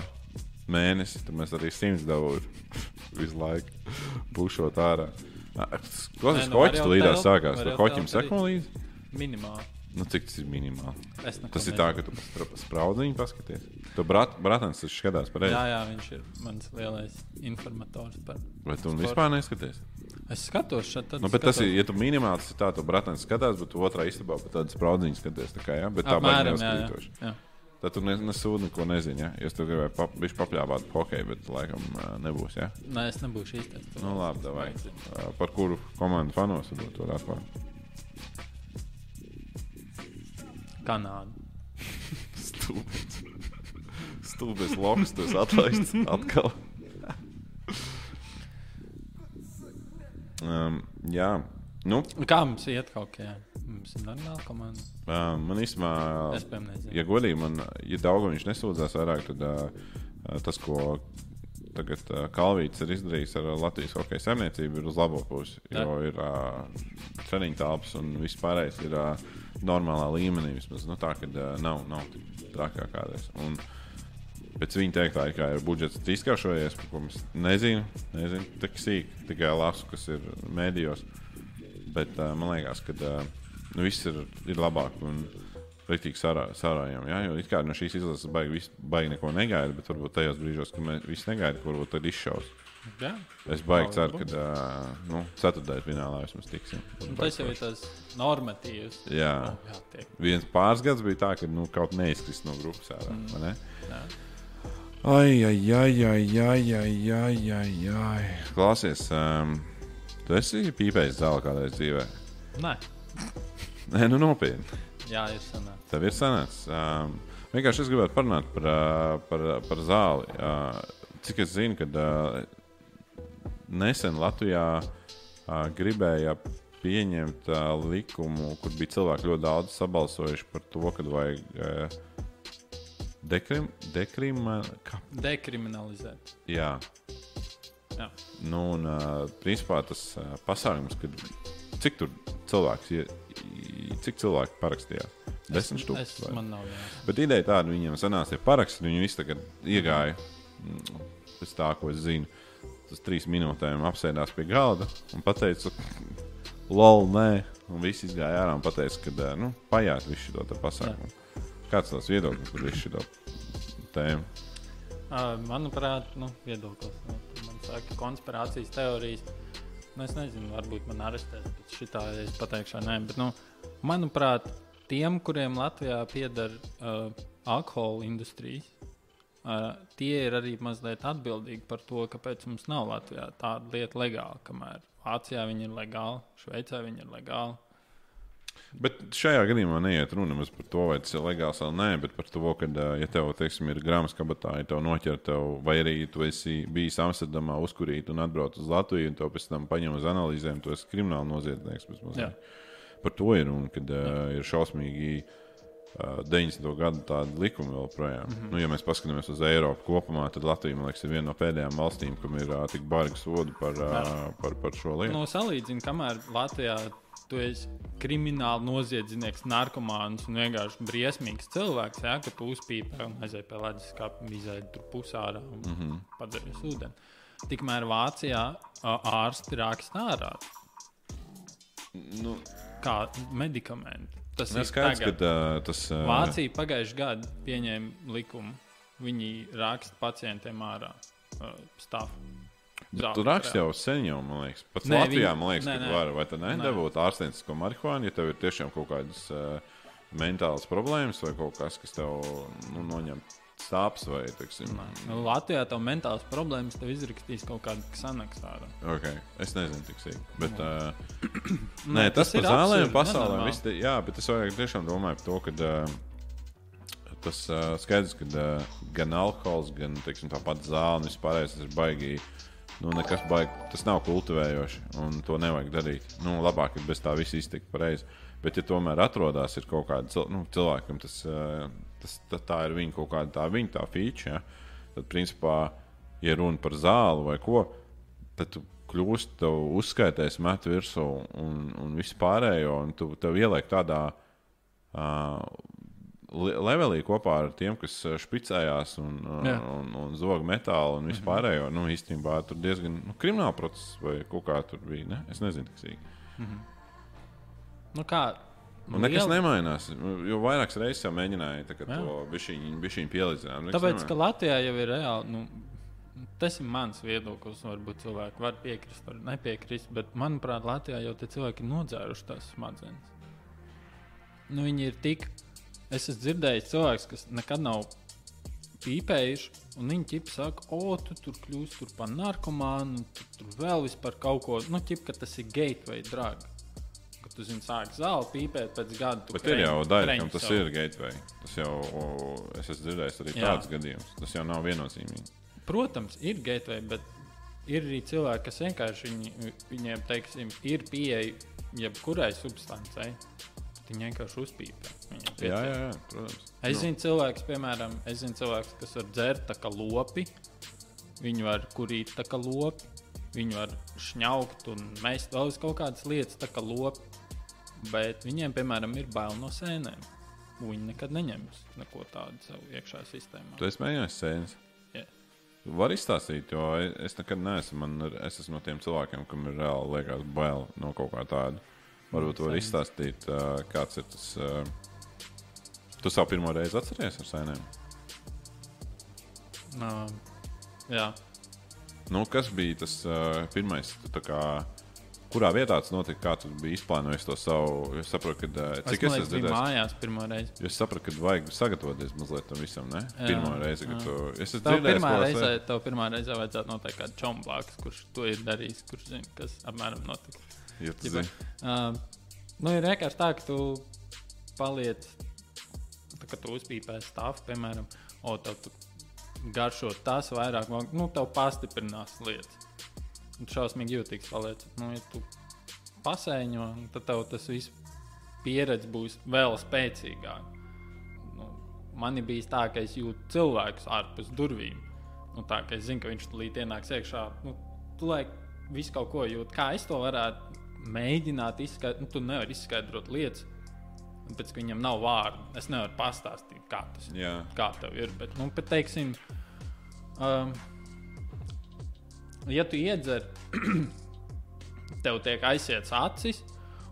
mēnesi, tad mēs arī simts dabūtu visu laiku pušot ārā. Klausies, nu, var hoķis jau tu līdās telpt, sākās. Tur arī. seko līdzi. Minimāli. Nu, cik tas ir minimāli? Tas ir nezinu. tā, ka tu spraudziņu paskaties. Tu brat, bratans taču skatās pareizi. Jā, jā, viņš ir mans lielais informators. Par... Vai tu Sports. vispār neskaties? Es skatos šeit, Nu, bet tas skatos. ir, ja tu minimāli tas ir tā, tu bratans skatās, bet tu otrā istabā pat tādu spraudziņu skaties. Tā kā, jā, bet tā Apmēram, baigi jā, jā. neuzkrītoši. jā. Tad tu ne- nesūdi neko nezini, ja? Jo tu gribēji pap, papļāvāt hokeju, bet laikam nebūs, jā? Nē, es nebūšu īstais. Nu, labi, davai. Par kuru komandu fanos varbūt to atklāt? Kanāda. Stulbis. Stulbis loks, tas atlaists atkal. um, jā, nu, Kā mums iet kaut kā? Mums ir normāla komanda. uh, man īstenībā, ja godīgi, man, ja daudz viņš nesūdzās vairāk, tad uh, tas, ko tagad uh, Kalvīts ir izdarījis ar Latvijas hokeja saimniecību, ir uz labo pusi. Jā. Jo ir uh, treniņu telpas un viss pārējais ir uh, normālā līmenī. Vismaz nu, tā, ka uh, nav, nav tik traki kā kādreiz. Un, Pēc viņa teiktā, ka ir budžets trīskāršojies, par ko mēs nezinām. Nezinu, tik sīki, tikai lasu, kas ir mēdījos. Bet uh, man liekas, ka uh, nu, viss ir, ir labāk un rīktīgi sārājām. Ja? Jo it kā no šīs izlases baigi, baigi neko negaida, bet varbūt tajos brīžos, kad mēs visi negaidām, varbūt tad izšaus. Jā. Es baigi ceru, ka nu, ceturtajā finālā vismaz tiksim. Un tas jau ir tas normatīvs. Jā. Oh, jā. Viens pāris gads bija tā, ka nu, kaut neizkrist no grupas ārā. Jā. Ai, ai, ai, ai, ai, ai, ai, ai, ai. Klausies, um, tu esi pīpējis zāli kādreiz dzīvē? Nē, Nē, nu nopietni. jā, ir sanāk. Tev ir sanācis. Um, vienkārši es gribētu parunāt par, uh, par, par zāli. Uh, cik es zinu, kad uh, nesen Latvijā uh, gribēja pieņemt uh, likumu, kur bija cilvēki ļoti daudz sabalsojuši par to, ka vajag uh, dekrim, dekrim, kā, Dekriminalizēt. jā, Jā. Nu, un, uh, principā tas uh, pasākums, kad cik tur cilvēks, i- cik cilvēki parakstījās? Desmit Es, stūkus. es, man nav jā. Bet ideja tāda, viņiem sanāca tie paraksti, viņi visi tagad iegāja mm, pēc tā, ko es zinu. Tas trīs minūtēm apsēdās pie galda un teica, lol, nē. Un viss izgāja ārā un teica, ka nu, pajāt visu šo pasākumu. Kāds tas viedoklis par visu šo tēmu? Manuprāt, nu, viedoklis. Nu, man saka, konspirācijas teorijas. Nu, es nezinu, varbūt man arestēs pēc šitā, es pateikšu, nē. Bet, nu, manuprāt, tiem, kuriem Latvijā pieder uh, alkohola industrijas, uh, tie ir arī mazliet atbildīgi par to, kāpēc mums nav Latvijā tāda lieta legāla. Kamēr Vācijā viņi ir legāli, Šveicē viņi ir legāli. Bet šajā gadījumā neiet runa par to, vai tas ir legāls vai nē, bet par to, ka, ja tev teiksim, ir grāmatas kabatā, ja tev noķer, tev, vai arī tu esi bijis Amsterdamā, uzkurīt un atbrauc uz Latviju, un tev pēc tam paņem uz analīzēm, tu esi krimināli noziedznieks. Jā. Par to ir runa, kad uh, ir šausmīgi. Uh, 90. gadu tāda likuma vēl projām. Mm -hmm. nu, ja mēs paskatāmies uz Eiropu kopumā, tad Latvija liekas, ir viena no pēdējām valstīm, kam ir uh, tik barga soda par, uh, par, par šo lietu. No salīdzina, kamēr Latvijā tu esi krimināli noziedznieks, narkomāns un vienkārši briesmīgs cilvēks, ja, ka tu uzpīpē un aizēji pie ledas skāpja, izēji tur pusārā un mm. -hmm. padarīji ūdeni. Tikmēr Vācijā ārsti raksta ārā Nu, kā medikamenti. Tas nu, ir skaidrs, ka uh, tas. Uh, Vācija pagājušajā gadā pieņēma likumu. Viņi raksta pacientiem ārā uh, stāvu. Tu raksti jau sen, jau, man liekas, pat Nē, Latvijā, man liekas, nē, ka nē. var, vai tad nedabūt ārstenisko marihuānu, ja tev ir tiešām kaut kādas uh, mentālas problēmas vai kaut kas, kas tev nu, noņem stāps vai, teiksim, Nu, Latvijā tev mentāls problēmas tev izrakstīs kaut kādu ksanaks ārā. okay. es nezinu, tik sīk. Bet, uh, Nē, nē, tas, tas ir zālēm pasaulē, te, jā, bet es vairāk tiešām domāju par to, ka uh, tas uh, skaidrs, ka uh, gan alkohols, gan, teiksim, tā pati zāle un vispārējais ir baigi. Nu, nekas baigi, tas nav kultivējoši, un to nevajag darīt. Nu, labāk ir bez tā viss iztikt pareizi. Bet, ja tomēr atrodas kaut kāda cil nu, cilvēkam, tas, eh, tas tā, tā ir viņa kaut kāda tā, viņa tā feature, ja? tad, principā, ja runa par zāli vai ko, tad tu kļūsti, tev uzskaitēs, met virsū un, un viss pārējo, un tu tev ieliek tādā uh, levelī kopā ar tiem, kas ā, špicējās un, ā, Jā. un, un zog metālu un vispārējo. Nu, īstenībā tur diezgan nu, krimināla process vai kaut kā tur bija. Ne? Es nezinu, kas ir. Nu, kā Un nekas liela- nemainās. Jo vairākas reizes jau mēģināja tā, to bišķiņu pielīdzināt. Tāpēc, ka Latvijā jau ir reāli, nu, tas ir mans viedoklis. Varbūt cilvēki var piekrist, var nepiekrist, bet manuprāt, Latvijā jau tie cilvēki ir nodzēruši tās smadzenes. Nu, viņi ir tik. Es esmu dzirdējis cilvēkus, kas nekad nav pīpējuši, un viņi ķip saka, o, tu tur kļūsi tur par narkomānu, tu tur vēl vispār kaut ko. Nu, ķip, ka tas ir gateway drug. Ka tu zini, sāk zāli pīpēt pēc gada. Bet ir kreņ- jau daļa, kam tas savu. ir gateway. Tas jau, o, es esmu dzirdējis arī Jā. tādus gadījumus. Tas jau nav viennozīmīgi. Protams, ir gateway, bet ir arī cilvēki, kas vienkārši viņi, viņiem, teiksim, ir pieeja jebkurai substancei. Viņi vienkārši. Viņiem Jā, jā, jā, protams. Es Nu, zinu, cilvēks, piemēram, es zinu cilvēks, kas var dzert tā kā lopi. Viņi var kurīt tā kā lopi. Viņi var šņaukt un mest vēl uz kaut kādas lietas, tā kā lopi. Bet viņiem, piemēram, ir bail no sēnēm. Viņi nekad neņems neko tādu savā iekšā sistēmā. Tu esi mēģinājis sēnes. Jā. Var izstāstīt, jo es- nekad neesmu. Man, es esmu no tiem cilvēkiem, kam ir reāli liekas bail no kaut kā tāda. Varbūt Sēnes. izstāstīt, kāds ir tas. Tu savu pirmo reizi atceries ar sēnēm. Uh, jā, Nu, kas bija tas uh, pirmais? Tu, kā, kurā vietā tas notika? Kā tu biji izplānojis to savu? Es saprotu, ka uh, cik es, es es esmu dzirdējis. mājās pirmo reizi. Es sapratu, ka vajag sagatavoties mazliet tam visam. Ne? Jā, Pirmā reize, kad tu. Es esmu dzirdējis, pirmā, ko reizē, tev pirmā reizē vajadzētu noteikt kādu čomblāku, kurš to ir darījis, kurš zina, kas apmēram notiks. Ja tu zini. Uh, nu, ir vienkārši tā, ka tu paliec, tā, kad tu uzpīpēji stāvu, piemēram, o, tev tu garšo tas vairāk, nu, tev pastiprinās lietas. Un šausmīgi jūtīgs paliec. Nu, ja tu pasēņo, tad tev tas viss pieredze būs vēl spēcīgāka. Nu, man ir bijis tā, ka es jūtu cilvēkus ārpus durvīm. Nu, tā kā es zinu, ka viņš tulīt ienāks iekšā. Nu, tu lai visu kaut ko jūt, kā es to varētu mēģināt izskaidrot. Nu, tu nevari izskaidrot lietas, pēc viņam nav vārdu. Es nevaru pastāstīt, kā tas Jā. kā tev ir. Bet, nu, bet teiksim, um, ja tu iedzer, tev tiek aizsietas acis,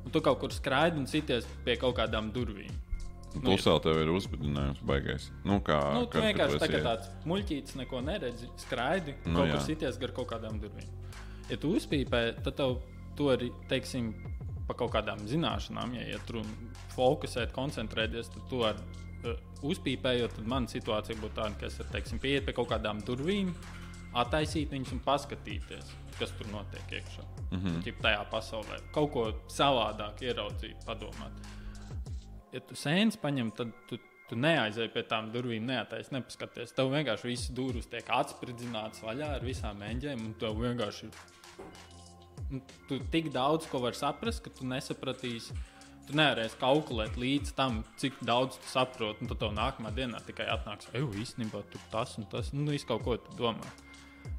un tu kaut kur skraidi un sities pie kaut kādām durvīm. Nu, Plus vēl tev ir uzbudinājums baigais. Nu, kā, Nu, tu vienkārši tā tāds muļķītis, neko neredzi, skraidi Nu, kaut kur jā. sities gar kaut kādām durvīm. Ja tu uzpīpē, tad tev to arī, teiksim, pa kaut kādām zināšanām, ja, ja tur fokusēt, koncentrēties, tad tu vari uh, uzpīpējot, tad mana situācija būtu tāda, ka es varu, teiksim, pieiet pie kaut kādām durvīm, attaisīt viņus un paskatīties, kas tur notiek iekšā. Mm. -hmm. Tajā pasaulē kaut ko savādāk ieraudzīt, padomāt ja tu sēnes paņem, tad tu, tu neaizej pie tām durvīm, neattaisno, nepaskaties. Tev vienkārši visas durvis tiek atspridzinātas vaļā ar visām eņģēm, un tev vienkārši ir. Nu, Tu tik daudz ko vari saprast, ka tu nesapratīsi. Tu nevarēsi kalkulēt līdz tam, cik daudz tu saproti. Un tad tev nākamā dienā tikai atnāks, ej, īstenībā tur tas un tas. Nu, viss kaut ko tu domā.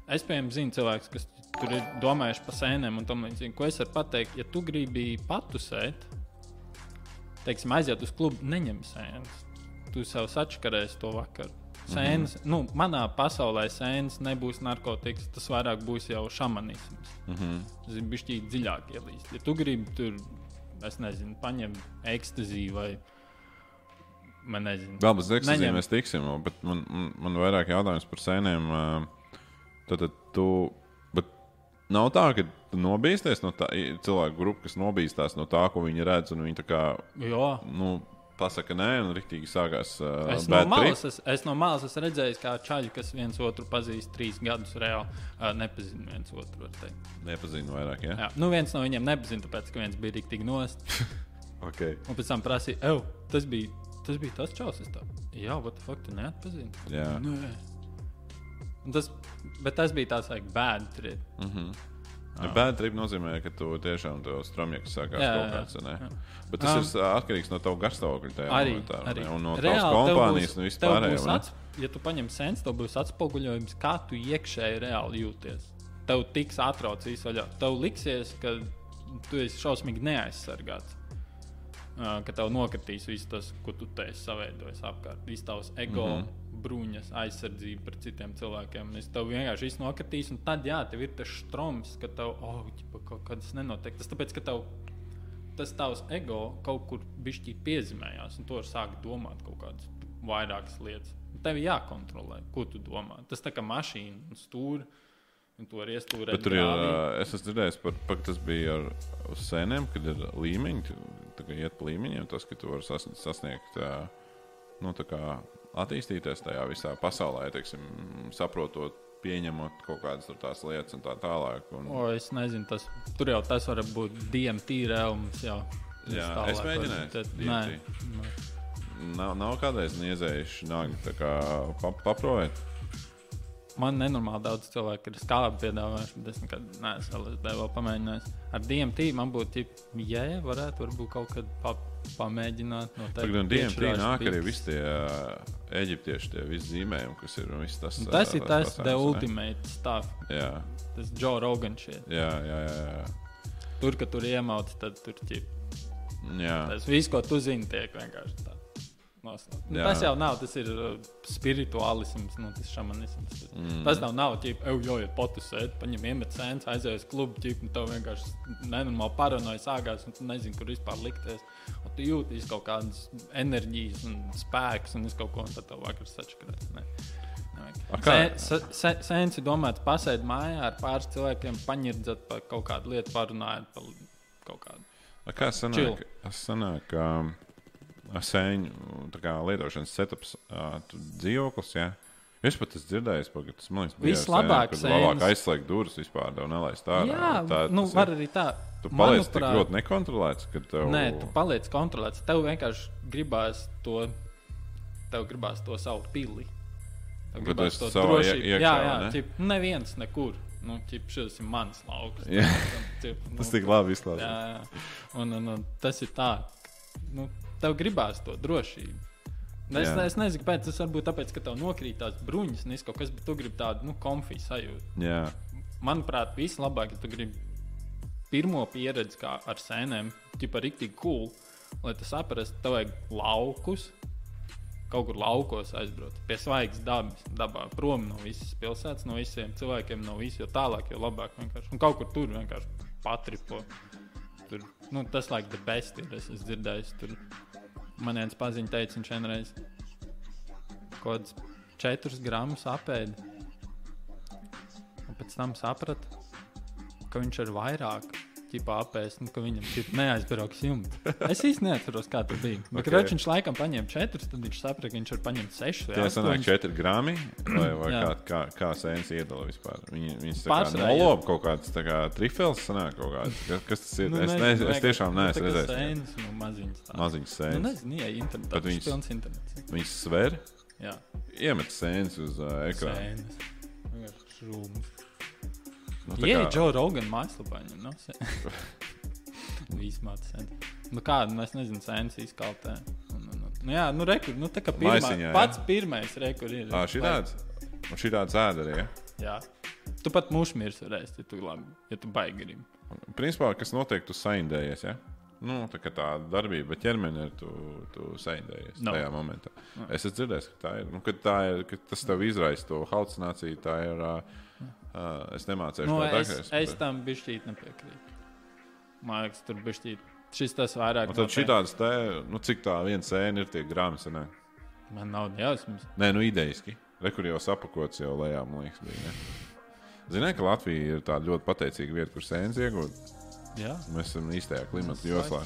Es, piemēram, zinu cilvēkus, kas tur ir domājuši par sēnēm un tam līdzīgi. Ko es varu pateikt, ja tu gribi patusēt, teiksim, aiziet uz klubu, neņem sēnes. Tu sev sačakarēsi to vakaru. Sēnes, mm -hmm. nu, manā pasaulē sēnes nebūs narkotikas, tas vairāk būs jau šamanisms. Mm -hmm. Tas ir bijis dziļāk ielīst. Ja tu gribi tur, es nezinu, paņemt ekstāziju vai, man nezinu, Vēl bez Neņem. mēs tiksim, bet man, man, man vairāk jautājums par sēnēm. ā, Tad, tad tu. Nav tā, ka nobīsties no tā cilvēku grupas, kas nobīstās no tā, ko viņi redz, viņi kā. jo. Nu, Pasaka, nē, un rīktīgi sākās. Uh, Es no, malas, es, es no malas esmu redzējis, kā čaļi, kas viens otru pazīst trīs gadus, reāli uh, nepazina viens otru. Nepazinu vairāk, ja? Jā, nu viens no viņiem nepazina, tāpēc ka viens bija rīktīgi nost. Okay. Un pēc tam prasīja, ej, tas bija tas, bija tas čels. Jā, fuck, tu neatpazini. Jā. Nē. Un Tas, bet tas bija tāds like, bad trip. Mm -hmm. Ja bad trip nozīmē, ka tu tiešām to strāmjaks sākās Jā, kaut jā, kāds. ne? jā. Bet tas Um, ir atkarīgs no tava garstāvokļa. tajā Arī, momentā, arī. Un no Reāli, tavas kompānijas un tev vispār. būs ats- Ja tu paņem sens, tev būs atspoguļojums, kā tu iekšēji reāli jūties. Tev tiks atraucīs vaļā. Tev liksies, ka tu esi šausmīgi neaizsargāts. Ka tev nokritīs viss tas, ko tu te esi saveidojis apkārt. Viss tavs ego, mm. -hmm. bruņas, aizsardzība pret citiem cilvēkiem. Es tev vienkārši viss nokritīs, un tad, jā, tev ir tas stroms, ka tev, oh, ģipa, kaut kas nenotiek. Tas tāpēc, ka tev tas tavs ego kaut kur bišķi piezīmējās, un vari sākt domāt kaut kādas vairākas lietas. Tev ir jākontrolē, ko tu domā. Tas tā kā mašīna to. Bet tur ir, grāvī. ā, es esmu dzirdējis par to, ka tas bija ar sēnēm, kad ir līmeņi. Iet pa līmeņiem, tas, ka tu vari sas, sasniegt, nu, tā kā attīstīties tajā visā pasaulē, teiksim, saprotot, pieņemot kaut kādas tās lietas un tā tālāk. Un, O, es nezinu, tas tur jau tas var būt DMT realms. Jau. Jā, Tālāk es mēģināju tad-. Nē, nē. nav, nav kādreiz niedzējuši nāgi tā kā pa, paprovēt. Man nenormāli daudz cilvēku ir skābi piedāvājuši, bet es nekad neesmu LSD vēl pamēģinājis. Ar DMT man būtu, ja varētu varbūt kaut kad pa, pamēģināt. Tagad no DMT nāk arī visi tie eģiptieši, tie visi zīmējumi, kas ir un viss tas. Nu, Tas ir tas, pasākums, the ne? ultimate stuff. Jā, Tas Joe Rogan šeit. jā, jā. jā, jā. Tur, kad tur iemauc, tad tur ķip. jā. Tas viss, ko tu zini, tiek vienkārši tā. Noslēgts. Nu, tas jau nav, tas ir uh, spirituālisms, nu, tas šamanisms. Tas, mm. tas nav, nav ķip, ej, jau ir potusēt, paņem iemet sēnes, aizies klubu, ķip, un tev vienkārši nenormāli paranoja sākās, un tu nezini, kur vispār likties. Un tu jūties kaut kādas enerģijas un spēks, un es kaut ko, un tad tev vakar sačakarēs. Sēns ir domāts pasēdi mājā ar pāris cilvēkiem, paņirdzat par kaut kādu lietu, parunājot par kaut kādu. A, Kā sanāk, sanāk um, sēņu kā lietošanas setups, tu dzīvoklis, jā? Es pat esmu dzirdējis, ka tas man liekas, Vislabāk labāk aizslēgt durvis vispār, tev nelaist ārā. Jā, tā, nu, tas var ir- arī tā. Tu paliec tik Manuprāt- ļoti nekontrolēts, ka tev. Nē, tu paliec kontrolēts. Tev vienkārši gribās to, tev gribās to savu pili. Tev Bet gribās to ie- iekšā, jā, jā, ne? ķip, neviens nekur. Nu, ķip, šis ir mans lauks. Jā. Ķip, nu, Tas tik labi izklausās. Un, un, un tas ir tā. Nu, tev gribās to drošību. Nu, Es, Jā. es nezinu, kāpēc tas varbūt tāpēc, ka tev nokrīt tās bruņas, un kaut kas, bet tu gribi tādu nu, konfiju sajūtu. Jā, manuprāt, vislabāk, ja tu gribi pirmo pieredzi kā ar sēnēm, tipā rīktīgi cool, lai tu saprastu, tev vajag laukus, kaut kur laukos aizbraukt, pie svaigas dabas, dabā, prom no visas pilsētas, no visiem cilvēkiem, no visiem, jo tālāk, jo labāk vienkārši. Un kaut kur tur vienkārši patripo. Tur, nu, tas, laikam, the best ir. Es esmu dzirdējis, tur man viens paziņš teica, viņš vienreiz kaut kādus 4 gramus apēda. Un pēc tam saprata, ka viņš ir vairāk. Ķipā apēst, nu, ka viņam ir neaizbrauks jumts. Es īsti neatceros, kā tas bija. Bet, Ok. okay. viņš laikam paņēma četrus, tad viņš saprata, ka viņš var paņemt sešus. tie sanāk 4 grami, vai, vai Jā. kā, kā, kā sēnes iedala vispār. Viņi, viņas tā kā jā. nolob kaut kāds tā kā trifels sanāk kaut kāds. Kas, kas tas ir? Nu, es, ne, es tiešām neesmu redzējis. Sēnes, nu, maziņas. tādas. Maziņas Nu, sēnes. nezinu, jā, internetā. Bet Tas viņas- pilns internets. Viņas sver, Jā, iemet sēnes uz uh, ekrāna. sēnes. Vienkārši šūmas. Nu, Jā, kā- Džo Rogan mājaslapā viņam nav sēnes. Vispār sēnes. Nu kādu, nu es nezinu, sēnes izkaltē. Un, un, un. Nu, jā, nu rekur, nu tā kā pirmā, Maisiņā, jā. pats pirmais rekur ir. Ā, šī tāds. Un šī tāds ēda arī. Ja? Jā. Tu pat mušmirs varēsi, ja tu labi, ja tu baigi gribi. Principā, kas notiek, tu saindējies. Ja? Nu, tā kā tā darbība, bet ķermeni ir tu, tu saindējies No. tajā momentā. No. Es esmu dzirdējis, ka tā ir. Nu, kad tā ir kad tas tev izraisa to halucināciju, tā ir. Uh, uh, es nemācīšu Nu, to es, tagad. es tam bišķīt nepiekrītu. Man liekas, tur bišķīt. Šis tas vairāk. Un tad no šī tā- tādas, te, nu, cik tā viena sēna ir tie grāmati. sanāk? Man nav jausmas. Nē, nu, idejiski. Rekur jau sapakots jau lejā, man liekas, bija. Ne? Ziniet, ka Latvija ir tāda ļoti pateicīga vieta, kur sēnes iegūt. Jā. Mēs esam īstajā klimata joslā.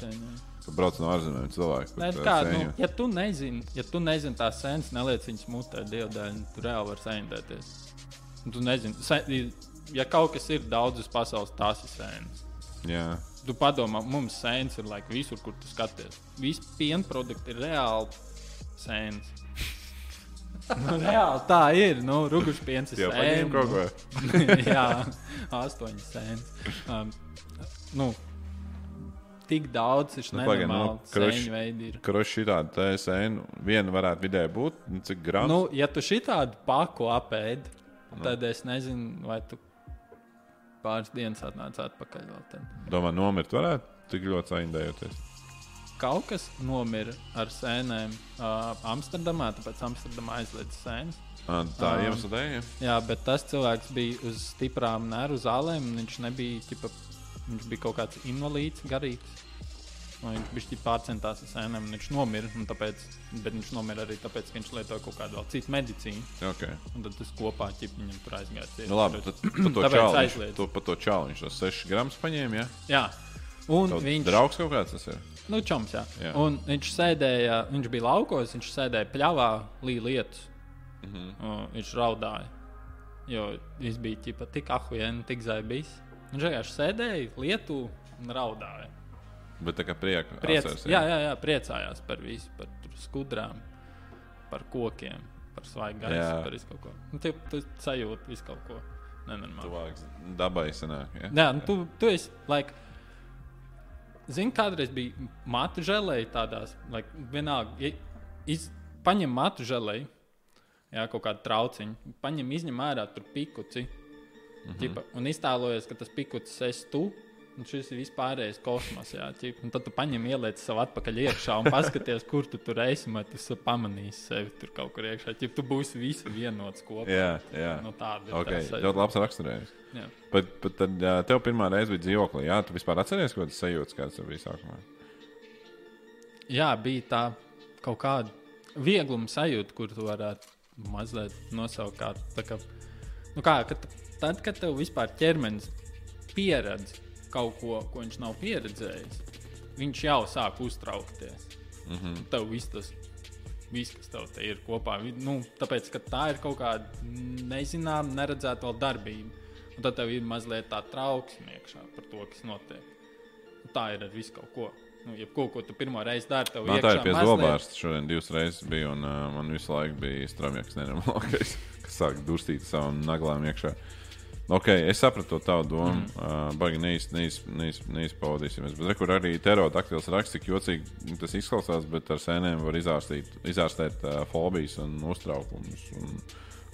Kad brauc no ārzemēm cilvēki. Kā, ā, nu, ja tu nezini, ja tu nezini tās sēnes, neliec viņas mutē, dievdēļ, tu reāli vari saindēties. Tu nezini, ja kaut kas ir daudz uz pasaules, tās ir sēnes. Jā, Tu padomā, mums sēnes ir like, visur, kur tu skaties. Visi piena produkti ir reāli sēnes. nu, reāli tā ir. Nu, Rūkuši piens ir sēnes. ko. Jā, astoņas sēnes. Um, nu, tik daudz ir Nu, nu, nenormāli sēņu. Kurš šī tāda sēna, viena varētu vidēji būt, nu, cik grāmatā? Nu, ja tu šitādu paku apēdi, tad es nezinu, vai tu pāris dienas atnāc atpakaļ. Domā, nomirt varētu, tik ļoti saindējoties. Kaut kas nomira ar sēnēm uh, Amsterdamā, tāpēc Amsterdamā aizliedz sēnes. Ā, Tā Ā. iemesla dēļ. ja? Jā, bet tas cilvēks bija uz stiprām nervu zālēm. Viņš nebija, ķipa, viņš bija kaut kāds invalīds, garīgs. Un Viņš bija pārcentās ar sēnēm, viņš nomira. Tāpēc, bet viņš nomira arī tāpēc, ka viņš lietoja kaut kādu vēl citu medicīnu. Okay. Un tad tas kopā ķip, viņam tur aizgāja. ciet. Nu, labi, tad par to čālu. to- Par to čālu viņš tos 6 gramus paņēma. Ja? Jā, un Kaut viņš Draugs kaut kāds tas ir. Nu, čoms, jā. Jā. Un viņš sēdēja, viņš bija laukos, viņš sēdēja pļāvā, līja lietus. Mm. -hmm. Viņš raudāja. Jo viņš bija ķipa, tik ahujens, tik zaibīs. Viņš vienkārši sēdēja, lietu un raudāja. Bet tā kā prieka. Priec, asars, jā, jā, jā, priecājās par visu, par skudrām, par kokiem, par svaigu Jā. gaisu, par visu kaut ko. Nu, tu, tu sajūti visu kaut ko nenormālu. Tuvāk dabai sanāk. Ja? Jā, nu, tu, tu esi. Like, Zini, kādreiz bija matu žēlēji tādās, like, vienalga, ja iz, paņem matu žēlēji, jā, kaut kādu trauciņu, paņem, izņem ārā tur pikuci, mm -hmm. ķipa, un iztēlojies, ka tas pikucis esi tu. Un šis ir vispārējais kosmos, jā, ķip, un tad tu paņem, ieliec sev atpakaļ iekšā un paskaties, kur tu tur esi. vai Tu esi pamanījis sevi tur kaut kur iekšā. Ķip, tu būsi visi vienots kopā. Jā, jā. Nu, tāda ir Okay. sajūta. Ļoti labs raksturējums. Bet, bet tad jā, tev pirmā reize bija dzīvoklī. Jā, tu vispār atceries, ko tas sajūta, kāds tev bija sākumā. Jā, bija tā kaut kāda viegluma sajūta, kur tu varētu mazliet nosaukt kā, tā kā, nu kā kad, tad, kad tev vispār ķermenis pieredz kaut ko, ko viņš nav pieredzējis, viņš jau sāk uztraukties. Mm. -hmm. Tev viss tas, viss, kas tev te ir kopā, nu, tāpēc, ka tā ir kaut kāda nezināma, neredzēta vēl darbība. Un tad tev ir mazliet tā trauksme iekšā par to, kas notiek. Un tā ir ar visu kaut ko. Nu, jebko, ko tu pirmo reizi dari, tev Man tā ir pie zobārsta. Šodien divas reizes bija, un uh, man visu laiku bija strāmjaks, nenormālākais, kas sāk durstīt savu naglām iekšā. Ok, es sapratu tavu domu. Mm. Uh, baigi neiz, neiz, neiz, neizpaudīsimies. Bet rekur arī terodaktils raksts, cik jocīgi tas izklausās, bet ar sēnēm var izārstīt, izārstēt uh, fobijas un uztraukumus un,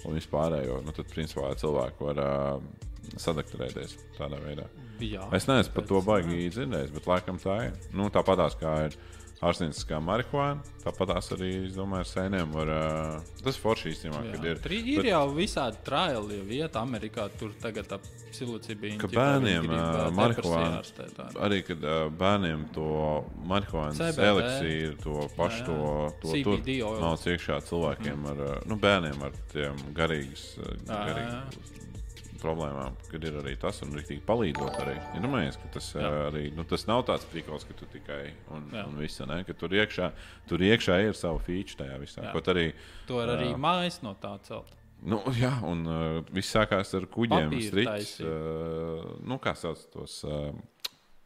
un vispārējo. Nu, tad, principā, cilvēki var uh, sadakturēties tādā veidā. Jā, Es neesmu par to baigi dzirdējis, bet laikam tā ir. Nu, tāpatās kā ir ārstnieciskā marihuāna, tāpatās arī, es domāju, ar sēnēm var. Uh, tas ir forši īstenībā, kad ir. Tur ir bet... jau visādi traili, vieta Amerikā. Tur tagad tā psilocibīna. Ka bērniem uh, marihuāna, arī kad uh, bērniem to marihuānas eliksīru, to pašu Jā, to, jā. to CBD tur māc iekšā cilvēkiem ar, uh, nu, bērniem ar tiem garīgas, uh, garīgas problēmām, kad ir arī tas un rīktīgi palīdzot arī. Ja domājies, ka tas, Jā. jā. arī, nu, tas nav tāds prikals, ka tu tikai un, Jā. un visa, ne, ka tur iekšā, tur iekšā ir savu feature tajā visā. Arī, To var arī mājas no tā celt. nu, jā, un uh, viss sākās ar kuģiem, taisīt. uh, nu, kā sauc tos uh,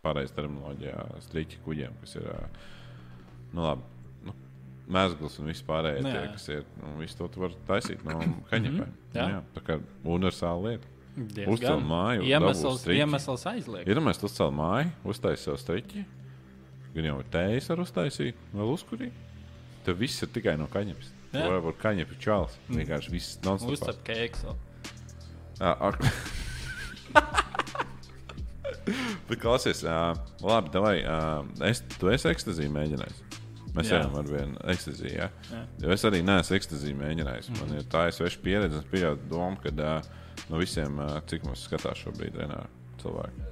pareizi terminoloģijā, striķi kuģiem, kas ir, uh, nu, labi. nu, Mēsglis un viss pārējais, Nu, tie, kas ir. Nu, visu to tu vari taisīt no kaņepēm. jā. nu, jā, tā kā universāla lieta. Diezgan. Uzcēl māju, Iemesls, iemesls aizliegt. Iedomājieties, tu uzcēl māju, uztaisīji savu striķi. Gan jau ir tējas ar uztaisīt, vēl uzkurī. Tev viss ir tikai no kaņepes. Jā. Vai varbūt kaņepi čāls. Vienkārši viss non-stop. Uzcep kēkseli. Ā, ak- Bet klausies, uh, labi, davai, uh, es, tu esi ekstāziju mēģinājis. Mēs Jā. ejam ar vienu ekstāziju. Ja? Jā. Jo es arī neesmu ekstāziju mēģinājis. Man ir tā ir sveša pieredze. Es pieļauju domu, ka uh, no visiem, cik mums skatās šobrīd, vienā cilvēkā,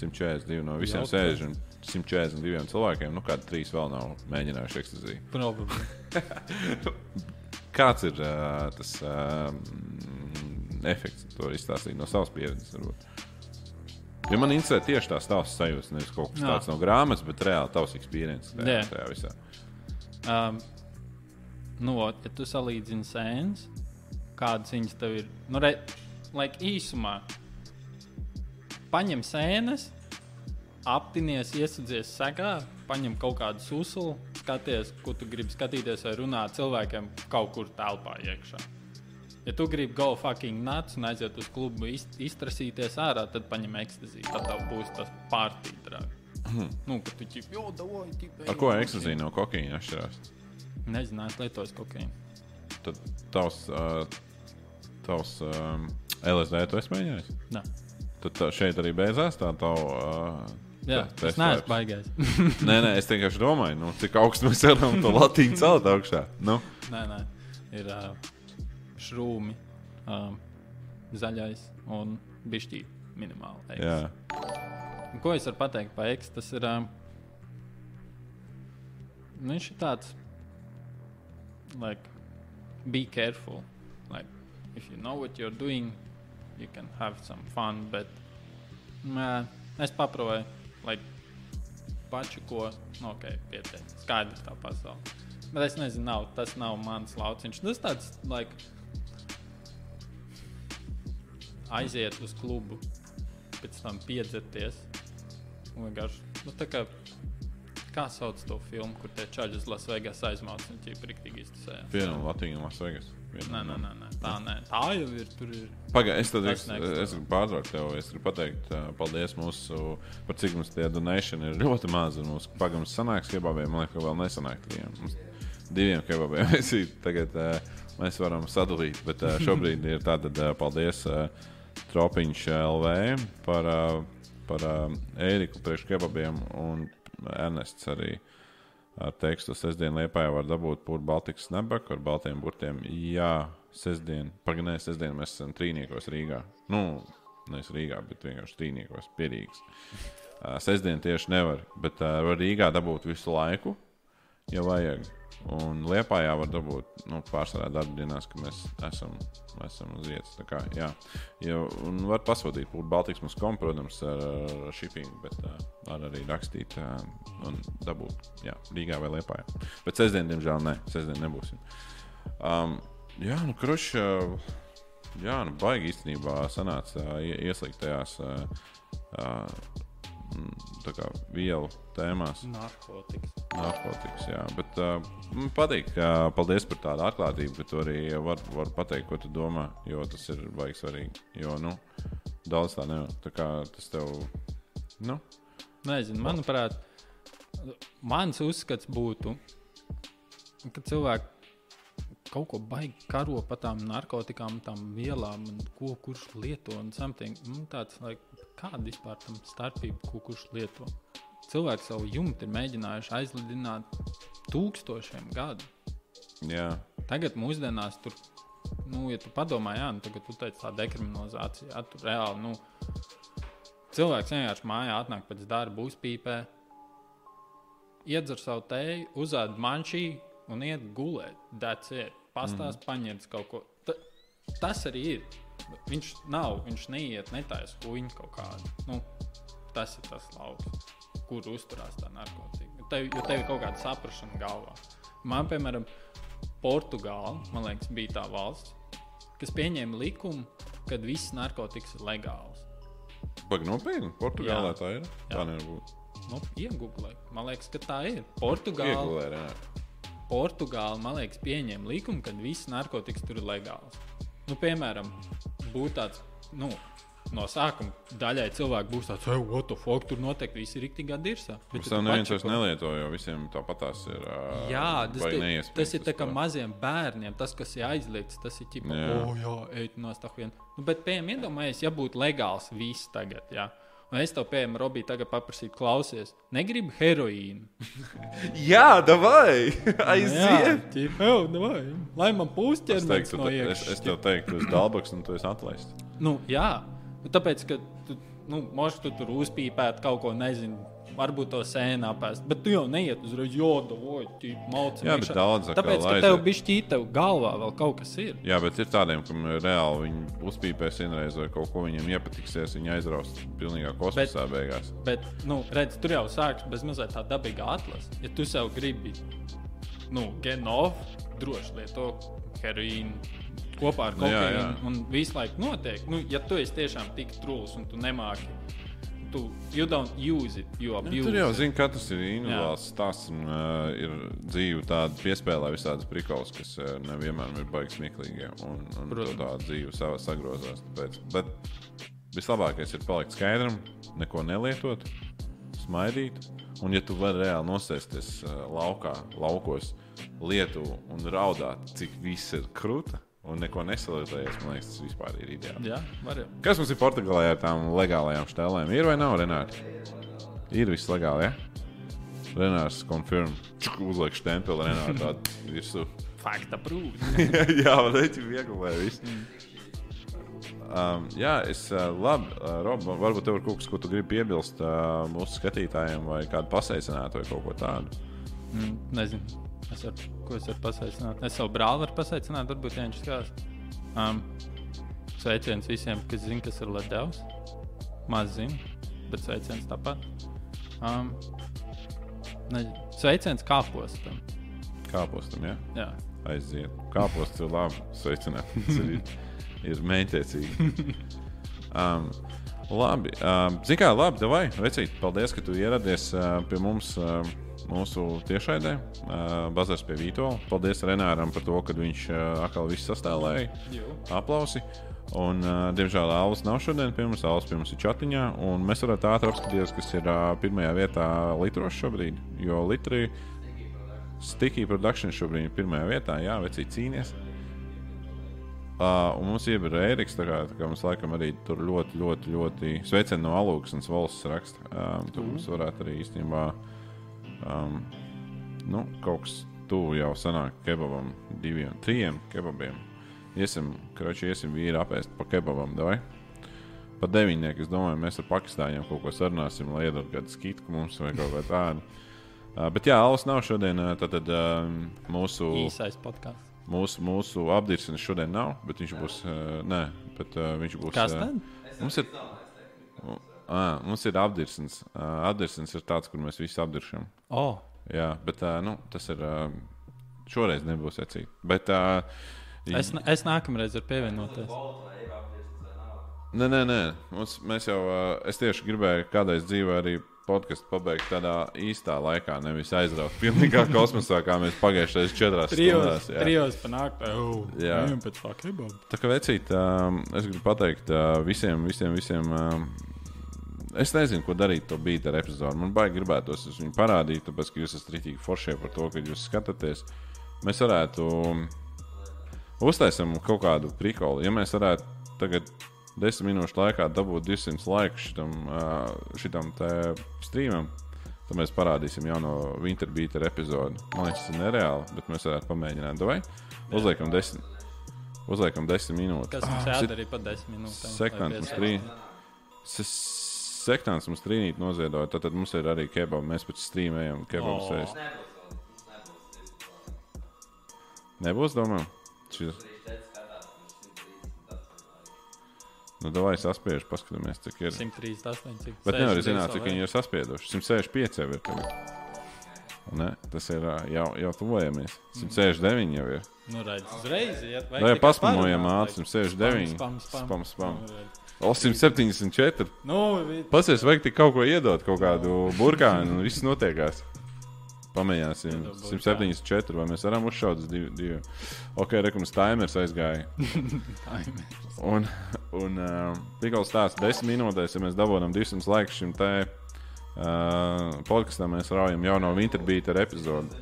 142 no visiem sēž un 142 cilvēkiem, nu kādi trīs vēl nav mēģinājuši ekstāziju. Probably. Kāds ir uh, tas uh, efekts, to izstāstīt no savas pieredzes? Varbūt. Jo man interesē tieši tās tavas sajūtas, nevis kaut kas tāds no grāmatas, bet reāli tavs pieredze tajā, Jā. tajā visā. Um, nu, ja tu salīdzini sēnes, kādas viņas tev ir, nu, re, like, īsumā, paņem sēnes, aptinies, iesadzies segā, paņem kaut kādu susulu, skaties, ko tu gribi skatīties, vai runāt cilvēkiem kaut kur telpā iekšā. Ja tu gribi go fucking nuts un aiziet uz klubu, iz- iztrasīties ārā, tad paņem ekstāziju. Tad tev būs tas pārtītrāk. nu, ka tu ķip, jo, davai, ķip, Ar ko ekstāzija no kokaīna atšķirās? Nezinu, es lietoju kokaīnu. Tad tavs, uh, tavs um, LSD tu esi mēģinājis? Nē. Tad tā, šeit arī beidzās tā tava. Uh, Jā, te- tas neesmu baigājis. Nē, nē, es vienkārši domāju, nu, cik augstu mēs varam to latīņu celt augšā. Nu, nē, nē, ir uh, šrūmi, uh, zaļais un bišķī minimāli. Eks. jā. Ko es varu pateikt par ekstu? Tas ir. Uh, viņš ir tāds, like, be careful. Like, if you know what you're doing, you can have some fun. Bet nē, es paproju, lai pašu ko, nu, ok, pietiek. Skaidrs tā pasaule. Bet es nezinu, nav, tas nav mans lauciņš. Tas tāds, like, aiziet uz klubu, pēc tam piedzerties. Vienkārši, nu, tā kā, kā sauc to filmu, kur tie čaļi uz Lasvegas aizmauc un ķīpa riktīgi iztusējās. Viena no Latvijas Lasvegas. Nē, nē, nē, nē, tā nē. Tā jau ir. Tur ir. Pagaid, es tad es, es gribu pārtraukt tevi. Es gribu pateikt, paldies mūsu, par cik mums tie donēšana ir ļoti maz. un Mūsu pagaidām sanāks kebabiem, man liekas, ka vēl nesanāk tiem. Mums diviem kebabiem mēs ir tagad mēs varam sadalīt, bet šobrīd ir tātad paldies Tropiņš LV par, par Ēriku priekš kebabiem un Ernests arī. Ar tekstu sestdien liepā var dabūt pūru Baltikas nebaku ar baltiem burtiem. Jā, sestdien, pagaidām, sestdien mēs esam trīniekos Rīgā. Nu, nevis Rīgā, bet vienkārši trīniekos pierīgs. Sestdien tieši nevar, bet var Rīgā dabūt visu laiku, ja vajag. Un Liepājā var dabūt nu, pārsvarā darba dienās, ka mēs esam, esam uz vietas. Tā Kā, jā, ja, un var pasūtīt pūru Baltikas mums kom, protams, ar, ar shipping, bet uh, var arī rakstīt uh, un dabūt jā, Rīgā vai Liepājā. Bet sestdien, diemžēl, ne. Sestdien nebūsim. Um, jā, nu, krušs. Uh, jā, nu, baigi īstenībā sanāca uh, ie- ieslīgt tajās uh, uh, kā vielu tēmās. Narkotikas. Narkotikas, jā. Bet uh, man patīk, ka paldies par tādu atklātību, ka tu arī var, var pateikt, ko tu domā. Jo tas ir baigi svarīgi. Jo, nu, daudz tā nevar. Tā kā tas tev, nu, Nezinu, manuprāt, mans uzskats būtu, ka cilvēki kaut ko baigi karo par tām narkotikām, tām vielām, un ko kurš lieto. Un something. nu, tāds, like, kāda vispār tam starpība, ko kurš lieto? Cilvēki savu jumtu ir mēģinājuši aizlidināt tūkstošiem gadu. jā. Tagad mūsdienās tur, nu, ja tu padomā, jā, nu, tagad tu teici tā dekriminalizācija, jā, tur reāli, nu, cilvēks vienkārši mājā atnāk pēc darba, uzpīpē, iedzer savu teju, uzāda manšī un iet gulēt. That's it. Pastāst, mm. paņemt kaut ko. Ta, tas arī ir. Viņš nav, viņš neiet netājas kuņu kaut kādu. Nu, tas ir tas lauks, kur uzturās tā narkotika. Tev, jo tev ir kaut kāda saprāšana galvā. Man, piemēram, Portugāla, liekas, bija tā valsts, kas pieņēma likumu, ka viss narkotikas ir legāls. Pagaid, nopietni. Portugālē Jā. tā ir. Jā. Tā nevar būt. Nu, Iegūlē, man liekas, ka tā ir. Portugāla, Iegulē. Portugāla man liekas, pieņēma likumu, ka viss narkotikas tur ir legāls. Nu, piemēram, būtu tāds. Nu, No sākuma daļai cilvēku būs tāds, ej, what the fuck, tur noteikti viss ir rīktīgi dirsā. Bet Tas tev neviens vairs nelieto, jo visiem tāpatās ir. ā, Jā, tas, neiespējams tas ir tā kā maziem bērniem. Tas, kas ir aizliegts, tas ir ķipa, Jā. oh, jā, ej, no tā vien. Nu, bet, piemēram, iedomājieties, ja būtu legāls viss tagad. Jā. Un es tev, piemēram, Robī, tagad paprasītu, klausies, negribu heroīnu. Jā, davai! Jā, ķipa, jau, davai, lai man Es, pūsķermenis teiktu, no tu- es, es tev teiktu, tu esi dalbaks un tu esi atlaists. Nu, jā, Nu, tāpēc, ka tu, nu, možda tu tur uzpīpēt kaut ko, nezinu, varbūt to sēnē apēst, bet tu jau neiet uzreiz, jo, davoj, mācīt. Jā, bet daudz atkal Tāpēc, ka aiziet. tev bija šķīta galvā vēl kaut kas ir. Jā, bet ir tādiem, kam reāli viņi uzpīpēs vienreiz vai kaut ko viņiem iepatiksies, viņi aizraus pilnīgā kosmosā bet... beigās. Bet, nu, redz, tur jau sākas bez mazliet tā dabīga atlase. Ja tu sev gribi, nu, genov, droši lieto heroīnu kopā ar kokaīnu. jā. Un visu laiku notiek. Nu, ja tu esi tiešām tik trūls un tu nemāki, tu you don't use it, you abuse tur jau it. zina, ka tas ir individuāls stāsts un uh, ir dzīve tāda piespēlē visādas prikals, kas uh, nevienmēr ir baigi smieklīgi. Un, un tā dzīve savā sagrozās. Tāpēc. Bet vislabākais ir palikt skaidram, neko nelietot, smaidīt. Un, ja tu vari reāli nosēsties uh, laukā, laukos, lietu un raudāt, cik viss ir krūta un neko nesalietējies, man liekas, tas vispār ir ideāli. Jā, var. Kas mums ir Portugālē ar tām legālajām stēlēm? Ir vai nav, Renāri? Ir viss legāli, ja? Renārs confirm. Čuk, uzliek stempeli Renāri tādu virsū. Fakta prūd. jā, viegli vai viss. Um, jā, es uh, labi, uh, Rob, varbūt tev ir kaut kas, ko tu gribi piebilst uh, mūsu skatītājiem, vai kādu paseicinātu, vai kaut ko tādu. Mm, nezinu, es varu, ko es varu pasveicināt. Es savu brāli varu pasveicināt, varbūt ja viņš skatās. Um, sveiciens visiem, kas zina, kas ir ledevs. Maz zina, bet sveiciens tāpat. Um, nezinu, sveiciens kāpostam. Kāpostam, ja? Jā. Aiziet. Kāposts ir labi. Sveicināt. Tas ir, ir mēģiniecīgi. Um, labi. Um, Zini, kā labi, vai? Vecīt, paldies, ka tu ieradies uh, pie mums. Uh, Mūsu tiešraidē, uh, Bazars pie Vītola. Paldies Renāram par to, ka viņš uh, atkal viss sastāvēja. Aplausi. Un, uh, diemžēl Alans nav šodien pie mums. Alans pie mums ir chatiņā. un Mēs varētu ātri apskatīties, kas ir uh, pirmajā vietā litros šobrīd. Jo litri Sticky Production šobrīd ir pirmajā vietā. Jā, vecī cīnīties. Uh, un mums ir Eriks, tā kā, tā kā mums laikam arī tur ļoti, ļoti, ļoti sveicieni no Alūksnes valsts raksta. Um, tur mums varētu arī īstenībā um, nu, kaut kas tuvu jau sanāk kebabam, diviem, trim kebabiem. Iesim, kroči, iesim vīri apēst pa kebabam, vai? Pa deviņnieku, es domāju, mēs ar Pakistāņiem kaut ko sarunāsim, lai iedod kādu skitku mums vai kaut ko tādu. Uh, bet jā, Alus nav šodien, uh, tad, tad um, mūsu Īsais podkāsts. Mūsu, mūsu apgabals šodien nav, bet viņš būs. Uh, nē, bet uh, viņš būs. Kas uh, tad? Mums ir, uh, mums ir apgabals. Uh, apgabals ir tāds, kur mēs visi apgabšam. Oh, Jā, bet uh, nu, tas ir. Uh, šoreiz nebūs secīgi. Bet. Uh, es, es nākamreiz varu pievienoties. Nē, nē, nē. Mums, mēs jau. Uh, es tieši gribēju kādreiz dzīvē arī podkāstu pabeigt tādā īstā laikā, nevis aizraukt pilnīgā kosmosā, kā mēs pagājušajās četrās stundās. jā. trijos panākt, oh, Jā. pēc tā kā vecīt, um, es gribu pateikt uh, visiem, visiem, visiem. Um, es nezinu, ko darīt to beigu ar epizodu. Man baigi gribētos viņu parādīt, tāpēc, ka jūs esat rītīgi foršie par to, ka jūs skatāties. Mēs varētu uztaisīt kaut kādu prikolu. Ja mēs varētu tagad desmit minūšu laikā dabūt 200 laiku šitam, šitam te streamam, tad mēs parādīsim jauno Winterbeater epizodi. Man liekas, tas ir nereāli, bet mēs varētu pamēģināt. Vai? Uzliekam desmit. Uzliekam desmit minūtes. Kas mums Ah, jādara arī pa desmit minūtēm? Mums trīs sektants mums trīnīt noziedoja, tad, tad mums ir arī kebab. Mēs pēc strīmējam kebab oh. sēst. Nebūs, domā? Šis... Nu, davai saspiež, paskatāmies, cik ir. 138, cik. Bet nevar zināt, cik viņi ir saspieduši. 165 jau ir tagad. Ne, tas ir jau, jau tuvojamies. 169 jau ir. Nu, redz, uzreiz. Ja, Lai paspanojam ātri, 169. Spam, spam, spam. spam. spam. Nu, spam. 874. Nu, Pasies, vajag tik kaut ko iedot, kaut kādu burkānu, un viss notiekās. Pamēģināsim. 174. Vai mēs varam uzšaut uz diviem? Div. Ok, rekums, timers aizgāja. un un uh, tikko stāsta 10 minūtēs, ja mēs dabūjam 200 laikus šim te uh, podkastam, mēs raujam jauno Winterbīta epizodu.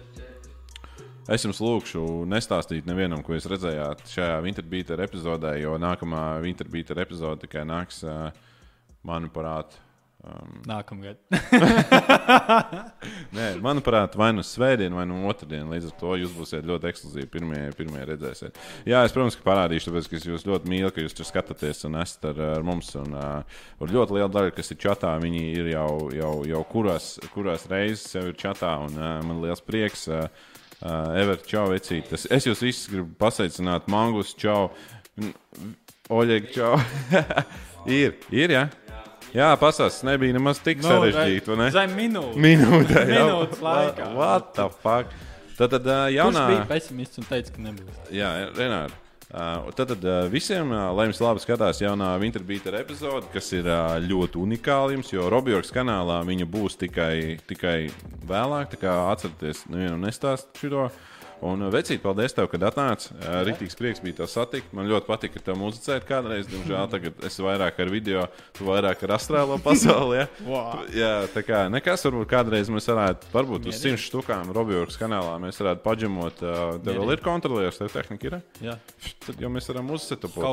Es jums lūgšu nestāstīt nevienam, ko jūs redzējāt šajā Winterbeater epizodē, jo nākamā Winterbeater epizode tikai nāks, manuprāt, um, Nākamgad. Nē, manuprāt, vai nu svētdien, vai nu otrdien. Līdz ar to jūs būsiet ļoti ekskluzīvi. Pirmie, pirmie redzēsiet. Jā, es, protams, ka parādīšu, tāpēc, ka es jūs ļoti mīlu, ka jūs tur skatāties un esat ar, ar mums. Un, uh, un ļoti liela daļa, kas ir čatā, viņi ir jau, jau, jau kurās, kurās reizes jau ir čatā. Un, uh, man liels prieks. Uh, uh, Ever, čau, vecīt. Es, jūs visus gribu pasveicināt. Mangus, čau. Oļeg, čau. ir, ir, jā. Jā, pasās, nebija nemaz tik Nu, sarežģīti. ne? Zem minūtes. Minūtē, jau Minūtes laikā. What the fuck? Tad, tad uh, jaunā. bija pesimists un teica, ka nebūs? Jā, Renāri. Uh, tad, tad uh, visiem, uh, lai jums labi skatās jaunā Winterbeater epizode, kas ir uh, ļoti unikāla jums, jo Robjorks kanālā viņa būs tikai, tikai vēlāk. Tā kā atcerieties, nevienu nestāst šo. Un, uh, vecīt, paldies tev, kad atnāci. Uh, Rītīgs prieks bija tev satikt. Man ļoti patika, ka tev muzicēt kādreiz. Diemžēl tagad es vairāk ar video, tu vairāk ar astrālo pasauli. Ja? Wow. Jā, tā kā nekas, varbūt kādreiz mēs varētu, varbūt uz simts štukām Robjorks kanālā mēs varētu paģemot. Uh, tev vēl ir kontrolieris, tev tehnika ir. Jā, Tad jau mēs varam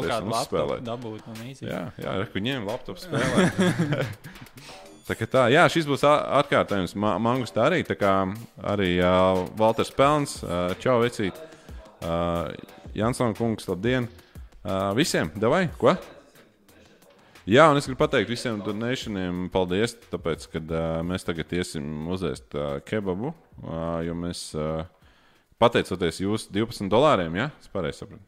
kādu un uzspēlēt. dabūt un īsi. Jā, jā reku ņem laptopu spēlēt. Tā kā tā, jā, šis būs atkārtojums ma mangus tā arī. Tā kā arī uh, Valters Pelns, uh, čau vecīt. Uh, Jansona kungs, labdien. Uh, visiem, davai, ko? Jā, un es gribu pateikt visiem donēšaniem paldies, tāpēc, ka uh, mēs tagad iesim uzēst uh, kebabu, uh, jo mēs, uh, pateicoties jūsu 12 dolāriem, ja? Es pareizi sapratu.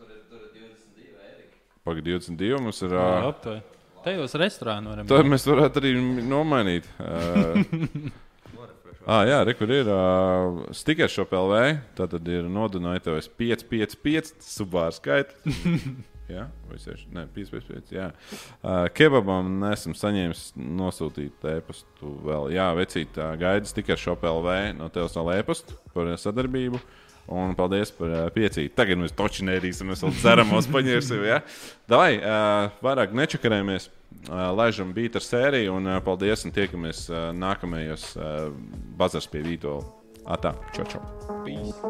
Tur ir, tur ir 22 eiro. Pagaid, 22 mums ir. Jā, Uh, aptuveni. Tajos restorānos varam to mēs varētu arī nomainīt. Uh, Ah, jā, re, kur ir uh, stikers šo PLV. Tā tad ir nodunājis 5, 5, 5 subāra skaits. Jā, vai 6, ne, 5, 5, 5. Jā, uh, kebabam nesam saņēmis nosūtīt e-pastu vēl. Jā, vecīt, uh, gaida stikers šo PLV no tevis vēl e-pastu par uh, sadarbību. Un paldies par uh, piecīti. Tagad mēs toču nerīsim, mēs vēl ceramos paņemsim. Ja? Davai, uh, vairāk nečakarējamies, uh, laižam beat ar sēriju un uh, paldies un tiekamies uh, nākamajos uh, bazars pie Vītola. Atā, čau, čau. Peace.